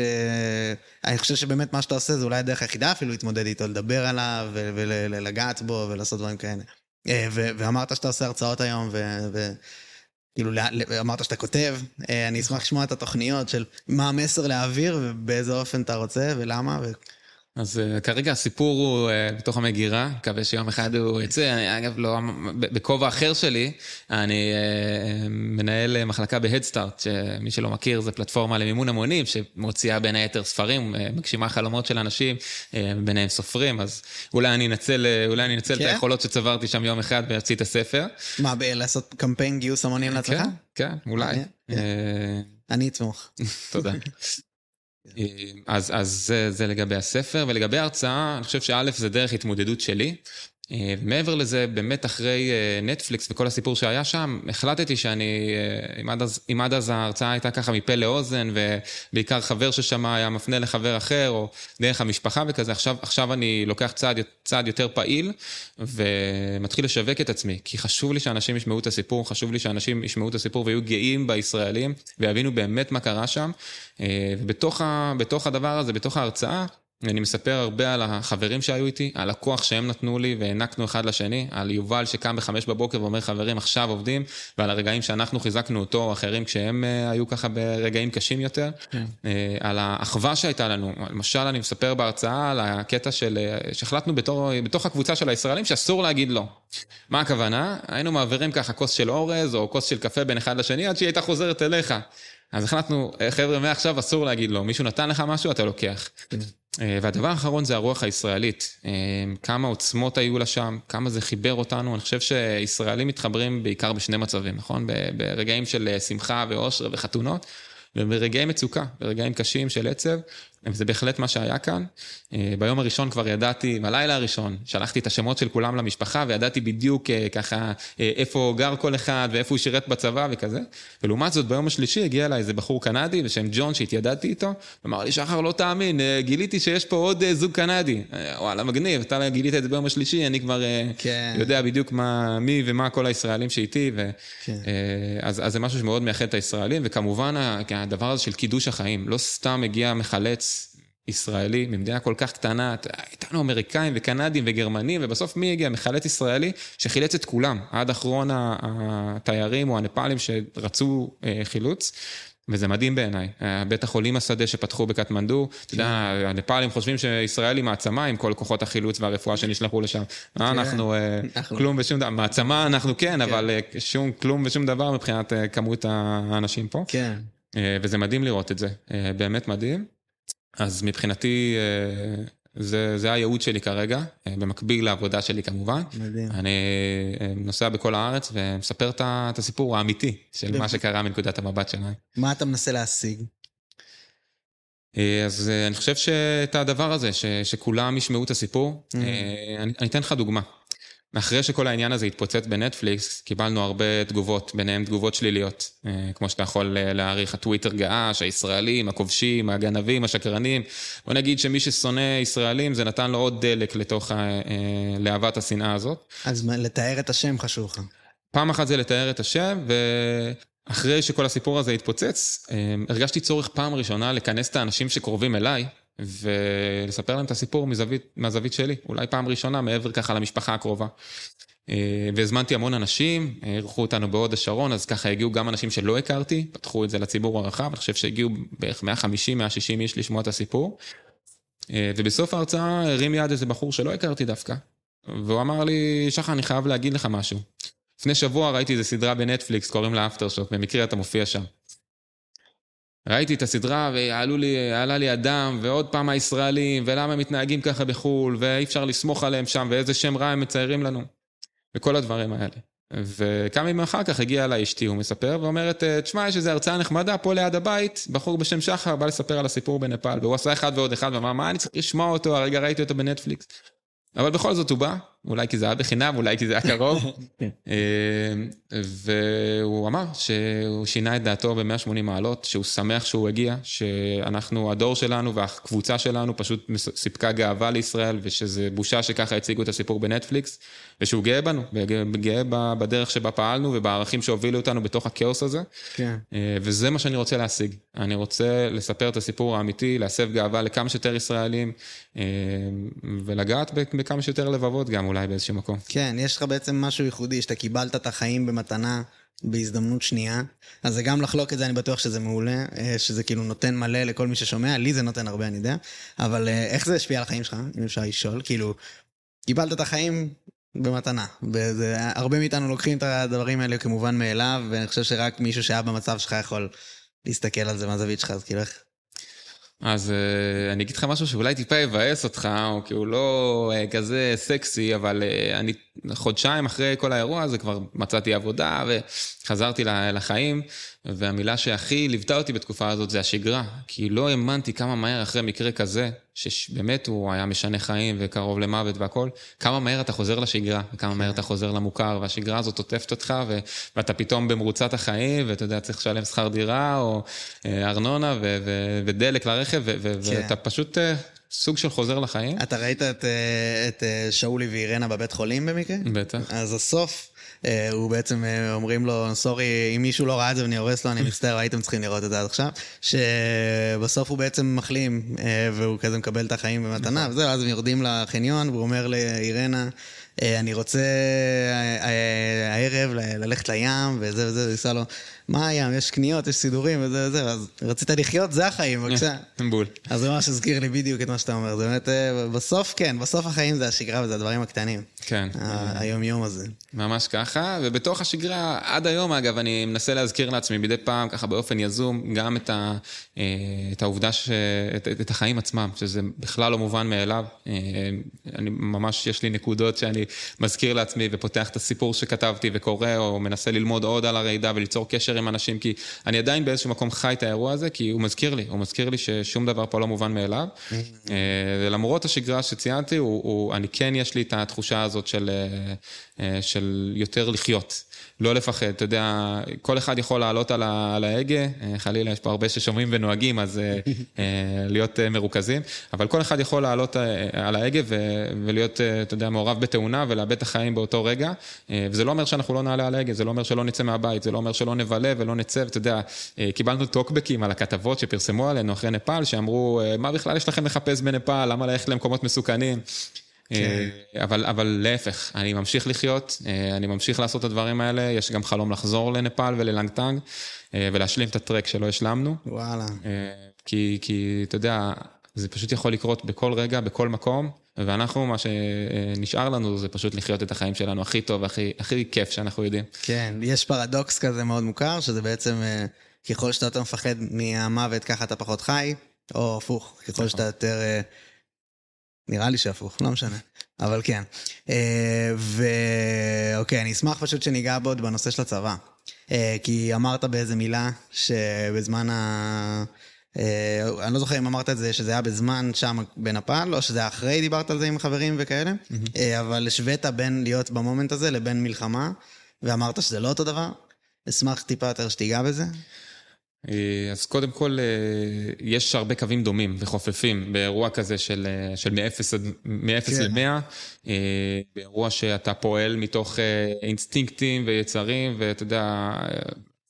אני חושב שבאמת מה שאתה עושה זה אולי הדרך היחידה אפילו להתמודד איתו, לדבר עליו ולגעת בו ולעשות דברים כאלה. אה, ואמרת שאתה עושה הרצאות היום, ו... כאילו, אמרת שאתה כותב, אה, אני אשמח לשמוע את התוכניות של מה המסר להעביר ובאיזה אופן אתה רוצה ולמה. ו... אז uh, כרגע הסיפור הוא uh, בתוך המגירה, מקווה שיום אחד הוא יצא. אני אגב, לא, בכובע אחר שלי, אני uh, מנהל מחלקה בהדסטארט, שמי שלא מכיר, זה פלטפורמה למימון המונים, שמוציאה בין היתר ספרים, uh, מגשימה חלומות של אנשים, uh, ביניהם סופרים, אז אולי אני אנצל, אולי אני אנצל כן? את היכולות שצברתי שם יום אחד ואוציא את הספר. מה, ב- לעשות קמפיין גיוס המונים לעצמך? כן, כן, אולי. אני אתמוך. תודה. אז, אז זה, זה לגבי הספר, ולגבי ההרצאה, אני חושב שא' זה דרך התמודדות שלי. אה, מעבר לזה, באמת אחרי אה, נטפליקס וכל הסיפור שהיה שם, החלטתי שאני, אה, אם עד אז, אם עד אז ההרצאה הייתה ככה מפה לאוזן, ובעיקר חבר ששמע היה מפנה לחבר אחר, או דרך המשפחה וכזה, עכשיו, עכשיו אני לוקח צעד, צעד יותר פעיל, ומתחיל לשווק את עצמי, כי חשוב לי שאנשים ישמעו את הסיפור, חשוב לי שאנשים ישמעו את הסיפור ויהיו גאים בישראלים, ויבינו באמת מה קרה שם. אה, ובתוך ה, הדבר הזה, בתוך ההרצאה, אני מספר הרבה על החברים שהיו איתי, על הכוח שהם נתנו לי והענקנו אחד לשני, על יובל שקם בחמש בבוקר ואומר חברים עכשיו עובדים, ועל הרגעים שאנחנו חיזקנו אותו או אחרים כשהם אה, היו ככה ברגעים קשים יותר, אה, על האחווה שהייתה לנו, למשל אני מספר בהרצאה על הקטע של, אה, שהחלטנו בתור, בתוך הקבוצה של הישראלים שאסור להגיד לא. מה הכוונה? היינו מעבירים ככה כוס של אורז או כוס של קפה בין אחד לשני עד שהיא הייתה חוזרת אליך. אז החלטנו, "אה, חבר'ה, מעכשיו אסור להגיד לא, מישהו נתן לך משהו, אתה לוקח. אה, והדבר האחרון זה הרוח הישראלית. אה, כמה עוצמות היו לה שם, כמה זה חיבר אותנו. אני חושב שישראלים מתחברים בעיקר בשני מצבים, נכון? ברגעים של אה, שמחה ואושר וחתונות, וברגעי מצוקה, ברגעים קשים של עצב. וזה בהחלט מה שהיה כאן. אה, ביום הראשון כבר ידעתי, בלילה הראשון, שלחתי את השמות של כולם למשפחה, וידעתי בדיוק אה, ככה אה, איפה גר כל אחד, ואיפה הוא שירת בצבא וכזה. ולעומת זאת, ביום השלישי הגיע אליי איזה בחור קנדי בשם ג'ון, שהתיידדתי איתו, ואמר לי, שחר, לא תאמין, גיליתי שיש פה עוד זוג קנדי. וואלה, מגניב, אתה גילית את זה ביום השלישי, אני כבר כן. יודע בדיוק מה, מי ומה כל הישראלים שאיתי, ו... כן. אז, אז זה משהו שמאוד מייחד את הישראלים, וכמובן הדבר הזה של קידוש החיים, לא סתם הגיע מחלץ ישראלי ממדינה כל כך קטנה, איתנו אמריקאים וקנדים וגרמנים, ובסוף מי הגיע? מחלץ ישראלי שחילץ את כולם, עד אחרון התיירים או הנפאלים שרצו אה, חילוץ. וזה מדהים בעיניי. אה, בית החולים השדה שפתחו בקטמנדו, אתה יודע, הנפאלים חושבים שישראל היא מעצמה עם כל כוחות החילוץ והרפואה שנשלחו לשם. אנחנו אה, אנחנו- כלום ושום דבר, מעצמה אנחנו כן, אבל אה, שום, כלום ושום דבר מבחינת כמות האנשים פה. כן. וזה מדהים לראות את זה, באמת מדהים. אז מבחינתי, אה, זה, זה הייעוד שלי כרגע, אה, במקביל לעבודה שלי כמובן. מדהים. אני אה, נוסע בכל הארץ ומספר את הסיפור האמיתי של. מה שקרה מנקודת המבט שלנו. מה אתה מנסה להשיג? אז אני חושב שאת הדבר הזה, ש, שכולם ישמעו את הסיפור, Mm. אה, אני, אני אתן לך דוגמה. אחרי שכל העניין הזה התפוצץ בנטפליקס, קיבלנו הרבה תגובות, ביניהן תגובות שליליות. אה, כמו שאתה יכול אה, להעריך, הטוויטר געש, הישראלים, הכובשים, הגנבים, השקרנים. בוא נגיד שמי ששונא ישראלים, זה נתן לו עוד דלק לתוך אה, להבת השנאה הזאת. אז מה, לתאר את השם חשוב לך. פעם אחת זה לתאר את השם, ואחרי שכל הסיפור הזה התפוצץ, הרגשתי צורך פעם ראשונה לכנס את האנשים שקרובים אליי, ולספר להם את הסיפור מזווית, מהזווית שלי, אולי פעם ראשונה מעבר ככה למשפחה הקרובה. אה, והזמנתי המון אנשים, אירחו אותנו בהוד השרון, אז ככה הגיעו גם אנשים שלא הכרתי, פתחו את זה לציבור הרחב, אני חושב שהגיעו בערך 150-160 איש לשמוע את הסיפור. אה, ובסוף ההרצאה הרים יד איזה בחור שלא הכרתי דווקא, והוא אמר לי, שחר, אני חייב להגיד לך משהו. לפני שבוע ראיתי איזו סדרה בנטפליקס, קוראים לה אפטר שוק, במקרה אתה מופיע שם. ראיתי את הסדרה ועלו לי, הדם, ועוד פעם הישראלים, ולמה הם מתנהגים ככה בחו"ל, ואי אפשר לסמוך עליהם שם, ואיזה שם רע הם מציירים לנו. וכל הדברים האלה. וכמה ימים אחר כך הגיעה אליי אשתי, הוא מספר, ואומרת, תשמע, יש איזו הרצאה נחמדה פה ליד הבית, בחור בשם שחר בא לספר על הסיפור בנפאל, והוא עשה אחד ועוד אחד, ואמר, מה אני צריך לשמוע אותו, הרגע ראיתי אותו בנטפליקס. אבל בכל זאת הוא בא, אולי כי זה היה בחינם, אולי כי זה היה קרוב. אה, והוא אמר שהוא שינה את דעתו ב-180 מעלות, שהוא שמח שהוא הגיע, שאנחנו, הדור שלנו והקבוצה שלנו פשוט סיפקה גאווה לישראל, ושזה בושה שככה הציגו את הסיפור בנטפליקס, ושהוא גאה בנו, וגאה בדרך שבה פעלנו ובערכים שהובילו אותנו בתוך הכאוס הזה. כן. אה, וזה מה שאני רוצה להשיג. אני רוצה לספר את הסיפור האמיתי, להסב גאווה לכמה שיותר ישראלים, אה, ולגעת בכמה שיותר לבבות גם אולי באיזשהו מקום. כן, יש לך בעצם משהו ייחודי, שאתה קיבלת את החיים במתנה בהזדמנות שנייה. אז זה גם לחלוק את זה, אני בטוח שזה מעולה, אה, שזה כאילו נותן מלא לכל מי ששומע, לי זה נותן הרבה, אני יודע. אבל אה, איך זה השפיע על החיים שלך, אם אפשר לשאול? כאילו, קיבלת את החיים במתנה. וזה, הרבה מאיתנו לוקחים את הדברים האלה כמובן מאליו, ואני חושב שרק מישהו שהיה במצב שלך יכול להסתכל על זה מהזווית שלך, אז כאילו איך... אז uh, אני אגיד לך משהו שאולי טיפה יבאס אותך, או כי הוא לא uh, כזה סקסי, אבל uh, אני חודשיים אחרי כל האירוע הזה כבר מצאתי עבודה וחזרתי לחיים, והמילה שהכי ליוותה אותי בתקופה הזאת זה השגרה, כי לא האמנתי כמה מהר אחרי מקרה כזה, שבאמת הוא היה משנה חיים וקרוב למוות והכל, כמה מהר אתה חוזר לשגרה, וכמה מהר אתה חוזר למוכר, והשגרה הזאת עוטפת אותך, ו- ואתה פתאום במרוצת החיים, ואתה יודע, צריך לשלם שכר דירה, או אה, ארנונה, ו- ו- ודלק לרכב, ו- ו- כן. ואתה פשוט אה, סוג של חוזר לחיים. אתה ראית את, אה, את אה, שאולי ואירנה בבית חולים במקרה? בטח. אז הסוף, אה, הוא בעצם אומרים לו, סורי, אם מישהו לא ראה את זה ואני הורס לו, אני מצטער, הייתם צריכים לראות את זה עד עכשיו. שבסוף הוא בעצם מחלים, והוא כזה מקבל את החיים במתנה, וזהו, אז הם יורדים לחניון, והוא אומר לאירנה, אני רוצה הערב ללכת לים, וזה וזה, הוא לו, מה הים, יש קניות, יש סידורים, וזה וזה, אז רצית לחיות, זה החיים, בבקשה. בול. אז זה ממש הזכיר לי בדיוק את מה שאתה אומר, זה באמת, אה, בסוף כן, בסוף החיים זה השגרה וזה הדברים הקטנים. כן. היום-יום הזה. ממש ככה, ובתוך השגרה, עד היום אגב, אני מנסה להזכיר לעצמי מדי פעם, ככה באופן יזום, גם את, ה, אה, את העובדה, ש, את, את החיים עצמם, שזה בכלל לא מובן מאליו. אה, אני ממש, יש לי נקודות שאני מזכיר לעצמי ופותח את הסיפור שכתבתי וקורא, או מנסה ללמוד עוד על הרעידה וליצור קשר עם אנשים, כי אני עדיין באיזשהו מקום חי את האירוע הזה, כי הוא מזכיר לי, הוא מזכיר לי ששום דבר פה לא מובן מאליו. Mm-hmm. אה, ולמרות השגרה שציינתי, הוא, הוא, אני כן, יש לי את התחושה הזאת של, אה, אה, של יותר לחיות. לא לפחד, אתה יודע, כל אחד יכול לעלות על ה- על ההגה, אה, חלילה, יש פה הרבה ששומעים ונוהגים, אז אה, אה, להיות מרוכזים, אבל כל אחד יכול לעלות על ההגה ו- ולהיות, אתה יודע, מעורב בתאונה ולאבד את החיים באותו רגע, וזה לא אומר שאנחנו לא נעלה על ההגה, זה לא אומר שלא נצא מהבית, זה לא אומר שלא נבלה ולא נצא, ואתה יודע, קיבלנו טוקבקים על הכתבות שפרסמו עלינו אחרי נפאל, שאמרו, מה בכלל יש לכם לחפש בנפאל, למה ללכת למקומות מסוכנים? אה, אבל, אבל להפך, אני ממשיך לחיות, אה, אני ממשיך לעשות את הדברים האלה, יש גם חלום לחזור לנפאל וללנגטנג אה, ולהשלים את הטרק שלא השלמנו. וואלה. כי, כי אתה יודע, זה פשוט יכול לקרות בכל רגע, בכל מקום, ואנחנו, מה שנשאר לנו זה פשוט לחיות את החיים שלנו הכי טוב והכי הכי כיף שאנחנו יודעים. כן, יש פרדוקס כזה מאוד מוכר, שזה בעצם, ככל שאתה יותר מפחד מהמוות, ככה אתה פחות חי, או הפוך, ככל שאתה יותר... אה, נראה לי שהפוך, לא משנה, אבל כן. אה, ואוקיי, אני אשמח פשוט שניגע בעוד בנושא של הצבא. אה, כי אמרת באיזה מילה שבזמן ה... אה, אני לא זוכר אם אמרת את זה, שזה היה בזמן שם בנפאל, או שזה היה אחרי, דיברת על זה עם חברים וכאלה, אבל השווית בין להיות במומנט הזה לבין מלחמה, ואמרת שזה לא אותו דבר. אשמח טיפה יותר שתיגע בזה. אה, אז קודם כל, אה, יש הרבה קווים דומים וחופפים באירוע כזה של, אה, של מ-0 עד- מ-0 כן. ל-100, באירוע שאתה פועל מתוך אינסטינקטים ויצרים, ואתה יודע,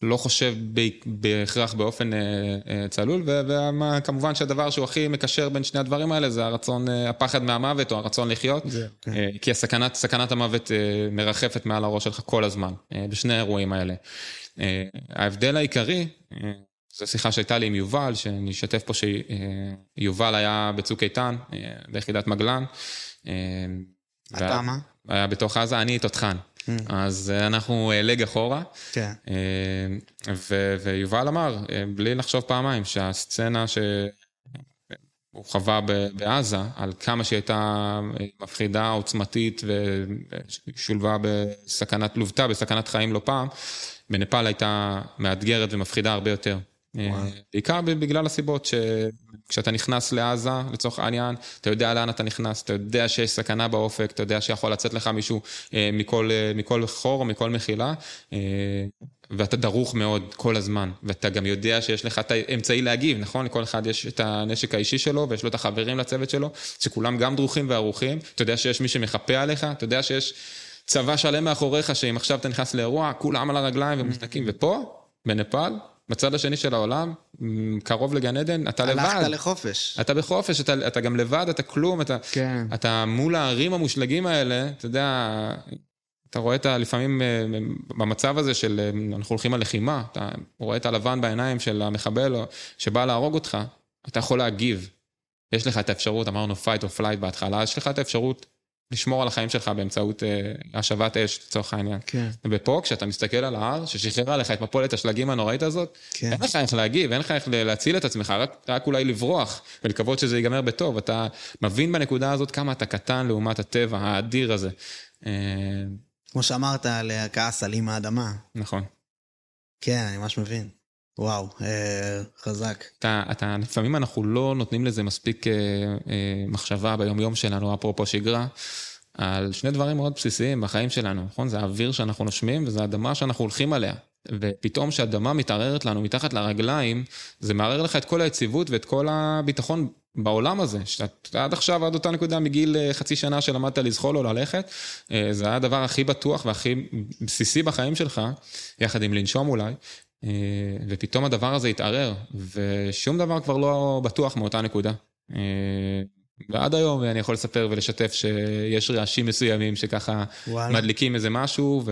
לא חושב ב- בהכרח באופן אה, אה, צלול, וכמובן שהדבר שהוא הכי מקשר בין שני הדברים האלה זה הרצון, אה, הפחד מהמוות או הרצון לחיות, כן. אה, כי הסכנת, סכנת המוות מרחפת מעל הראש שלך כל הזמן, בשני האירועים האלה. ההבדל העיקרי, זו שיחה שהייתה לי עם יובל, שאני אשתף פה שיובל היה בצוק איתן, ביחידת מגלן. אתה מה? היה בתוך עזה, אני תותחן. אז אה, אנחנו אה, לג אחורה. כן. אה, ויובל אמר, אה, בלי לחשוב פעמיים, שהסצנה שהוא חווה ב- בעזה, על כמה שהיא הייתה אה, מפחידה, עוצמתית ושולבה בסכנת, לוותה בסכנת חיים לא פעם, בנפאל הייתה מאתגרת ומפחידה הרבה יותר. אה, בעיקר בגלל הסיבות שכשאתה נכנס לעזה, לצורך העניין, אתה יודע לאן אתה נכנס, אתה יודע שיש סכנה באופק, אתה יודע שיכול לצאת לך מישהו אה, מכל, אה, מכל חור מכל מחילה, ואתה דרוך מאוד כל הזמן, ואתה גם יודע שיש לך את האמצעי להגיב, נכון? לכל אחד יש את הנשק האישי שלו, ויש לו את החברים לצוות שלו, שכולם גם דרוכים וערוכים, אתה יודע שיש מי שמחפה עליך, אתה יודע שיש צבא שלם מאחוריך, שאם עכשיו אתה נכנס לאירוע, כולם על הרגליים ומוזנקים, ופה, בנפאל, בצד השני של העולם, קרוב לגן עדן, אתה לבד. הלכת לחופש. אתה בחופש, אתה, אתה גם לבד, אתה כלום, אתה, כן. אתה מול הערים המושלגים האלה, אתה יודע, אתה רואה את ה... לפעמים אה, במצב הזה של אה, אנחנו הולכים על לחימה, אתה רואה את הלבן בעיניים של המחבל שבא להרוג אותך, אתה יכול להגיב. יש לך את האפשרות, אמרנו fight or flight בהתחלה, יש לך את האפשרות לשמור על החיים שלך באמצעות אה, השבת אש, לצורך העניין. כן. ופה, כשאתה מסתכל על ההר, ששחררה לך את מפולת השלגים הנוראית הזאת, כן. אין לך איך להגיב, אין לך איך להציל את עצמך, רק, רק אולי לברוח ולקוות שזה ייגמר בטוב. אתה מבין בנקודה הזאת כמה אתה קטן לעומת הטבע האדיר הזה. אה, כמו שאמרת על הכעס על אימא האדמה. נכון. כן, אני ממש מבין. וואו, אה, חזק. אתה, אתה, לפעמים אנחנו לא נותנים לזה מספיק אה, אה, מחשבה ביום-יום שלנו, אפרופו שגרה, על שני דברים מאוד בסיסיים בחיים שלנו, נכון? זה האוויר שאנחנו נושמים וזה האדמה שאנחנו הולכים עליה. ופתאום כשאדמה מתערערת לנו מתחת לרגליים, זה מערער לך את כל היציבות ואת כל הביטחון בעולם הזה. שאתה עד עכשיו, עד אותה נקודה, מגיל אה, חצי שנה שלמדת לזחול או ללכת, אה, זה היה הדבר הכי בטוח והכי בסיסי בחיים שלך, יחד עם לנשום אולי. אה, ופתאום הדבר הזה התערער, ושום דבר כבר לא בטוח מאותה נקודה. אה, ועד היום אני יכול לספר ולשתף שיש רעשים מסוימים שככה וואלה. מדליקים איזה משהו,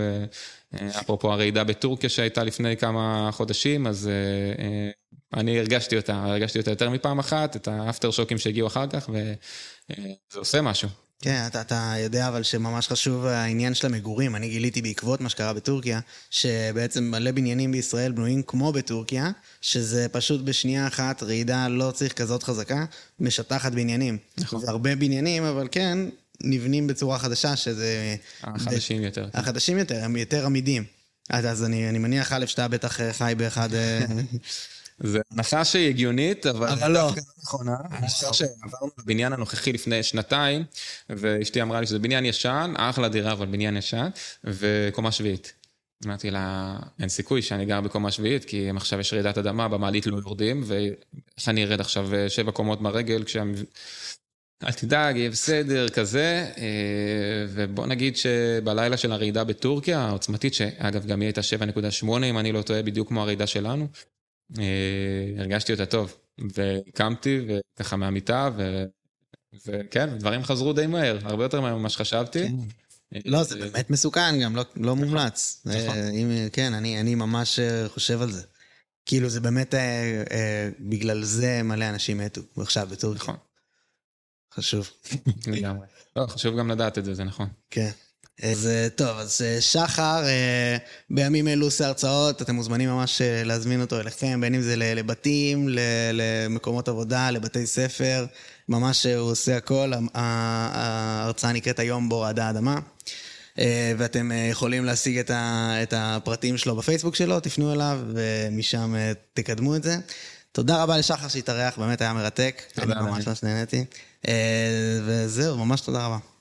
ואפרופו הרעידה בטורקיה שהייתה לפני כמה חודשים, אז אה, אה, אני הרגשתי אותה, הרגשתי אותה יותר מפעם אחת, את האפטר שוקים שהגיעו אחר כך, וזה עושה משהו. כן, אתה, אתה יודע אבל שממש חשוב העניין של המגורים. אני גיליתי בעקבות מה שקרה בטורקיה, שבעצם מלא בניינים בישראל בנויים כמו בטורקיה, שזה פשוט בשנייה אחת רעידה לא צריך כזאת חזקה, משטחת בניינים. נכון. זה הרבה בניינים, אבל כן, נבנים בצורה חדשה, שזה... החדשים יותר. החדשים יותר, הם יותר עמידים. אז אז אני אני מניח, א', שאתה בטח אה, חי באחד... אה, זה הנחה שהיא הגיונית, אבל... אבל לא. דווקא נכונה. אני זוכר שעברנו לבניין הנוכחי לפני שנתיים, ואשתי אמרה לי שזה בניין ישן, אחלה דירה, אבל בניין ישן, וקומה שביעית. אמרתי לה, אין סיכוי שאני גר בקומה שביעית, כי אם עכשיו יש רעידת אדמה, במעלית לא יורדים, ואיך אני ארד עכשיו אה, שבע קומות ברגל, כשהם... אל תדאג, יהיה בסדר, כזה. אה, ובוא נגיד שבלילה של הרעידה בטורקיה, העוצמתית, שאגב, גם היא הייתה 7.8, אם אני לא טועה, בדיוק כמו הרעידה שלנו, אה, הרגשתי אותה טוב. וקמתי, וככה מהמיטה, ו... וכן, דברים חזרו די מהר, הרבה יותר מהר ממה שחשבתי. לא, זה באמת מסוכן גם, לא- לא מומלץ. נכון. אה, אם- כן, אני אני ממש אה, חושב על זה. כאילו, זה באמת, אה, אה, בגלל זה מלא אנשים מתו עכשיו בטורקיה. נכון, חשוב. לגמרי. לא, חשוב גם לדעת את זה, זה נכון. כן. אז אה, טוב, אז אה, שחר, אה, בימים אלו עושה הרצאות, אתם מוזמנים ממש להזמין אותו אליכם, בין אם זה לבתים, למקומות עבודה, לבתי ספר, ממש הוא עושה הכל. ההרצאה נקראת היום בו רעדה האדמה. ואתם יכולים להשיג את, הפרטים שלו בפייסבוק שלו, תפנו אליו ומשם תקדמו את זה. תודה רבה לשחר שהתארח, באמת היה מרתק. תודה, אני ממש. ממש נהניתי. וזהו, ממש תודה רבה.